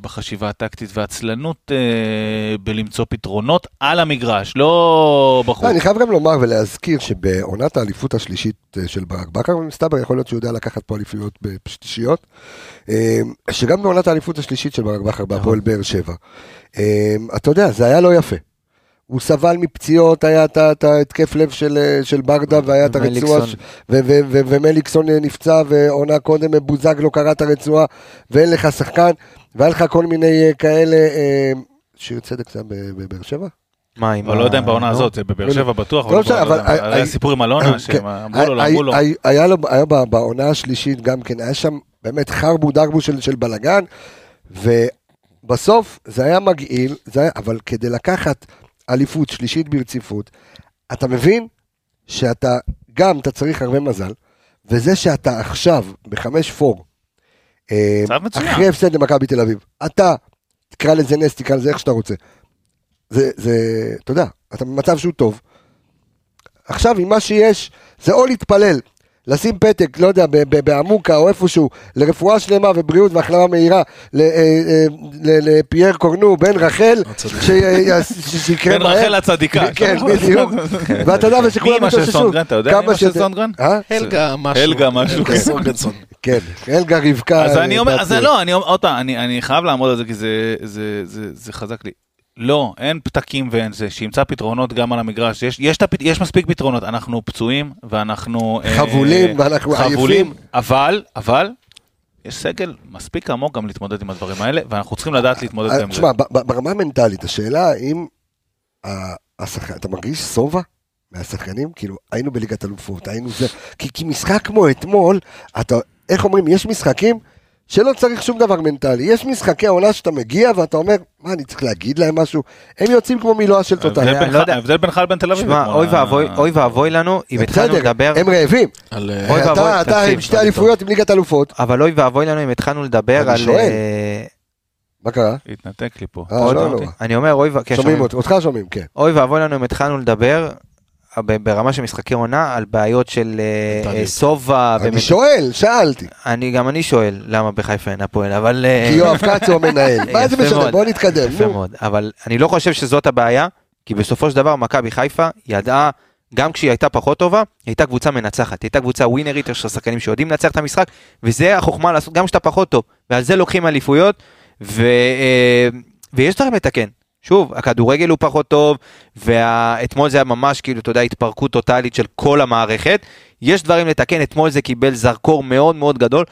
בחשיבה הטקטית ועצלנות אה, בלמצוא פתרונות על המגרש, לא בחוץ. לא, אני חייב גם לומר ולהזכיר שבעונת האליפות השלישית אה, של ברק בכר, מסתבר, יכול להיות שהוא יודע לקחת פה אליפויות בשלישיות, אה, שגם בעונת האליפות השלישית של ברק בכר בהפועל באר שבע, אה, אתה יודע, זה היה לא יפה. הוא סבל מפציעות, היה את ההתקף לב של, אה, של ברדה, והיה את הרצועה, ומליקסון. ש- ו- ו- ו- ומליקסון אה, נפצע, ועונה קודם בוזגלו קרע את הרצועה, ואין לך שחקן, והיה לך כל מיני אה, כאלה, שיר צדק זה בבאר שבע? מה אבל לא יודע אם בעונה נו, הזאת, בבאר שבע בטוח, לא אבל לא היה סיפור עם כן. אלונה, שהם אמרו לו, לא אמרו לו. היה- לו, היה בעונה השלישית גם כן, היה שם באמת חרבו דרבו של, של בלאגן, ובסוף זה היה מגעיל, אבל כדי לקחת אליפות שלישית ברציפות, אתה מבין שאתה, גם אתה צריך הרבה מזל, וזה שאתה עכשיו בחמש פור, אה. אחרי הפסד למכבי תל אביב, אתה, תקרא לזה נס, תקרא לזה איך שאתה רוצה. זה, זה, אתה יודע, אתה במצב שהוא טוב. עכשיו, עם מה שיש, זה או להתפלל, לשים פתק, לא יודע, ב- ב- בעמוקה או איפשהו, לרפואה שלמה ובריאות והחלמה מהירה ל- אה, אה, ל- לפייר קורנו, בן רחל, ש- ש- שיקרה בן מהר. רחל הצדיקה. כן, בדיוק. ואתה יודע, ושכולם מי אמא של יתאוששו. סונגרן? אתה יודע מי אמא של סונגרן? אה? הלגה משהו. הלגה משהו. הלגה סורגנסון. כן, אלגה רבקה. אז אני אומר, אז לא, אני אומר, עוד פעם, אני, חייב לעמוד על זה כי זה חזק לי. לא, אין פתקים ואין זה, שימצא פתרונות גם על המגרש. יש, יש, הפת- יש מספיק פתרונות, אנחנו פצועים ואנחנו... אה, חבולים, ואנחנו חבולים, עייפים. אבל, אבל, יש סגל מספיק עמוק גם להתמודד עם הדברים האלה, ואנחנו צריכים לדעת להתמודד גם עם זה. אה, תשמע, ברמה המנטלית, השאלה האם ה- השחקן, אתה מרגיש שובע מהשחקנים? כאילו, היינו בליגת אלופות, היינו זה, כי, כי משחק כמו אתמול, אתה, איך אומרים, יש משחקים שלא צריך שום דבר מנטלי, יש משחקי עונה שאתה מגיע ואתה אומר, מה, אני צריך להגיד להם משהו? הם יוצאים כמו מילואה של. ההבדל בינך- לא. ההבדל בינך לבין תל אביב. שמע, אוי ואבוי, אוי ואבוי לנו אם התחלנו לדבר, הם רעבים. אה, אוי ואבוי, אתה, עם שתי אליפויות עם ליגת אלופות. אבל אוי ואבוי לנו אם התחלנו לדבר על... אה, מה קרה? התנתק לי פה. אה, שומעים לא? נורא. אני אומר אוי ו... כן, שומעים אותך שומעים, כן. אוי ואבוי לנו אם התחלנו לדבר ברמה של משחקי עונה על בעיות של אה, מנטליות. אה, סובה. אני שואל, שאלתי. אני גם אני שואל למה בחיפה אין הפועל, אבל... אה, כי יואב כץ הוא המנהל. <laughs> מה זה משנה? בוא נתקדם. יפה. מאוד, אבל אני לא חושב שזאת הבעיה, כי בסופו של דבר מכבי חיפה ידעה, גם כשהיא הייתה פחות טובה, היא הייתה קבוצה מנצחת, היא הייתה קבוצה ווינרית, יש לה שחקנים שיודעים לנצח את המשחק, וזה החוכמה לעשות גם כשאתה פחות טוב, ועל זה לוקחים אליפויות, ו, אה, ויש דברים לתקן. שוב, הכדורגל הוא פחות טוב, ואתמול זה היה ממש כאילו, אתה יודע, התפרקות טוטאלית של כל המערכת. יש דברים לתקן, אתמול זה קיבל זרקור מאוד מאוד גדול.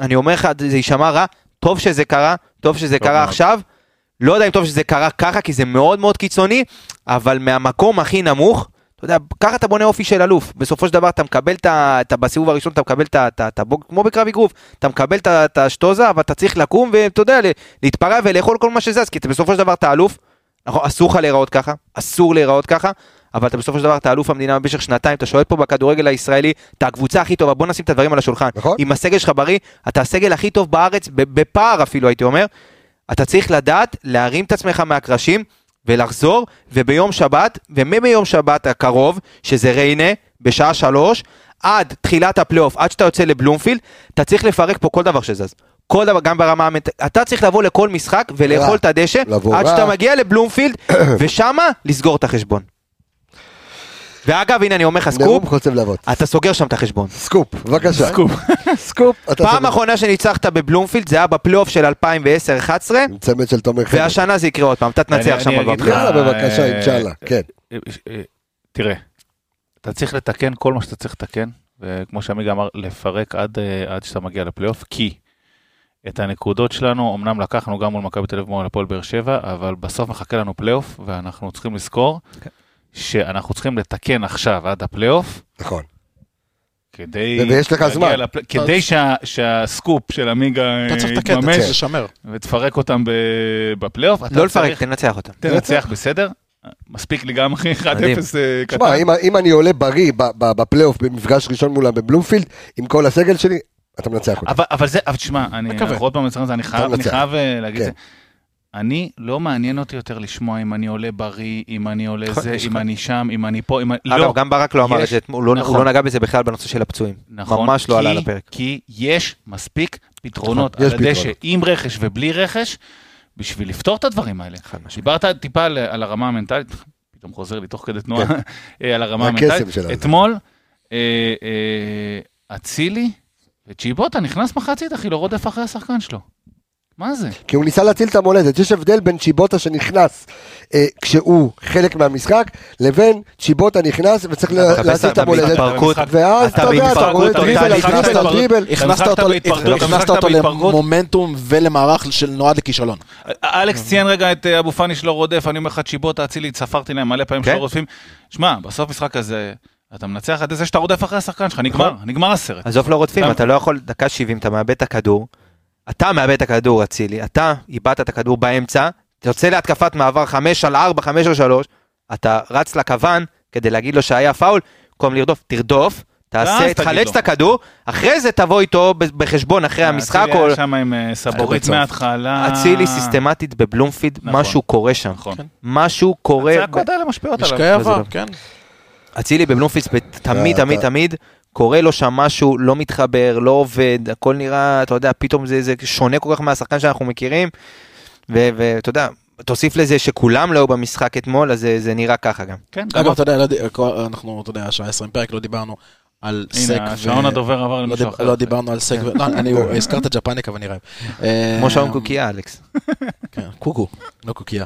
אני אומר לך, זה יישמע רע, טוב שזה קרה, טוב שזה טוב קרה מאוד. עכשיו. לא יודע אם טוב שזה קרה ככה, כי זה מאוד מאוד קיצוני, אבל מהמקום הכי נמוך, אתה יודע, ככה אתה בונה אופי של אלוף. בסופו של דבר אתה מקבל את ה... בסיבוב הראשון אתה מקבל את הבוג, כמו בקרב אגרוף, אתה מקבל את השטוזה, אבל אתה צריך לקום ואתה יודע, להתפרע ולאכול כל מה שזז, כי אתה בסופו של דבר אתה אלוף. נכון, אסור לך להיראות ככה, אסור להיראות ככה, אבל אתה בסופו של דבר אתה אלוף המדינה במשך שנתיים, אתה שולט פה בכדורגל הישראלי, אתה הקבוצה הכי טובה, בוא נשים את הדברים על השולחן. נכון. אם הסגל שלך בריא, אתה הסגל הכי טוב בארץ, בפער אפילו הייתי אומר. אתה צריך לדעת להרים את עצמך מהקרשים ולחזור, וביום שבת, ומביום שבת הקרוב, שזה ריינה, בשעה שלוש, עד תחילת הפלייאוף, עד שאתה יוצא לבלומפילד, אתה צריך לפרק פה כל דבר שזז. כל דבר, גם ברמה המנט... אתה צריך לבוא לכל משחק ולאכול. את הדשא, עד. שאתה מגיע לבלומפילד, <coughs> ושמה לסגור את החשבון. ואגב, הנה אני אומר לך סקופ. אתה סוגר שם את החשבון. סקופ, בבקשה. סקופ. <laughs> סקופ. פעם. אחרונה שניצחת בבלומפילד זה היה בפלייאוף של 2010-2011, עם צמד של תומר חן. והשנה זה יקרה עוד פעם, אתה תנצח שם בפלייאוף. יאללה, בבקשה, אה, אינשאללה. כן. אה, אה, תראה, אתה צריך לתקן כל מה שאתה צריך לתקן, וכמו שעמיגה אמר, לפרק עד, אה, שאתה מגיע לפלייאוף, כי את הנקודות שלנו אמנם לקחנו גם מול מכבי תל אביב ומול הפועל באר שבע, אבל בסוף מחכה לנו פלייאוף, ואנחנו צריכים לזכור כן. שאנחנו צריכים לתקן עכשיו עד הפלייאוף, נכון. כדי... ויש לך זמן. לפל- כדי שה- שהסקופ של אתה יתממש. ותפרק אותם ב- בפלייאוף. לא לפרק, צריך- תנצח אותם. תנצח בסדר? מספיק לי גם אחי 1-0 מדהים. אה, קטן. תשמע, אם- אם אני עולה בריא ב- ב- בפלייאוף במפגש ראשון מולם בבלומפילד, עם כל הסגל שלי, אתה מנצח אותי. אבל, אבל זה, אבל תשמע, אני מקווה. אנחנו עוד פעם לזה, אני חייב, אני. חייב אה, להגיד כן. את זה. אני, לא מעניין אותי יותר לשמוע אם אני עולה בריא, אם אני עולה נכון, זה, אם אני שם, אם אני פה, אם אני... אגב, לא. גם ברק לא אמר את זה, הוא לא- נכון. הוא לא נגע בזה בכלל בנושא של הפצועים. נכון, ממש לא עלה על הפרק. כי יש מספיק פתרונות נכון, על הדשא. עם רכש ובלי רכש, בשביל לפתור את הדברים האלה. דיברת טיפה על, הרמה המנטלית, <laughs> פתאום חוזר לי תוך כדי תנועה, <laughs> אה, על הרמה המנטלית. אתמול, אה, אה, אצילי וצ'יבוטה נכנס מחצית, אחי, לא רודף אחרי השחקן שלו. מה זה? כי הוא ניסה להציל את המולדת. יש הבדל בין צ'יבוטה שנכנס אה, כשהוא חלק מהמשחק, לבין צ'יבוטה נכנס וצריך להציל את המולדת. ואז אתה יודע, אתה רואה דריבל על. דריבל על דריבל. הכנסת אותו. למומנטום ולמערך של נועד לכישלון. אלכס ציין רגע את אה, אבו פאני שלא רודף, אני אומר לך צ'יבוטה, אצילי, ספרתי להם מלא פעמים כן. שלא רודפים. שמע, בסוף משחק כזה, אתה מנצח את זה שאתה רודף אחרי השחקן שלך, נגמר, נגמר הסרט. עזוב לא רודפים, אתה לא יכול, דקה 70, אתה מאבד את הכדור, אתה מאבד את הכדור, אצילי, אתה איבדת את הכדור באמצע, אתה יוצא להתקפת מעבר 5 על 4, 5 על 3, אתה רץ לכוון כדי להגיד לו שהיה פאול, במקום לרדוף, תרדוף, תעשה, תחלץ. את הכדור, אחרי זה תבוא איתו בחשבון אחרי המשחק, אצילי היה שם עם אה, סבורית. מההתחלה. אצילי סיסטמטית בבלומפיד, נכון. משהו קורה שם, נכון. משהו קורה, הצעקות האלה משפיעות עליו. משקעי עבר. כן. אצילי בבלומפיד תמיד אתה- תמיד תמיד קורה לו שם משהו לא מתחבר לא עובד הכל נראה אתה יודע פתאום זה, זה שונה כל כך מהשחקן שאנחנו מכירים ו- ואתה יודע תוסיף לזה שכולם לא היו במשחק אתמול אז זה, זה נראה ככה גם. כן, אגב, אתה יודע, לא אנחנו, אתה יודע, שעה 20 פרק, לא דיברנו על סק הנה, השעון הדובר עבר לא למישהו דיב- אחר. לא דיברנו על סק, ו- לא, אני <laughs> הזכרת ג'פניקה ואני רעב. אה, <laughs> כמו שעון קוקייה אלכס. <laughs> כן, קוקו, לא קוקייה.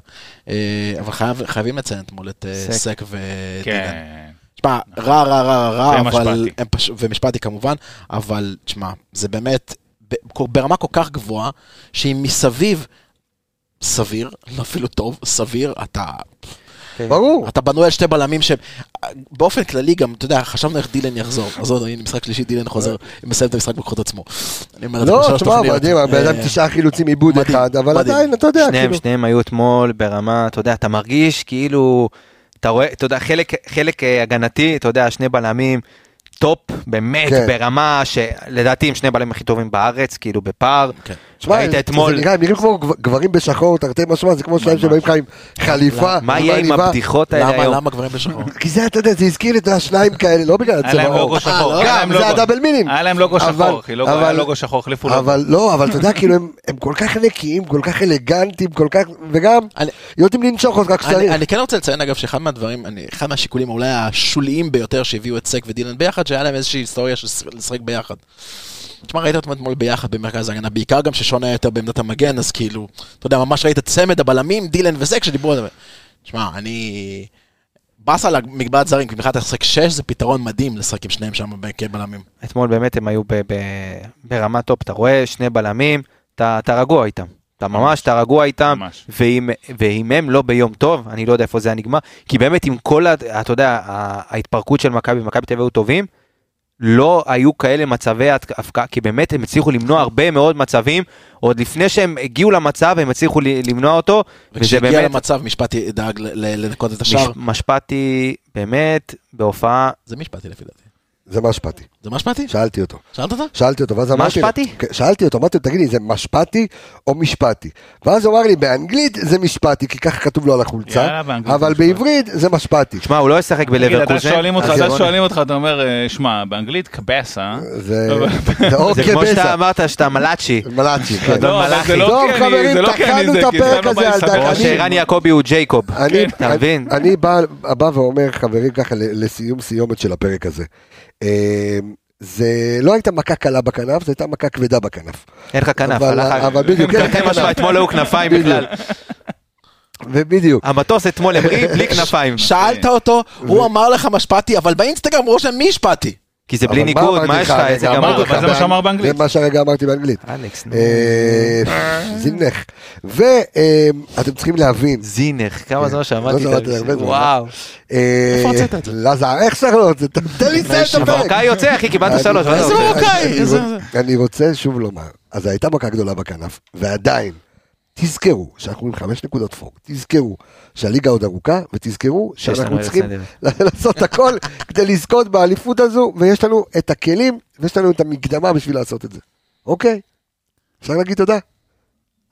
אה, אבל חייב- חייבים לציין אתמול את אה, סק. סק ודיגן. כן. תשמע, רע, רע, רע, רע, אבל... ומשפטי. כמובן, אבל תשמע, זה באמת ברמה כל כך גבוהה, שאם מסביב סביר, לא אפילו טוב, סביר, אתה... ברור. אתה בנוי על שתי בלמים שבאופן כללי גם, אתה יודע, חשבנו איך דילן יחזור. עזוב, הנה משחק שלישי, דילן חוזר, מסיים את המשחק בכוחות עצמו. לא, תשמע. מדהים, הבן אדם אה, תשעה חילוצים איבוד אחד, אבל. עדיין, אתה יודע, שניהם כאילו... שניהם היו אתמול ברמה אתה יודע אתה מרגיש כאילו אתה רואה אתה יודע חלק חלק אה, הגנתי אתה יודע שני בלמים. top באמת כן. ברמה שלדעתי הם שני בלמים הכי טובים בארץ כאילו בפער. כן. שמע, ראית זה- אתמול זה נראה, הם נראים כמו גב- גברים בשחור, תרתי משמע, זה כמו שניים שבאים לך עם חליפה, מה יהיה עם. הבדיחות האלה למה, היום? למה גברים בשחור? <laughs> כי זה, אתה יודע, זה הזכיר לי את השניים כאלה, לא בגלל היה להם לוגו. שחור. גם, להם זה. ה double meaning. היה להם לוגו שחור, היה אבל- לוגו שחור, החליפו לוגו. אבל לא, אבל אתה יודע, כאילו, הם- הם כל כך נקיים, כל כך אלגנטיים, כל כך, וגם, יודעים לנשוך אותך כשצריך. אני כן רוצה לציין אגב שאחד מהדברים, אני, אחד מהשיקולים אולי השוליים ביותר שהביאו את סק ודילן ביחד, שהיה להם איזושהי היסטוריה של לשחק ביחד. תשמע, ראית אותם אתמול ביחד במרכז ההגנה, בעיקר גם ששון היה יותר בעמדת המגן, אז כאילו, אתה יודע, ממש ראית צמד הבלמים, דילן וסק, שדיברו על זה. תשמע, אני... באסה למגבלת זרים, כי מבחינת לשחק 6 זה פתרון מדהים לשחק עם שניהם שם כבלמים. אתמול באמת הם היו ב- ב- ברמה top, אתה רואה שני בלמים, אתה רגוע איתם. אתה ממש, אתה רגוע איתם, ממש. ואם, ואם הם לא ביום טוב, אני לא יודע איפה זה היה נגמר, כי באמת עם כל, אתה יודע, ההתפרקות של מכבי, מכבי תל אביב היו טובים, לא היו כאלה מצבי הבקעה, כי באמת הם הצליחו למנוע הרבה מאוד מצבים, עוד לפני שהם הגיעו למצב, הם הצליחו למנוע אותו, וזה וכשהגיע באמת, למצב, משפטי דאג לנקות את מש, השער. משפטי, באמת, בהופעה, זה משפטי לפי דעתי. זה משפטי. זה משפטי? שאלתי אותו. שאלת אותו? שאלתי אותו, ואז אמרתי לו, משפטי? כן, שאלתי אותו, אמרתי לו, תגיד לי, זה משפטי או משפטי? ואז הוא אמר לי, באנגלית זה משפטי, כי ככה כתוב לו על החולצה, אבל. בעברית זה משפטי. שמע, הוא לא ישחק בלברקוזן, שואלים אותך, אז זה- שואלים אותך, אתה אומר, אה, שמע, באנגלית קבסה, זה זה כמו שאתה. אמרת שאתה מלאצ'י. מלאצ'י, כן. לא, אבל. זה לא טוב, אני- חברים, זה לא אני תקענו זה, את הפרק לא הזה על לספר. או אני- שערן יעקבי הוא ג'ייקוב. אני, אתה מבין? אני בא, ואומר, חברים, ככה לסיום סיומת של הפרק הזה. אה, זה לא הייתה מכה קלה בכנף, זו הייתה מכה כבדה בכנף. אין לך כנף, אבל- הלך... אבל בדיוק, אין לך תרתי משמע, כנף. אתמול היו כנפיים. בכלל. ובדיוק. המטוס אתמול המריא בלי כנפיים. שאלת אותו, הוא אמר לך משפטי, אבל באינסטגרם הוא רושם מי משפטי. כי זה בלי אבל מה ניקוד, אמרתי מה יש לך? איזה אבל זה מה שאמר באנגלית. זה מה שהרגע אמרתי באנגלית. אלכס, נו. אה, זינך. ואתם צריכים להבין, זינך, כמה כן. זמן שמעתי את זה. וואו. אה, איפה הוצאת את זה? לזר, איך צריך לו את זה? תן לי לסיים את הפרק. מרוקאי יוצא, אחי, קיבלת שלוש. איזה? מרוקאי? אני רוצה שוב לומר, אז הייתה מכה גדולה בכנף, ועדיין, תזכרו שאנחנו עם חמש נקודות פור, תזכרו שהליגה עוד ארוכה, ותזכרו שאנחנו צריכים. <laughs> לעשות הכל כדי לזכות באליפות הזו, ויש לנו את הכלים, ויש לנו את המקדמה בשביל לעשות את זה. אוקיי? אפשר להגיד תודה?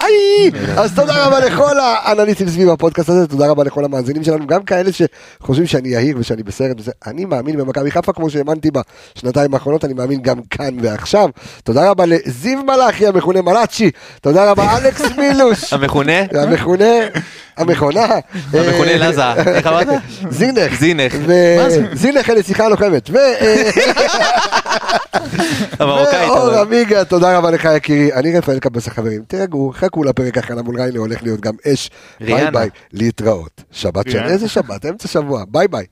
איי! אז תודה רבה לכל האנליסטים סביב הפודקאסט הזה, תודה רבה לכל המאזינים שלנו, גם כאלה שחושבים שאני יהיר ושאני בסרט אני מאמין במכבי חיפה כמו שהאמנתי בשנתיים האחרונות, אני מאמין גם כאן ועכשיו. תודה רבה לזיו מלאכי המכונה מלאצ'י, תודה רבה אלכס מילוש, המכונה? המכונה, המכונה, <laughs> המכונה אה, לזה, איך אמרת? <laughs> זינך, זינך. זינך אלה שיחה לוחמת, ו... אה, <laughs> המרוקאית. ואור אבל. עמיגה, תודה רבה לך יקירי. אני רפאל קבס החברים, תירגעו, חכו לפרק הכנה מול ריינה, הולך להיות גם אש. ביי. ביי, להתראות. שבת של. איזה שבת? אמצע שבוע, ביי ביי.